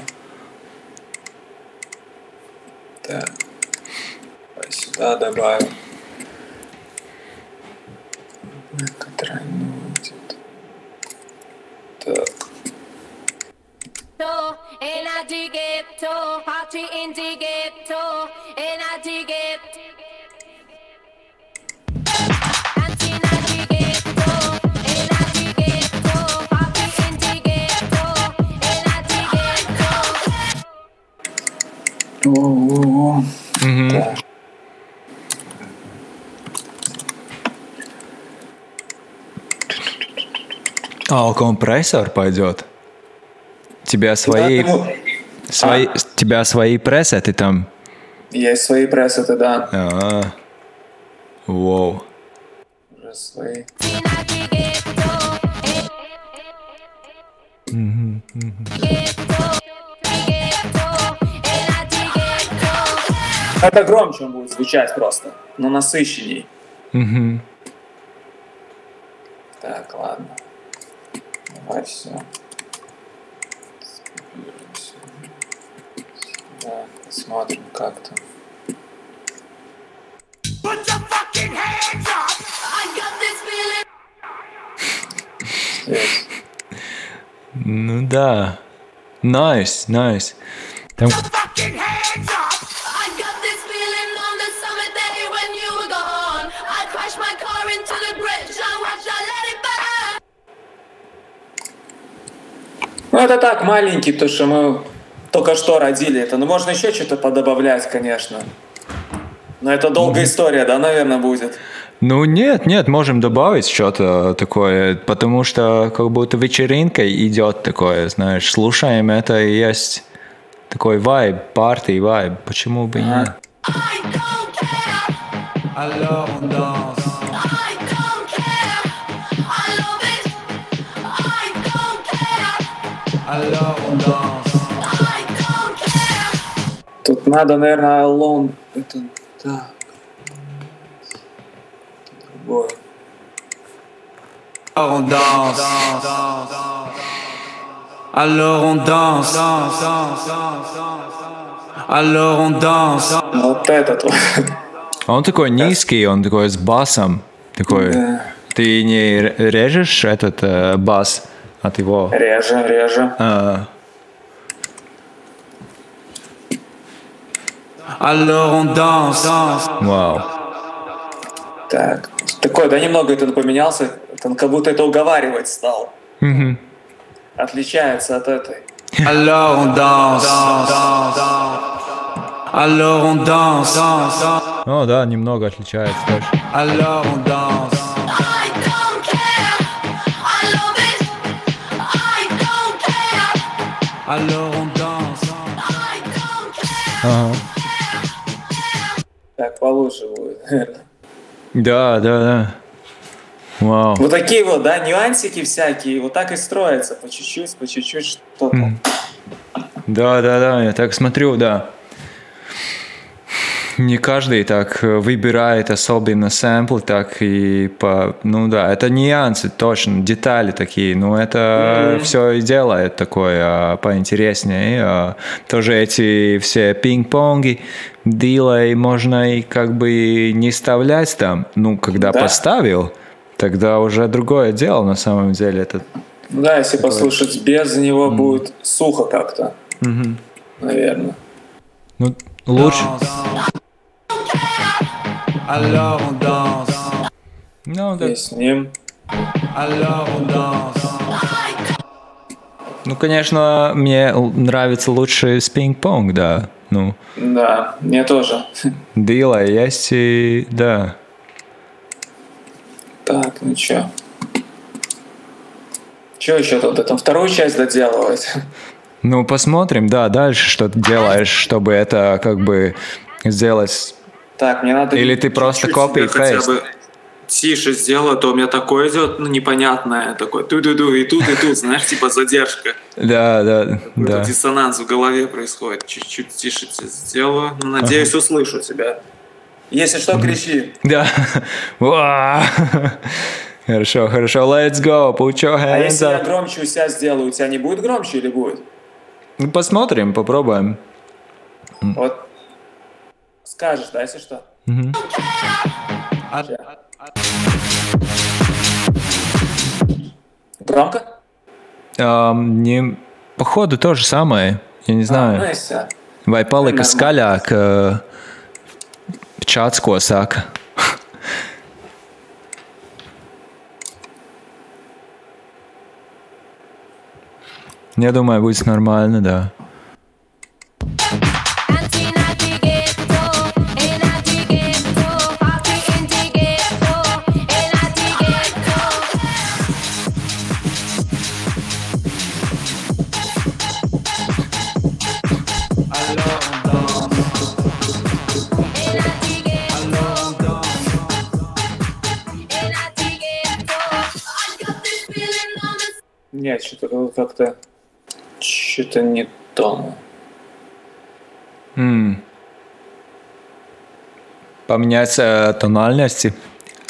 Так. Давай сюда добавим. Где-то. Так. And I dig it, too. Party in dig О-о-о. Так. А, компрессор пойдет. Тебя свои, Да, ну, свои, тебя свои пресеты там. Есть свои пресеты, да. А, Воу. Уже свои. And I Это громче он будет звучать просто, но насыщенней. Мгм. Так, ладно. Давай все. Да, посмотрим, как там. I got this feeling. Здесь. Ну да. Nice, nice. Там Ну, это так, маленький, потому что мы только что родили это. Ну, можно еще что-то подобавлять, конечно. Но это долгая история, да, наверное, будет. Ну нет, нет, можем добавить что-то такое, потому что как будто вечеринка идет такое, знаешь, слушаем это и есть такой вайб, парти вайб, почему бы и нет? I don't care. Alors on danse. Alors on danse. I don't care. Тут надо, наверное, лон... Это... Так. Другое. Alors on danse. Alors on danse. Alors on danse. Вот этот вот. Он такой низкий, он такой с басом. Такой. Да. Ты не р- режешь этот э, бас От его? Реже, реже. А, Alors on danse. вау. Так. Такой, да, немного это поменялся. Он как будто это уговаривать стал. Мгм. Отличается от этой. Alors on danse. Alors on danse. О, да, немного отличается. Alors on danse. Alors on danse. I don't care. Ага. Так, получше будет. Да, да, да. Вау. Вот такие вот, да, нюансики всякие. Вот так и строятся. По чуть-чуть, по чуть-чуть что-то. Да, да, да, я так смотрю, да. Не каждый так э, выбирает особенно сэмплы, так и по... Ну да, это нюансы, точно, детали такие. Но это все и делает такое а, поинтереснее. А, тоже эти все пинг-понги, дилей можно и как бы не вставлять там. Ну, когда Да. поставил, тогда уже другое дело на самом деле. Это Ну Да, если послушать без него будет сухо как-то. Наверное. ну, лучше. Alors on danse. Ну, да. И с ним. Alors on danse. Ну, конечно, мне нравится лучше с пинг-понг, да. Ну, Да, мне тоже. дила есть и... Да. Так, ну чё? Чё еще тут? Это вторую часть доделывать? Ну, посмотрим, да, дальше, что ты делаешь, чтобы это как бы сделать... Так, мне надо... Или ты просто себе и бы тише сделаю, а то у меня такое идет, ну, непонятное, такое ту-ду-ду, и тут, и тут, знаешь, типа задержка. Да, да, да. диссонанс в голове происходит. Чуть-чуть тише сделаю. Ну, надеюсь, услышу тебя. Если что, кричи. Да. Хорошо, хорошо, let's go, put your А если я громче у себя сделаю, у тебя не будет громче или будет? Ну, Посмотрим, попробуем. Вот скажешь, да, если что? Громко? Ам, не... Походу то же самое, я не А, знаю. ну и всё. Vai palika Nē, skaļāk uh, čats, ko saka? Я думаю, будет нормально, да. Нет, что-то как-то... Что-то не то. М. Поменять э, тональности.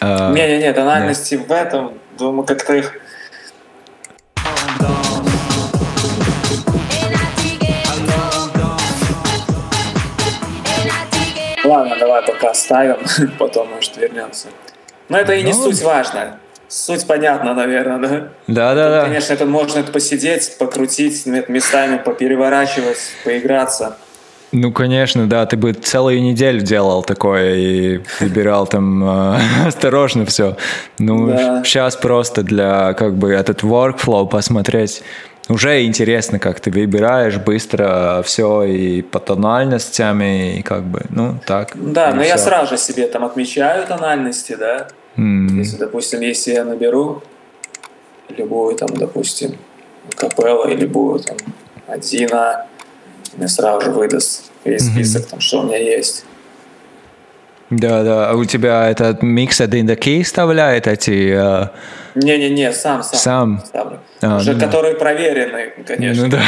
Э, Не-не-не, тональности в этом, думаю, как-то их... Ладно, давай пока оставим, потом, может, вернемся. Но это и не Ну. суть важная. Суть понятна, наверное, да? Да-да-да. Конечно, это можно посидеть, покрутить, местами попереворачивать, поиграться. Ну, конечно, да, ты бы целую неделю делал такое и выбирал там э, осторожно все. Ну, Да. сейчас просто для как бы этот workflow посмотреть. Уже интересно, как ты выбираешь быстро все и по тональностям, и как бы, ну, так. Да, но я всё. сразу же себе там отмечаю тональности, да. М, Если, допустим, если я наберу любую там, допустим, капелла или любую там один мне сразу же выдаст весь список, там, что у меня есть. Да, да. А У тебя этот in the Key вставляет эти... э, Не-не-не, сам, сам. Сам? ставлю. А, Уже ну да. которые проверены, конечно. Ну да.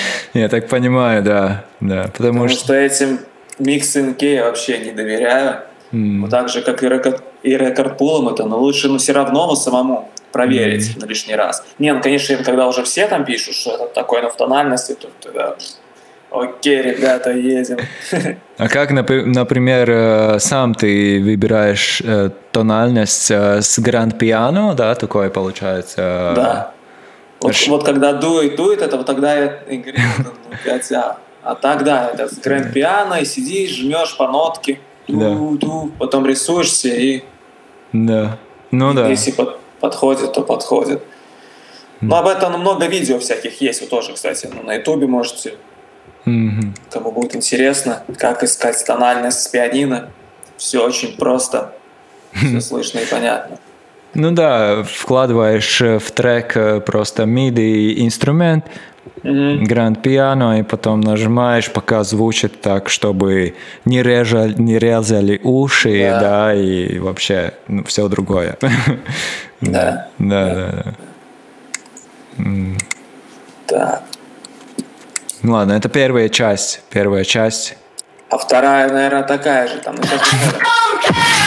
Я так понимаю, да. Да. Потому Потому что... что этим Mixed In Key я вообще не доверяю. Вот так же, как и рекорд, и record pool ом это, но лучше, ну, все равно ну, самому проверить на лишний раз. Не, ну, конечно, когда уже все там пишут, что это такое, но в тональности, то тогда окей, ребята, едем. А как, например, э, сам ты выбираешь э, тональность э, с grand piano, да, такое получается? Да. Вот, Ш- вот когда дует, дует, это вот тогда я и говорю, ну, опять, а, а так, да, это с grand piano, и сидишь, жмешь по нотке, Да. ту-ту, потом рисуешься, и Да. Ну да. если под- подходит, то подходит. Но об этом много видео всяких есть, вот тоже, кстати, ну, на ютубе можете, Мгм. кому будет интересно, как искать тональность с пианино. Все очень просто, все слышно и понятно. Ну да, вкладываешь э, в трек э, просто MIDI инструмент, гранд пиано, и потом нажимаешь, пока звучит так, чтобы не, режа, не резали уши, Да. да, и вообще все другое. Да. Да, да, да. Так. Ну ладно, это первая часть. Первая часть. А вторая, наверное, такая же. Там,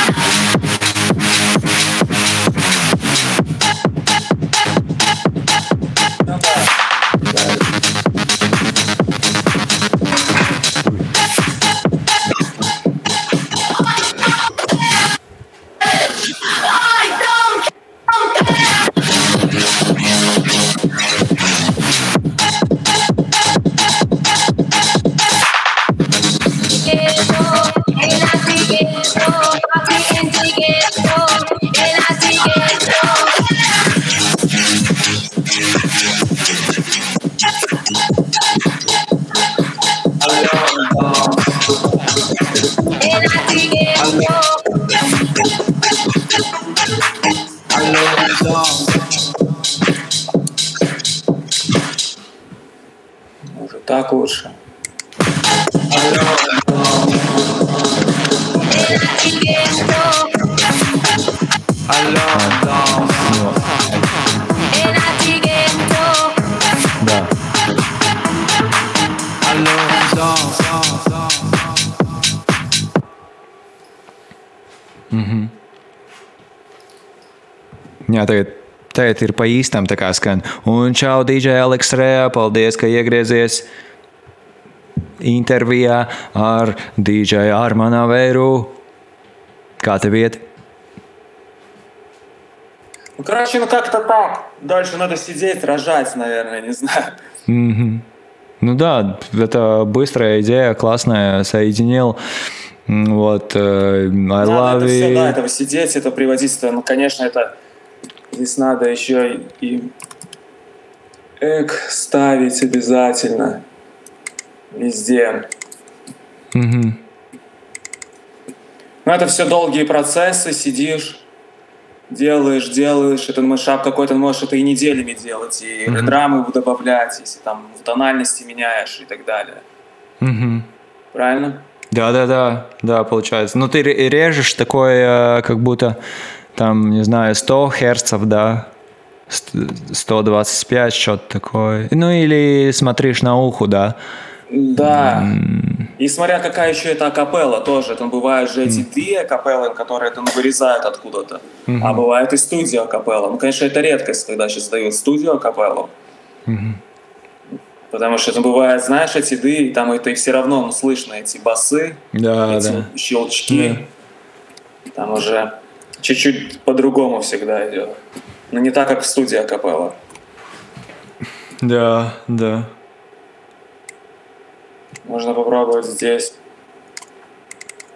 Jā, tagad, tagad ir pa īstam tā kā skan. Un čau, DJ Aleks Rējā, paldies, ka iegriezies intervijā ar DJ Armānu Vēru. Kā tev iet? Ну, короче, ну как-то так. Дальше надо сидеть, рожать, наверное, не знаю. Ну да, это быстрая идея, классная, соединил. М, Вот, э, I Надо love это все, да, it. этого сидеть, это приводить. сюда. Ну, конечно, это здесь надо еще и, эк ставить обязательно везде. Мгм. Ну, это все долгие процессы, сидишь, делаешь, делаешь, это мышап какой-то, можешь это и неделями делать, и редрамы добавлять, если там в тональности меняешь и так далее. Мгм. Правильно? Да, да, да, да, получается. Ну, ты ре- режешь такое, э, как будто там, не знаю, 100 герцов, да, ст- 125, что-то такое. Ну, или смотришь на уху, да. Да. И смотря какая еще это акапелла тоже. Там бывают же эти две акапеллы, которые там вырезают откуда-то. А бывает и студия акапелла. Ну, конечно, это редкость, когда сейчас дают студию акапеллу. Потому что это бывает, знаешь, эти ды, и там это и все равно ну, слышно эти басы, Да, эти да. щелчки. Там уже чуть-чуть по-другому всегда идет. Но не так, как в студии акапелла. Да, да. Можно попробовать здесь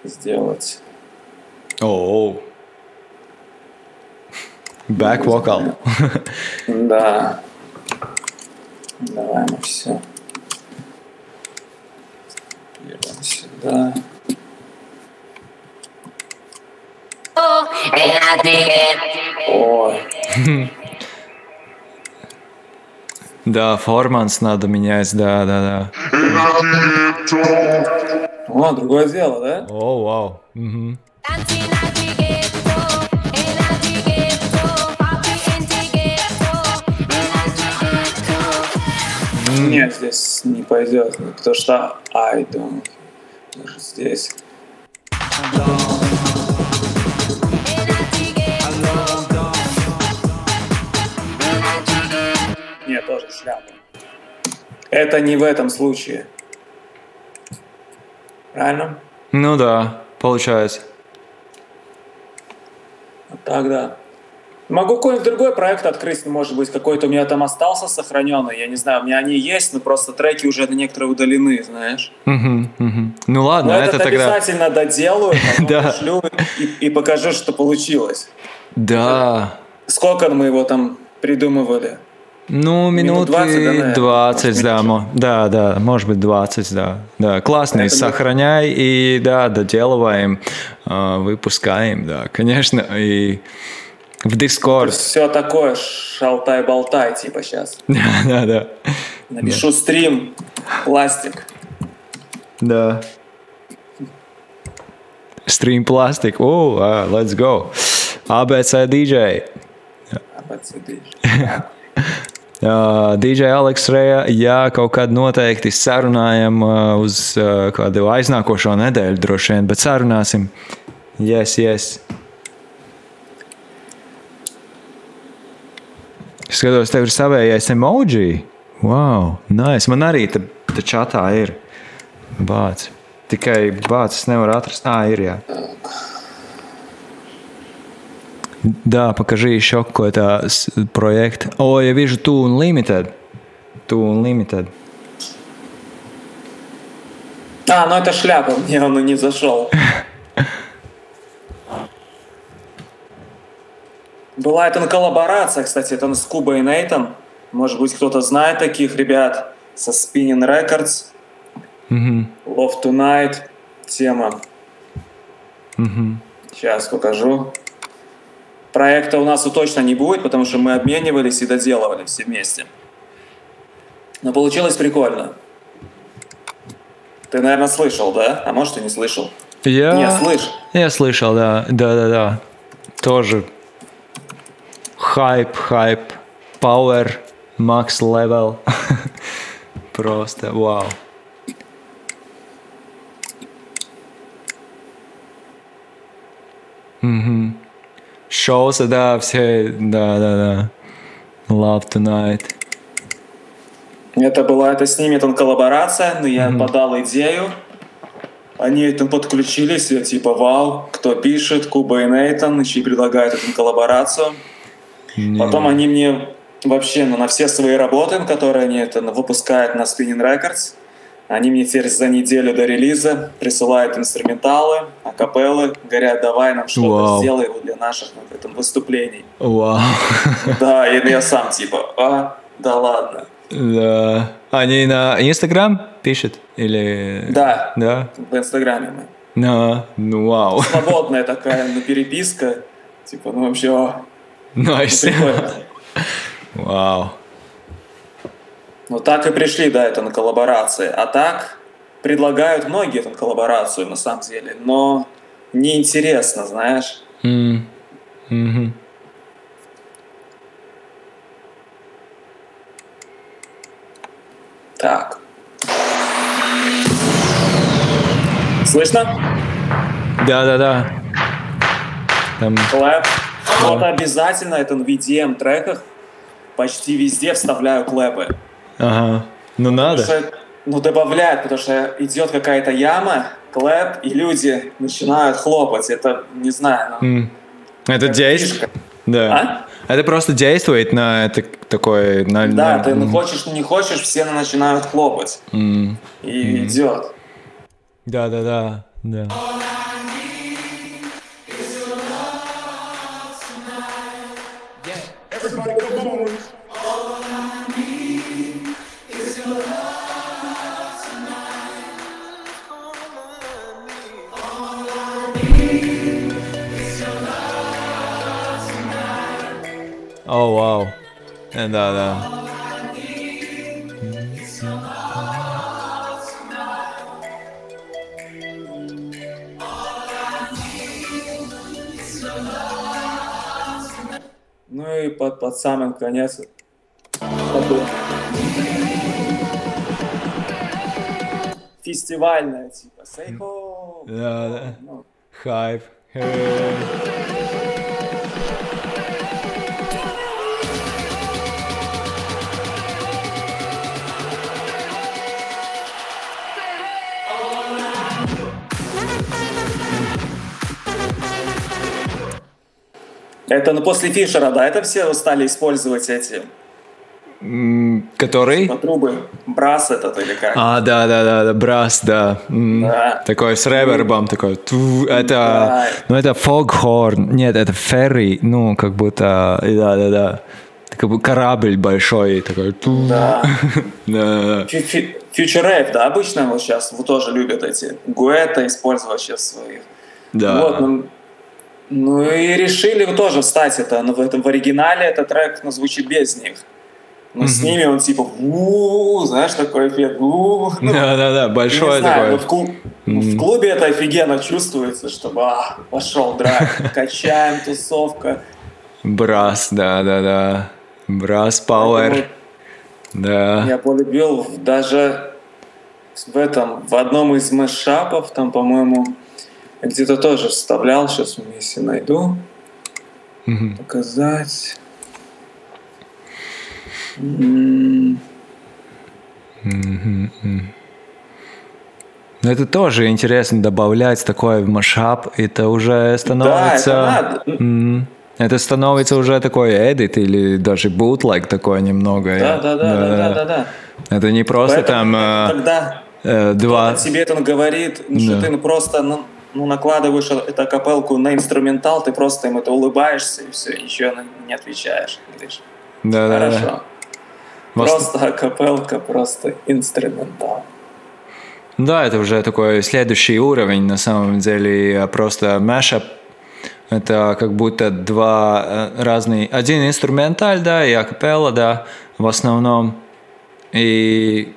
сделать. О, Back vocal. Да. Давай мы все. Берем сюда. Ой. Да, форманс надо менять, да, да, да. О, другое дело, да? О, вау. Нет, здесь не пойдет, потому что I don't. Даже здесь. Нет, тоже шляпа. Это не в этом случае. Правильно? Ну да, получается. Вот Так, да. Могу какой-нибудь другой проект открыть, может быть, какой-то у меня там остался сохраненный, я не знаю, у меня они есть, но просто треки уже некоторые удалены, знаешь. Мгм, мгм. Ну ладно, Но это этот тогда... обязательно доделаю, Да. пошлю и, и покажу, что получилось. Да. Сколько мы его там придумывали? Ну, Минут минут 20, да, наверное? 20, Может, да, да, да, может быть 20, да. Да, классный, Это сохраняй и, да, доделываем, а, выпускаем, да, конечно, и в Discord. Все такое, шалтай-болтай, типа сейчас. Да, да, Напишу стрим, пластик. да. Stream Plastic, о, а, let's go. ABC DJ. А, пацаны. Uh, DJ Aleks Reja, jā, kaut kad noteikti sarunājam uh, uz uh, kādu aiznākošo nedēļu, droši vien, bet sarunāsim. Yes, yes. Skatos, tev ir savējais emoji. Wow, nice. Man arī te, te čatā ir bācis. Tikai bācis nevar atrast. Ah, ir jā. Да, покажи еще какой-то проект. О, я вижу Two Unlimited. Two Unlimited. А, ну это шляпа, мне он и не зашел. Была это коллаборация, кстати, это с Кубой и Нейтан. Может быть, кто-то знает таких ребят со Spinning Records. Love Tonight тема. Сейчас покажу. Проекта у нас точно не будет, потому что мы обменивались и доделывали все вместе. Но получилось прикольно. Ты, наверное, слышал, да? А может, и не слышал. Я... Не, слышь. Я слышал, да. Да, да, да. Тоже хайп, хайп, power, max level. Просто вау. Мгм. Шоусы, да, все, да, да, да. Love Tonight. Это была это с ними там коллаборация, но я подал идею. Они там подключились, я типа, вау, кто пишет, Куба и Нейтан, еще и предлагают эту коллаборацию. Потом они мне вообще ну, на все свои работы, которые они это, выпускают на Spinning Records, они мне теперь за неделю до релиза присылают инструменталы, акапеллы, говорят, давай нам что-то Вау. сделай вот для наших ну, там, выступлений. Вау. Да, и я сам типа, а, да ладно. Да. Они на Инстаграм пишут? Или... Да. Да? В Инстаграме мы. Да. Ну, вау. Свободная такая ну, переписка. Типа, ну вообще, Nice. прикольно. Вау. Ну так и пришли, да, это на коллаборации. А так предлагают многие эту коллаборацию на самом деле, но неинтересно, знаешь. М. Мгм. Так. Слышно? Да-да-да. Там... Клэп. Вот обязательно это в VDM треках почти везде вставляю клэпы. Ага. Ну надо. Потому что, ну, добавляют, потому что идет какая-то яма, клэп, и люди начинают хлопать. Это, не знаю, ну, М. Это действует? фишка. Да. Это просто действует на это такой... На, Да, на- ты ну, хочешь, не хочешь, все начинают хлопать. М. И идет. Да-да-да. Да. О, вау. Да, да. Ну и под, под самым конец. Фестивальная, типа. Сейко. Да, да. Ну. Хайп. Hey. Это ну, после Фишера, да, это все стали использовать эти Который? по трубы. Брас этот или как? А, да, да, да, да, брас, да. Да. Такой с ревербом, такой. ту, Это, Да. ну это фогхорн, нет, это ферри, ну как будто, да, да, да. Как бы корабль большой такой. ту. Да. Да, Rave, да, обычно вот сейчас вот тоже любят эти гуэта использовать сейчас своих. Да. Вот, ну, ну и решили тоже встать это, но в этом в оригинале этот трек ну, звучит без них. Но с ними он типа, знаешь, такой эффект. «У-у-у». Ну, не знаю, но такой. в, клу- ну, в клубе это офигенно чувствуется, что а, пошел драйв, качаем, тусовка. Брас, да, да, да. Брас Пауэр. Да. Я полюбил даже в этом, в одном из мэшапов, там, по-моему, где-то тоже вставлял, сейчас если найду, Мгм. показать. Но это тоже интересно добавлять такое в машап. Это уже становится... Да, это надо. М, Это становится уже такой эдит или даже бутлайк такой немного. Да, да, да, да, да, да, да. Это не просто Поэтому, там э, когда э, два... тебе это говорит, ну, что Да. ты ну, просто ну, ну, накладываешь эту капелку на инструментал, ты просто им это улыбаешься и все, ничего не отвечаешь. Говоришь, Да, да, да. Хорошо. Вас- Просто акапелка, просто инструментал. Да, это уже такой следующий уровень, на самом деле, просто mashup. Это как будто два э, разные... Один инструменталь, да, и акапелла, да, в основном. И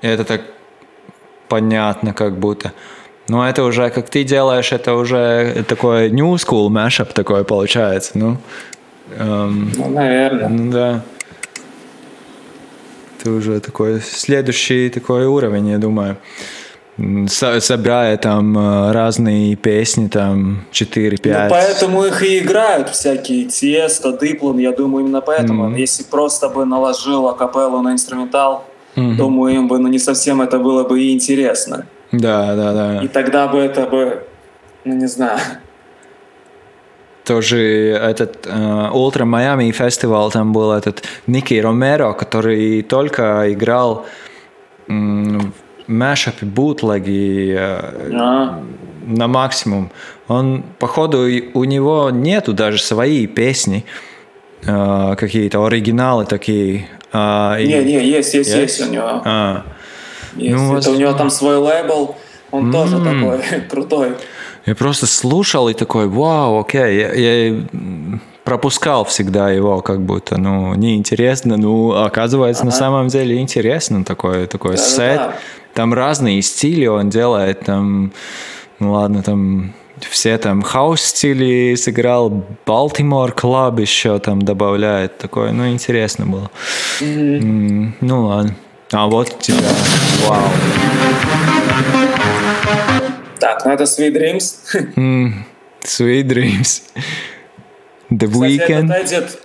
это так понятно как будто. Но это уже, как ты делаешь, это уже такой new school mashup такой получается, ну. эм, Ну, наверное. ну да. Это уже такой следующий такой уровень, я думаю. Со- Собирая там э, разные песни, там 4-5. Ну, поэтому их и играют всякие Тiesto, Диплон, я думаю, именно поэтому. Мгм. Если просто бы наложил акапеллу на инструментал, Мгм. думаю, им бы ну, не совсем это было бы и интересно. Да, да, да. И тогда бы это бы, ну не знаю, Тоже этот Ультра Майами фестивал, там был этот Ники Ромеро, который только играл м, в мэшапе, бутлеги, э, а, на максимум. Он, походу, и у него нету даже свои песни, э, какие-то оригиналы такие. А, и- не, не, есть, есть, Есть? есть у него. А, Есть. Ну, это у него там свой лейбл, он тоже М. такой крутой. я просто слушал и такой, вау, окей. Я, я, пропускал всегда его, как будто, ну, неинтересно. Ну, оказывается, на Ага. самом деле интересно такой, такой Да-да-да. сет. Там разные стили он делает, там, ну ладно, там все там house стили сыграл, Baltimore Club еще там добавляет, такое, ну, интересно было. М, Ну, ладно. А вот тебя, вау. Так, ну это Sweet Dreams. М, Sweet Dreams. The Кстати, это Weeknd. дойдет,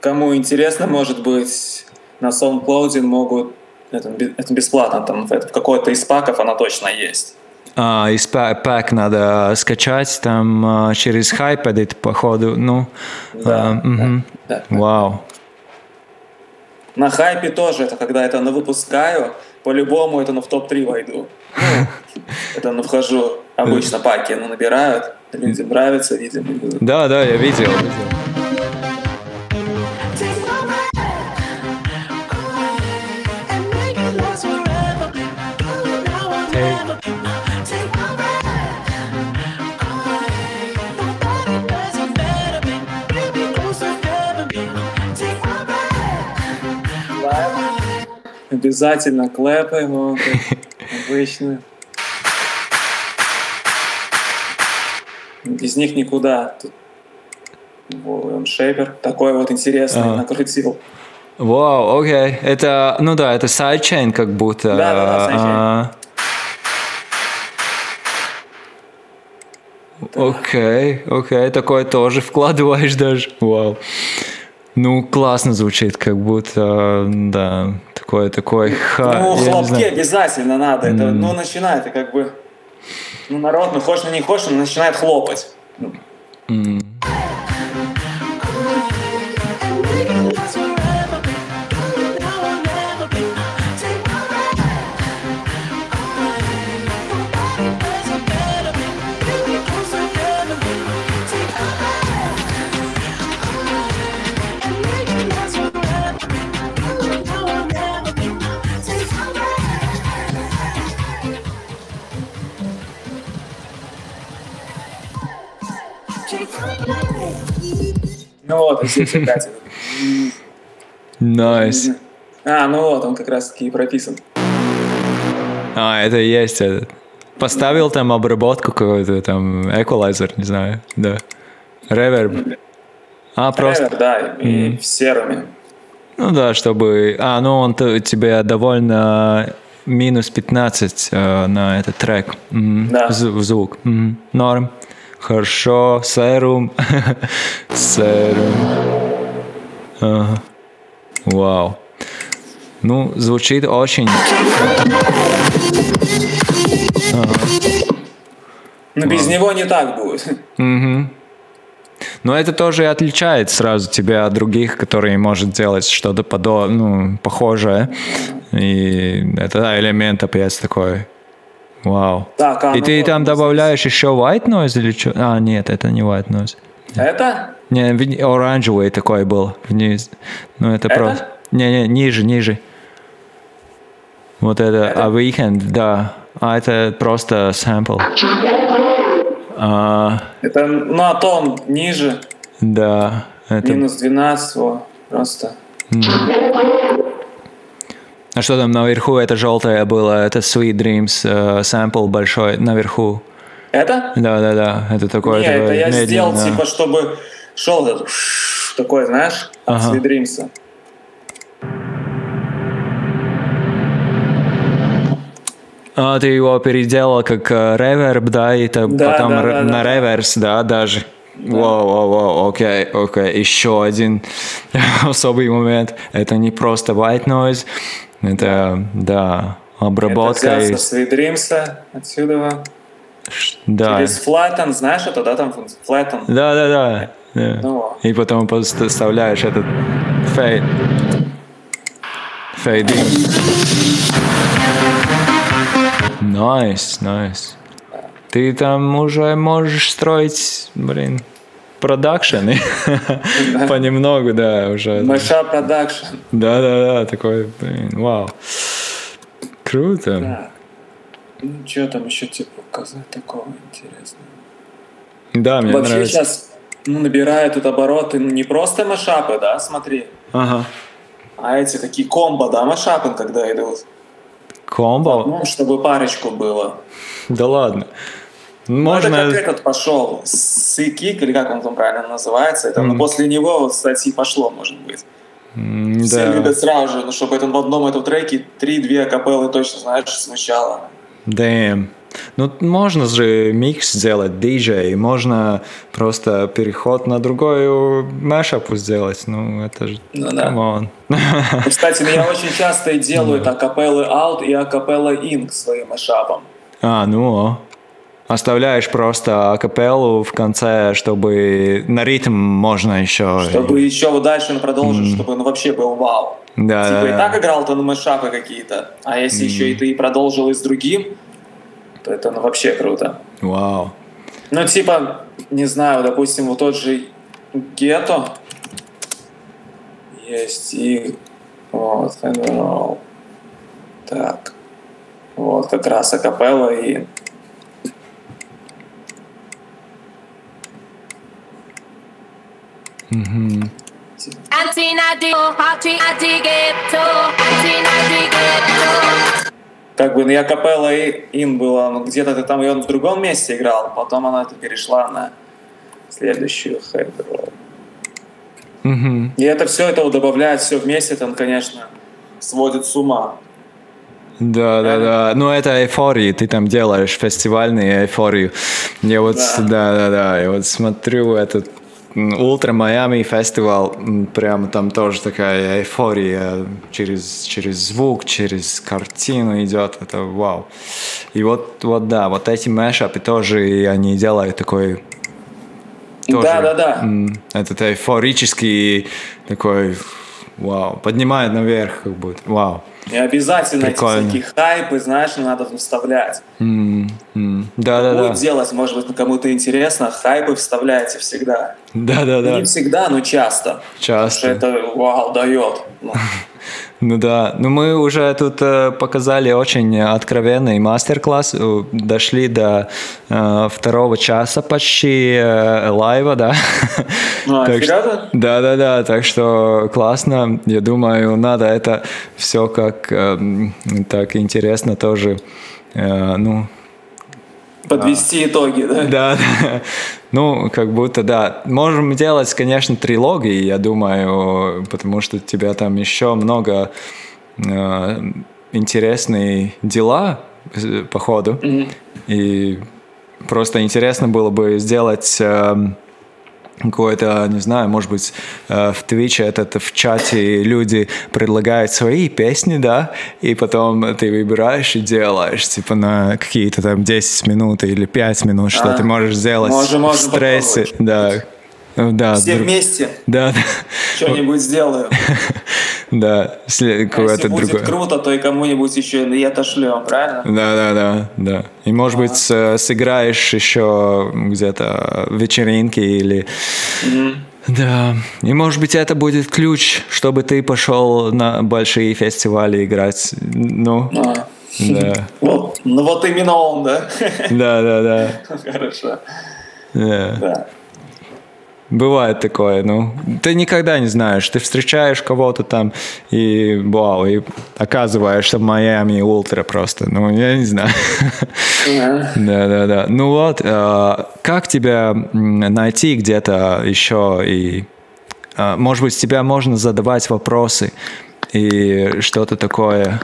кому интересно, может быть, на SoundCloud могут, это, это бесплатно, там в, какой-то из паков она точно есть. А, из па- пак надо скачать там а, через HypeEdit, походу, ну. Да, а, мгм. да, да. Вау. На хайпе тоже, это когда это на выпускаю, по-любому это ну, в топ-3 войду. Ну, это ну, вхожу, обычно паки ну, набирают, людям нравится, видимо. Да, да, я видел. Обязательно clap ы, ну, как обычно. Без них никуда. Тут Volume Shaper. Такой вот интересный Ага. накрутил. Вау, окей. Это, ну да, это sidechain как будто. Да-да-да, sidechain. А, Окей, окей, такое тоже вкладываешь даже. Вау. Ну, классно звучит, как будто, да, такое, такое, ха, ну, хлопки обязательно надо. Это, ну, начинает, это как бы... Ну, народ, ну, хочешь, ну, не хочешь, он начинает хлопать. Ну вот, здесь опять. Nice. А, ну вот, он как раз таки и прописан. А, это и есть этот. Поставил там обработку какую-то, там, эквалайзер, не знаю, да. Reverb. А, просто... Reverb, да, и в Serum е. Ну да, чтобы... А, ну он тебе довольно минус 15 э, на этот трек. Мгм. Да. Зв- звук. Мгм. Норм. Хорошо. Серум. Серум. Ага. Вау. Ну, звучит очень... Но без него не так будет. Мгм. Но это тоже отличает сразу тебя от других, которые может делать что-то подо... ну, похожее. И это элемент опять такой. Вау. Так, а и ну ты там ну, добавляешь еще white noise или что? А, нет, это не white noise. Это? Не, оранжевый такой был вниз. Ну, это, Это? просто... Не, не, ниже, ниже. Вот это, Это? а weekend, да. А это просто sample. А, Это на тон ниже. да, это Минус 12, во, просто. А что там наверху? Это желтое было, это Sweet Dreams э, sample большой наверху. Это? Да, да, да. Это такое. Не, такое это я медленно. сделал, типа, чтобы шел этот такой, знаешь, от Ага. Свидримса. А ты его переделал как э, реверб, да, и это Да, потом да, да, на да, да. реверс, да, даже. Вау, вау, вау, окей, окей. Еще один особый момент. Это не просто white noise, это, да, обработка. Это и- взял со Sweet Dreams а отсюда. да. Через Flatten, знаешь, это, да, там? Flatten. Да, да, да. да. Ну. И потом поставляешь этот fade. Fade Nice, nice. Ты там уже можешь строить, блин, продакшены. Понемногу, да, уже. Маша Продакшн. Да, да, да, такой, блин, вау. Круто. Да. Ну, что там еще типа показать такого интересного? Да, мне Вообще нравится. сейчас ну, набирают тут обороты ну, не просто машапы, да, смотри, Ага. а эти такие комбо, да, машапы, когда идут. Комбо? Ну, чтобы парочку было. Да ладно. Ну, это Можно... как этот пошел, Сикик, или как он там правильно называется, это, ну, Мгм. после него, кстати, пошло, может быть. М, Все Да. любят сразу же, ну, чтобы это в одном этом треке три-две капеллы точно, знаешь, звучало. Damn. Ну, можно же микс сделать, диджей, можно просто переход на другой мэшапу сделать. Ну, это же... Ну да. On. И, Кстати, ну, я очень часто делаю акапеллы out и акапелла in к своим машапам. А, ну, оставляешь просто акапеллу в конце, чтобы на ритм можно еще... Чтобы еще дальше он продолжил, чтобы он вообще был вау. Да, типа да, и так играл то на мэшапы какие-то, а если еще и ты продолжил и с другим, то это ну, вообще круто. Вау. Ну, типа, не знаю, допустим, вот тот же Гетто есть и вот. Так. Вот, как раз акапелла и Ghetto. как бы ну, я капелла и ин была, ну, где-то ты там он в другом месте играл, потом она это перешла на следующую head roll. И это все это добавляет все вместе, там, конечно, сводит с ума. Да, да, да. Ну, это эйфория. Ты там делаешь фестивальную эйфорию. Я вот, Да. да, да, да. Я вот смотрю этот Ультра Майами фестивал, прямо там тоже такая эйфория через, через звук, через картину идет, это вау. И вот, вот да, вот эти мэшапы тоже, и они делают такой тоже, Да, да, да. этот эйфорический такой, вау, поднимает наверх, как будто, вау. И обязательно Прикольно. эти всякие хайпы, знаешь, надо вставлять. М, м. Да, да, Будет да. делать, может быть, кому-то интересно, хайпы вставляйте всегда. Да, да, да. Не всегда, но часто. Потому что Часто. это вау дает. Ну, Ну да. Ну мы уже тут э, показали очень откровенный мастер-класс. Э, Дошли до э, второго часа почти э, лайва, да. А Так что- серьезно? Да, да, да. Так что классно. Я думаю, надо это все как эм, так интересно тоже. э, ну, Подвести итоги, да? Да, да. Ну, как будто, да. Можем делать, конечно, трилогии, я думаю, потому что у тебя там еще много э, интересные дела э, по ходу. И просто интересно было бы сделать эм, какое-то, не знаю, может быть, э, в Твиче этот в чате люди предлагают свои песни, да, и потом ты выбираешь и делаешь, типа на какие-то там 10 минут или 5 минут, что А, ты можешь сделать можем- в можем стрессе, да. Ну, Да, Все друг- вместе да, что-нибудь сделаем. да, сле- А если какое-то будет другое. круто, то и кому-нибудь еще и отошлем, правильно? Да, да, да, да. И может быть с- сыграешь еще где-то вечеринки или да. И может быть это будет ключ, чтобы ты пошел на большие фестивали играть. Ну, А. да, Вот, ну вот именно он, да? да, да, да. Хорошо. Да. Да. Бывает такое, ну, ты никогда не знаешь, ты встречаешь кого-то там и, вау, и оказываешься в Майами ультра просто, ну, я не знаю. Ага. Да, да, да. Ну вот, э, как тебя найти где-то еще и, э, может быть, тебя можно задавать вопросы и что-то такое.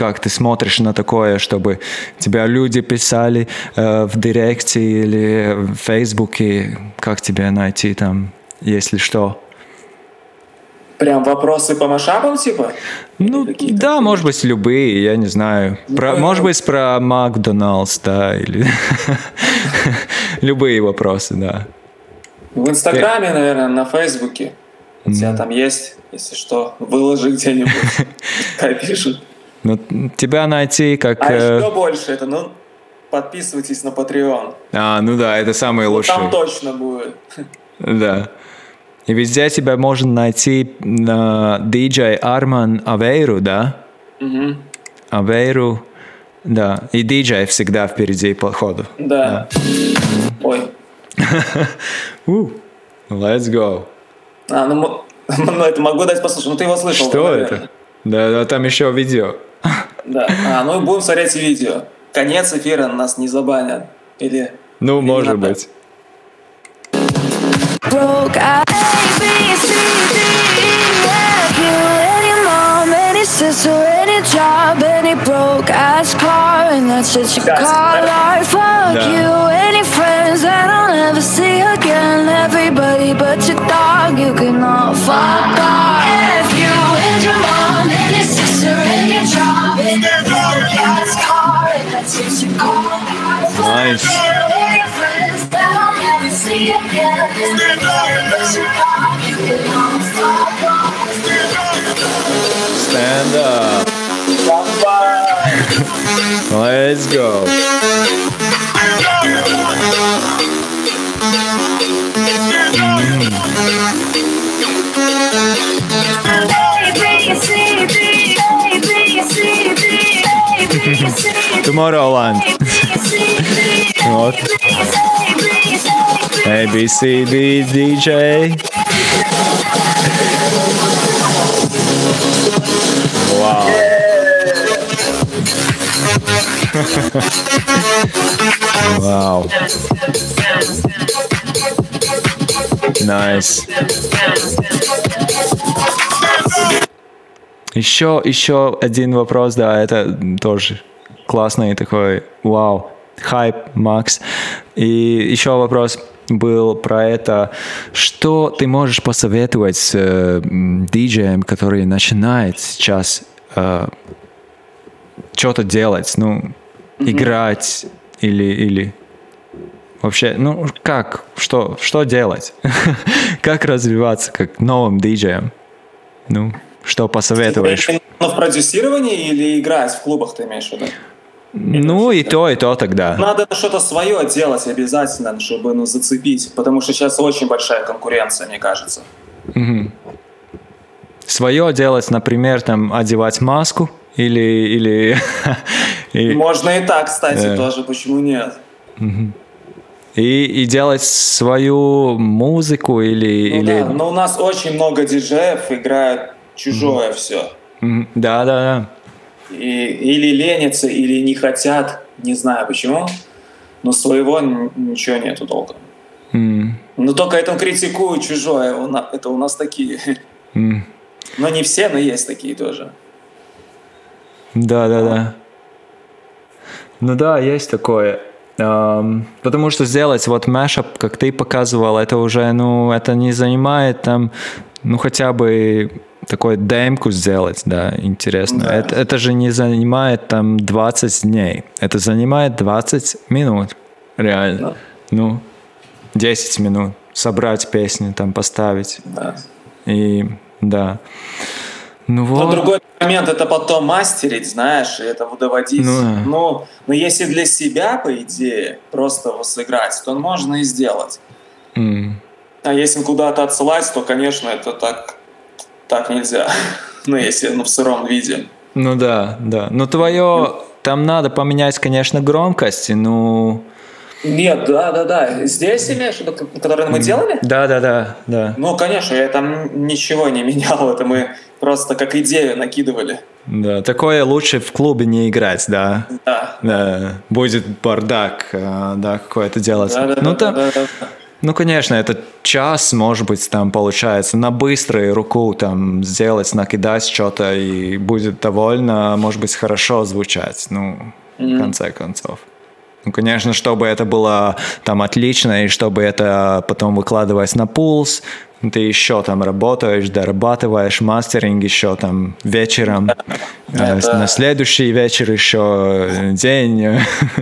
Как ты смотришь на такое, чтобы тебя люди писали э, в директе или в Фейсбуке, как тебя найти там, если что? Прям вопросы по машапам, типа? Ну, да, может быть, любые, я не знаю. Про, Ну, может ну. быть, про Макдоналдс, да, или любые вопросы, да. В Инстаграме, наверное, на Фейсбуке. У тебя там есть, если что, выложи где-нибудь. Пишут. Ну, тебя найти как... А э, еще больше это, ну, подписывайтесь на Patreon. а, ну да, это самый Ну, лучший. Там точно будет. Да. И везде тебя можно найти на DJ Арман Авейру, да? Мгм. Авейру, да. И DJ всегда впереди по ходу. Да. Ой. У, Let's go. А, ну, ну, это могу дать послушать. Ну, ты его слышал. Что наверное. это? Да, да, там еще видео. Да. А, ну, будем смотреть видео. Конец эфира нас не забанят. Или... Ну, Или может надо. быть. broke. I A, B, C, D, E, F, you, any mom, any sister, any job, any broke ass car, and that's just your call art. Fuck Yeah. you, any friends that I'll never see again, everybody but your dog, you can all fuck off. F off. Stand up. Let's go. Tomorrowland. Вот. A, B, C, D, DJ. Вау. Вау. Nice. Еще, еще один вопрос, да, это тоже классный такой, вау, хайп, Макс. И еще вопрос был про это, что ты можешь посоветовать э, диджеям, который начинает сейчас э, что-то делать, ну, играть или, или вообще, ну, как, что, что делать? как развиваться как новым диджеем? Ну, что посоветуешь? Но в продюсировании или играть в клубах ты имеешь в виду? Ну, и то, и то тогда. Надо что-то свое делать обязательно, чтобы ну, зацепить, потому что сейчас очень большая конкуренция, мне кажется. Свое делать, например, там, одевать маску или... или и, Можно и так, кстати, Да. тоже, почему нет? и, и делать свою музыку или... Ну, или... да, но у нас очень много диджеев играют чужое все. Мгм. Да, да, да. И, или ленятся, или не хотят, не знаю почему, но своего ничего нету толком. М, Но только это критикуют чужое, это у нас такие. м. Но не все, но есть такие тоже. Да, да, да. Ну да, есть такое. Потому что сделать вот мэшап, как ты показывал, это уже, ну, это не занимает там, ну, хотя бы такой демку сделать, да, интересно. Да. Это, это же не занимает там 20 дней. Это занимает 20 минут. Реально. Да. Ну, 10 минут. Собрать песню, там поставить. Да. И да. Ну Но вот. другой момент это потом мастерить, знаешь, и это доводить. Ну да. Ну, но если для себя, по идее, просто его сыграть, то можно и сделать. М. А если куда-то отсылать, то, конечно, это так, так нельзя. Ну, если ну, в сыром виде. Ну да, да. Ну твое, там надо поменять, конечно, громкость, ну... Нет, да, да, да. Здесь имеешь в виду, к- который мы делали? Да, да, да, да. Ну, конечно, я там ничего не менял. Это мы просто как идею накидывали. Да, такое лучше в клубе не играть, да. Да. Да, будет бардак, а, да, какое-то делать. Да, да, ну, да, там, да, да, да. Ну, конечно, это час, может быть, там получается на быструю руку там сделать, накидать что-то и будет довольно, может быть, хорошо звучать, ну, в конце концов. Ну, конечно, чтобы это было там отлично, и чтобы это потом выкладывать на пулс, ты еще там работаешь, дорабатываешь мастеринг еще там вечером, э, Это- на следующий вечер еще день.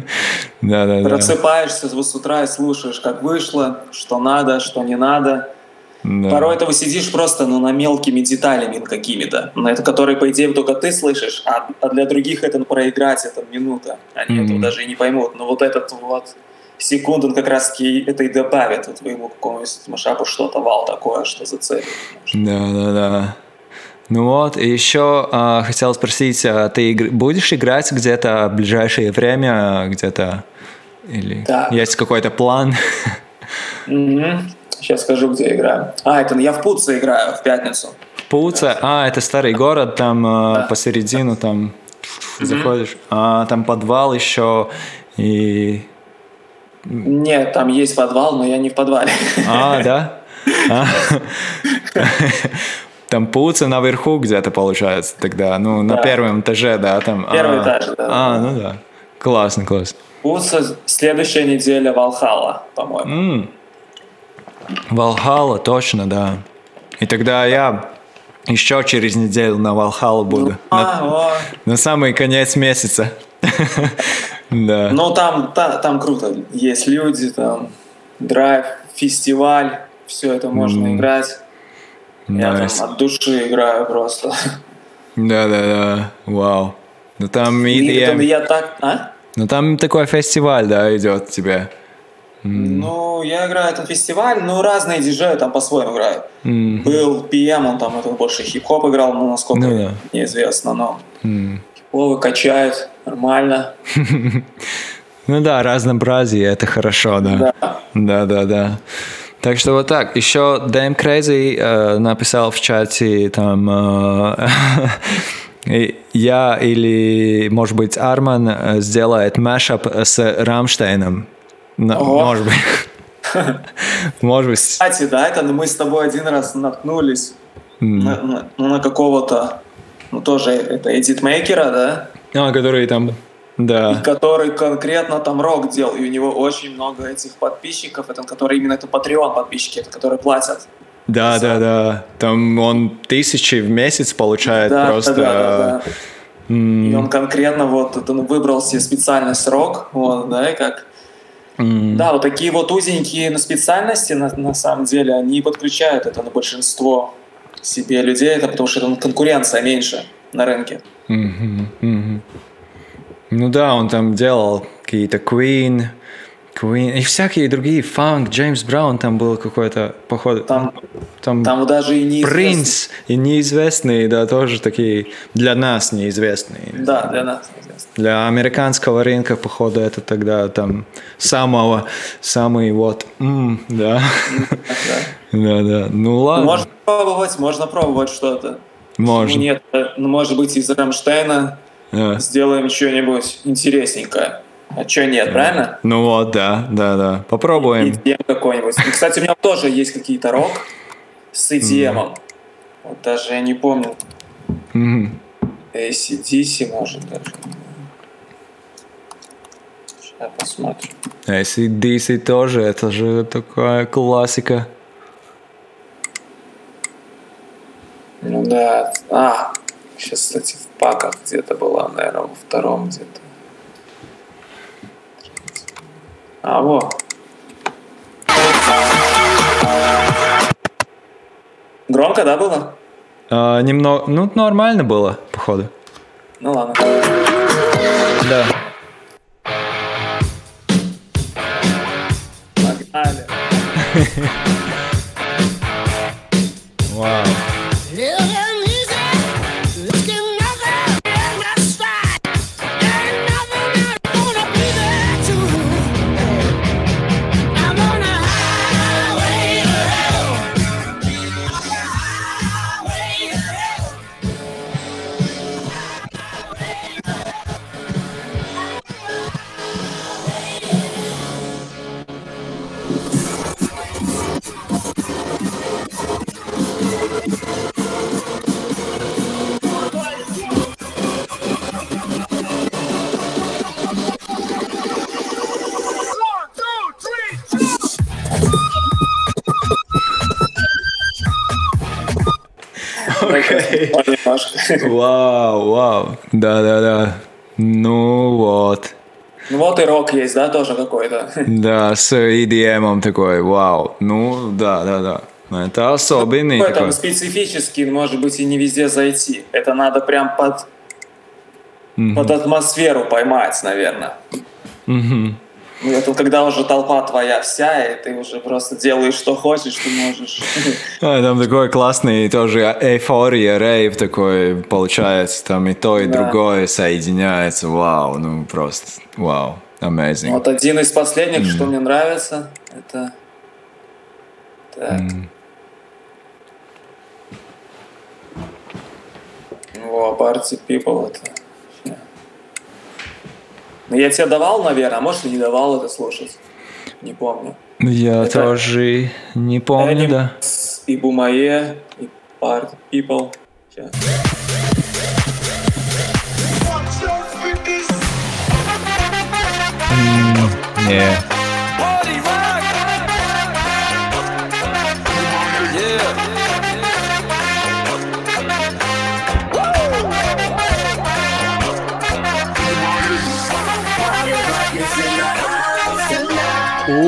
Да-да-да. Просыпаешься с утра и слушаешь, как вышло, что надо, что не надо. Да. Порой этого сидишь просто ну, на мелкими деталями какими-то, на это, которые, по идее, только ты слышишь, а, а для других это ну, проиграть, это минута. Они этого Мгм. даже и не поймут. Но вот этот вот секунд, он как раз-таки это и добавит вот твоему какому-нибудь машапу что-то вал такое, что зацепит. Да, да, да. Ну вот, и еще а, хотел спросить, а ты игр- будешь играть где-то в ближайшее время, где-то или Да. есть какой-то план? Мгм. Сейчас скажу, где я играю. А, это я в Пуце играю в пятницу. В Пуце? А, это старый город, там а, посередину там заходишь, а там подвал еще и Нет, там есть подвал, но я не в подвале. А, да? А. Там Пуца наверху где-то получается тогда, ну, на Да. первом этаже, да, там. Первый а. этаж, да. А, ну да. Классно, классно. Пуце следующая неделя Валхала, по-моему. Валхала, точно, да. И тогда я еще через неделю на Валхалу буду. На, А, на самый конец месяца. Да. Ну, там, та- там круто. Есть люди, там драйв, фестиваль, все это можно Мгм. играть. Я Nice. там от души играю просто. Да, да, да. Вау. Ну там И EDM. я так... А? Ну там такой фестиваль, да, идет тебе. Ну, я играю этот фестиваль, ну, разные диджеи там по-своему играют. М. Был PM, он там это больше хип-хоп играл, ну, насколько Ну да. неизвестно, но М. хиповый качает, нормально. Ну да, разнообразие, это хорошо, да. Да. Да, да, да. Так что вот так. Еще Damn Crazy э, написал в чате там э, я или, может быть, Арман э, сделает мэшап с Рамштейном. Ого. Может быть. Может быть, Кстати, да, это мы с тобой один раз наткнулись на, на- ну, на какого-то, ну тоже это эдитмейкера, да, а, который там, да, который конкретно там рок делал, и у него очень много этих подписчиков, это которые именно это Patreon подписчики, это которые платят. да, да, да, там он тысячи в месяц получает Да, просто. да, да, да, да. м, И он конкретно вот ну, выбрал себе специальность рок, вот, да, и как м, Да, вот такие вот узенькие ну, специальности, на, на самом деле, они подключают это на большинство себе людей, это потому что там конкуренция меньше на рынке. мгм, мгм. Ну да, он там делал какие-то Queen, Queen и всякие другие фанк, Джеймс Браун там был какой-то, походу, Там, там там даже и не Принц и неизвестные, да, тоже такие для нас неизвестные. Да, для нас неизвестно. Для американского рынка, походу, это тогда там самого, самый вот, м, да, Да. да. Ну ладно, можно пробовать, можно пробовать что-то. можно. Ну, нет, э, ну, может быть, из Рамштейна сделаем что-нибудь интересненькое. А что нет, правильно? Ну вот, да, да, да. Попробуем. EDM какой-нибудь. Ну, Кстати, у меня тоже есть какие-то рок с EDM. Вот даже я не помню. Мгм. ACDC, может, даже. Сейчас посмотрим. ACDC тоже, это же такая классика. Ну да. А, сейчас, кстати, в паках где-то была, наверное, во втором где-то. А, вот. Громко, да, было? А, немного, ну, нормально было, походу. Ну ладно. Вау. Вау, вау. Да, да, да. Ну вот. Ну вот и рок есть, да, тоже какой-то. Да, с EDM такой, вау. Ну, да, да, да. Это особенный Какой такой. специфический, может быть, и не везде зайти. Это надо прям под, Мгм. под атмосферу поймать, наверное. Мгм. Ну, это когда уже толпа твоя вся, и ты уже просто делаешь, что хочешь, ты можешь. А, там такой классный тоже эйфория, рейв такой получается. Там и то, и Да. другое соединяется. Вау, ну просто вау. Amazing. Вот один из последних, что мне нравится, это... Так. Во, Party People это... Ну, я тебе давал, наверное, а может и не давал это слушать. Не помню. Я Это- тоже не помню, да. Animals И Бумае, и Party People. Щас. Не.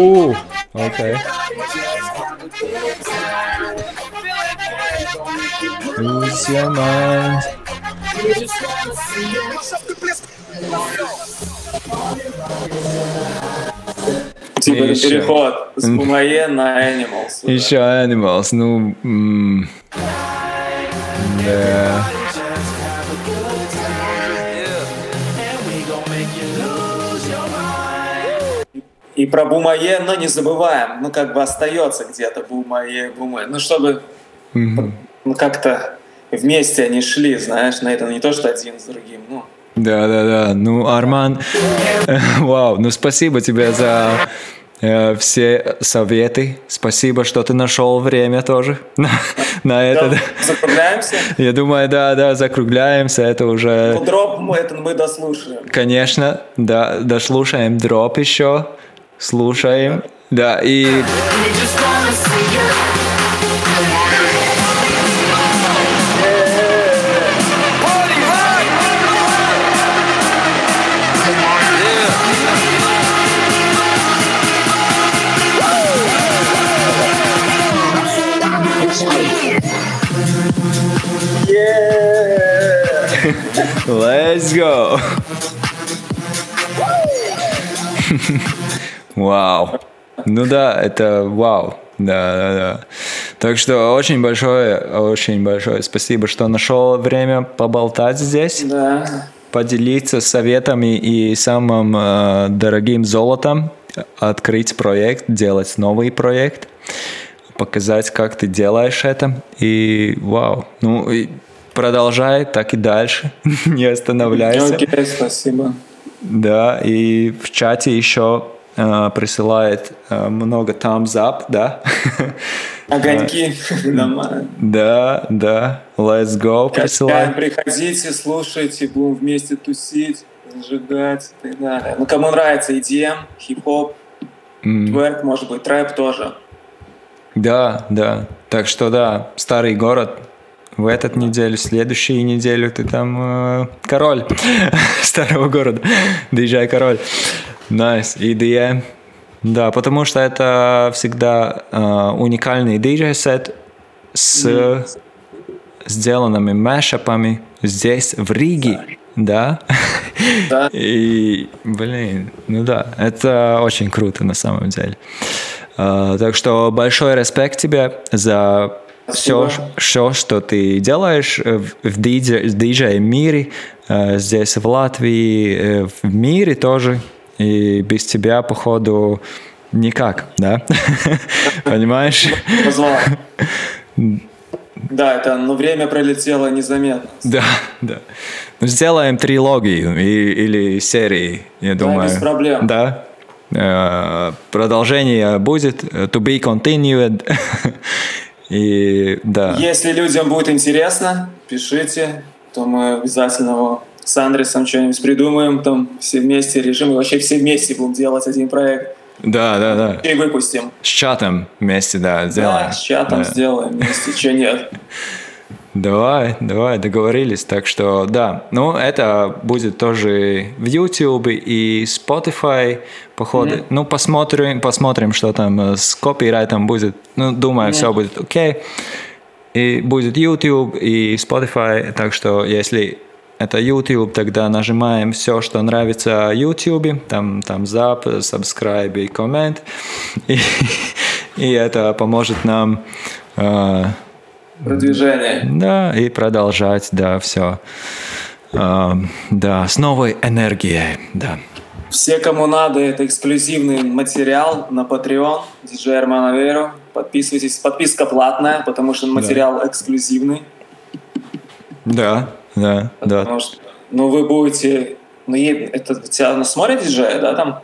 У, окей. Lose your mind. Типа Еще. переход с Бумае на Animals. Еще Animals, ну... Да. И про Бумае, но не забываем, ну как бы остается где-то Бумае, Бумае. Ну чтобы Мгм. ну как-то вместе они шли, знаешь, на это не то, что один с другим. Ну, Да, да, да. Ну, Арман, вау, ну спасибо тебе за э, все советы. Спасибо, что ты нашел время тоже на, на это. Да, закругляемся. Я думаю, да, да, закругляемся. Это уже, Ну, дроп мы, это мы дослушаем. конечно, да, дослушаем дроп еще, слушаем. Да, и let's go. Вау. Ну да, это вау. Да, да, да. Так что очень большое, очень большое спасибо, что нашел время поболтать здесь, Да. поделиться советами и самым э, дорогим золотом, открыть проект, делать новый проект, показать, как ты делаешь это. И вау. Ну, и продолжай так и дальше, не останавливайся. Окей, спасибо. Да, и в чате еще э, присылает э, много thumbs up, да? Огоньки. Нормально. Да, да, let's go присылает. приходите, слушайте, будем вместе тусить, зажигать и так далее. Ну, кому нравится EDM, хип-хоп, тверк, может быть, трэп тоже. Да, да. Так что да, старый город. В этот неделю, следующую неделю ты там э, король старого города. Диджей король. Nice. EDM. Да, потому что это всегда э, уникальный диджей-сет с сделанными мэшапами здесь, в Риге. Да. Да. И, блин, ну да, это очень круто на самом деле. А, так что большой респект тебе за все, Спасибо. все, что ты делаешь в, в диджей-мире, э, здесь в Латвии, э, в мире тоже. И без тебя, походу, никак, да? Понимаешь? Да, это, но время пролетело незаметно. Да, да. Ну, сделаем трилогию и- или серии, я думаю. без проблем. Да. Э, Продолжение будет to be continued. И да. Если людям будет интересно, пишите, то мы обязательно его с Андресом что-нибудь придумаем, там все вместе решим, и вообще все вместе будем делать один проект. Да, да, да. И выпустим. С чатом вместе, да, сделаем. Да, с чатом Да. сделаем вместе, что нет. Давай, давай, договорились. Так что, да, ну, это будет тоже в YouTube и Spotify, походу. Ну, посмотрим, посмотрим, что там э, с копирайтом будет. Ну, думаю, все будет окей. И будет YouTube и Spotify, так что если это YouTube, тогда нажимаем все, что нравится YouTube, там, там зап, subscribe и коммент, и, и это поможет нам э, Продвижение. да, и продолжать, да, все. да, с новой энергией, да. Все, кому надо, это эксклюзивный материал на Patreon, DJ Веру. Подписывайтесь. Подписка платная, потому что материал эксклюзивный. Да, да, да. Потому что, ну, вы будете... Ну, это тебя ну, смотрят диджея, да, там?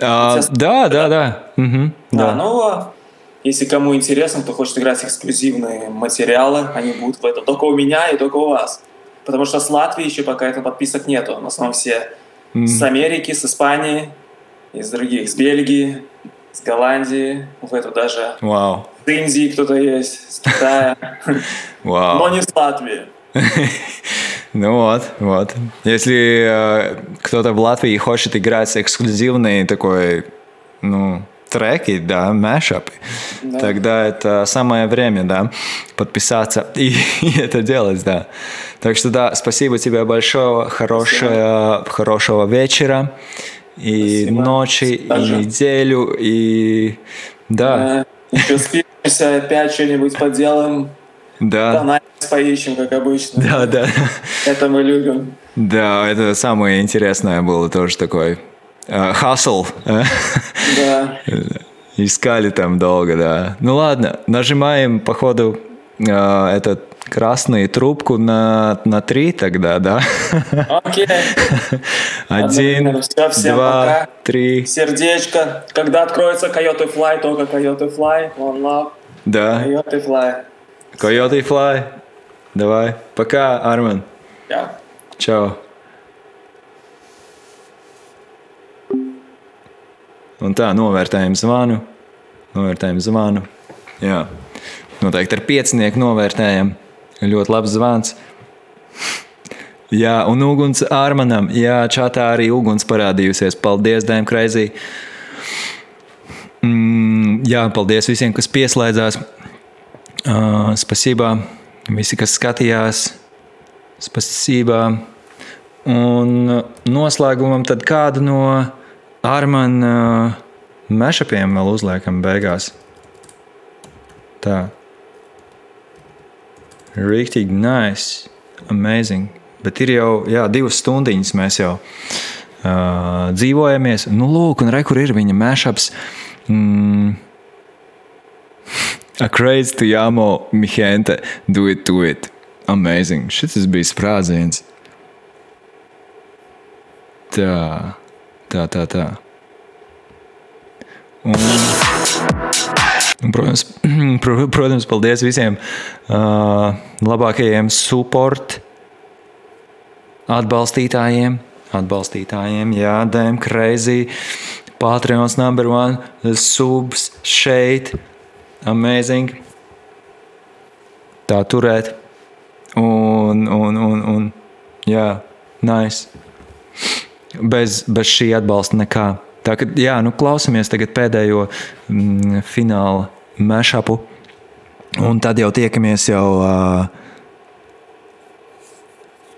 А, да, да, да. мгм, Да, да. ну, а если кому интересно, кто хочет играть эксклюзивные материалы, они будут в это только у меня и только у вас. Потому что с Латвии еще пока это подписок нету. В основном все с Америки, с Испании, из других, с Бельгии, с Голландии, в эту даже Вау, с Индии кто-то есть, с Китая, но вау. не с Латвии. Ну вот, вот. Если э, кто-то в Латвии хочет играть эксклюзивный такой, ну, треки, да, мэшапы, Да. тогда это самое время, да, подписаться и, и это делать, да. Так что да, спасибо тебе большое, хорошего, хорошего вечера и Спасибо. ночи, Также. и неделю, и да, Э, Еще спишемся, опять что-нибудь поделаем, да, донат поищем, как обычно. да, да. Это мы любим. Да, это самое интересное было тоже такой э, хасл. Да. Искали там долго, да. Ну ладно, нажимаем, походу, э, этот красную трубку на, на три тогда, да? Окей. Один, Всё, всем два, пока. три. Сердечко. Когда откроется Coyote Fly, только Coyote Fly. One love. Да. Coyote Fly. Coyote Fly. Давай. Пока, Армен. Я. Čau! Un tā, novērtējam zvanu. Novērtējam zvanu. Jā, noteikti ar piecinieku novērtējam. Ļoti labs zvans. Jā, un uguns Armanam. Jā, čatā arī uguns parādījusies. Paldies, Dēm Kreizī. Mm, jā, paldies visiem, kas pieslēdzās. Uh, spasībā. Visi, kas skatījās. Spasībā. Un noslēgumam tad kādu no Armāna uh, mešapiem vēl uzliekam beigās. Tā. Rīktīgi nice, amazing. Bet ir jau jā, divas stundiņas mēs jau uh, dzīvojamies. Nu, lūk, un re, kur ir viņa mešaps. Mm. A crazy to Jamo Mihente, do it, do it. Amazing. Šis bija sprādziens. Tā, tā, tā. tā. Un, un, protams, pro- protams, paldies visiem uh, labākajiem support atbalstītājiem. Atbalstītājiem, jā, Dēm, Crazy, Patreons number one, subs šeit, amazing. Tā turēt. Un, un, un, un jā, nice bez, bez šī atbalsta nekā. Tā kā jā, nu, klausamies tagad pēdējo mm, fināla mešapu, un tad jau tiekamies jau. Uh,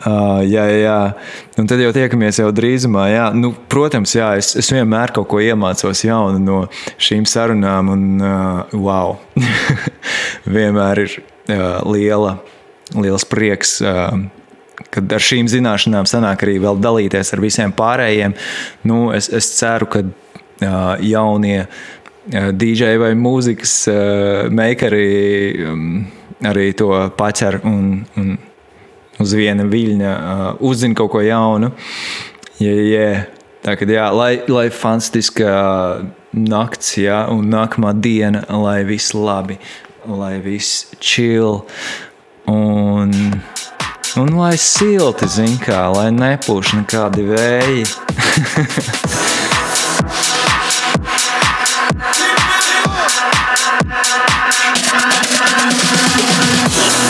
Uh, jā, jā. Un tad jau tiekamies jau drīzumā. Jā. Nu, protams, jā, es, es vienmēr kaut ko iemācos jaunu no šīm sarunām. Un, uh, wow! vienmēr ir uh, liela, liels prieks. Uh, kad ar šīm zināšanām sanāk arī vēl dalīties ar visiem pārējiem. Nu, es, es ceru, ka uh, jaunie uh, DJ vai mūzikas uh, meikari um, arī to paķer un, un uz viena viļņa uh, uzzina kaut ko jaunu. Yeah, yeah. Tā kā jā, lai, lai fantastiska nakts, jā, un nākamā diena, lai viss labi, lai viss chill. Un, un lai silti, zin kā, lai nepūš nekādi vēji.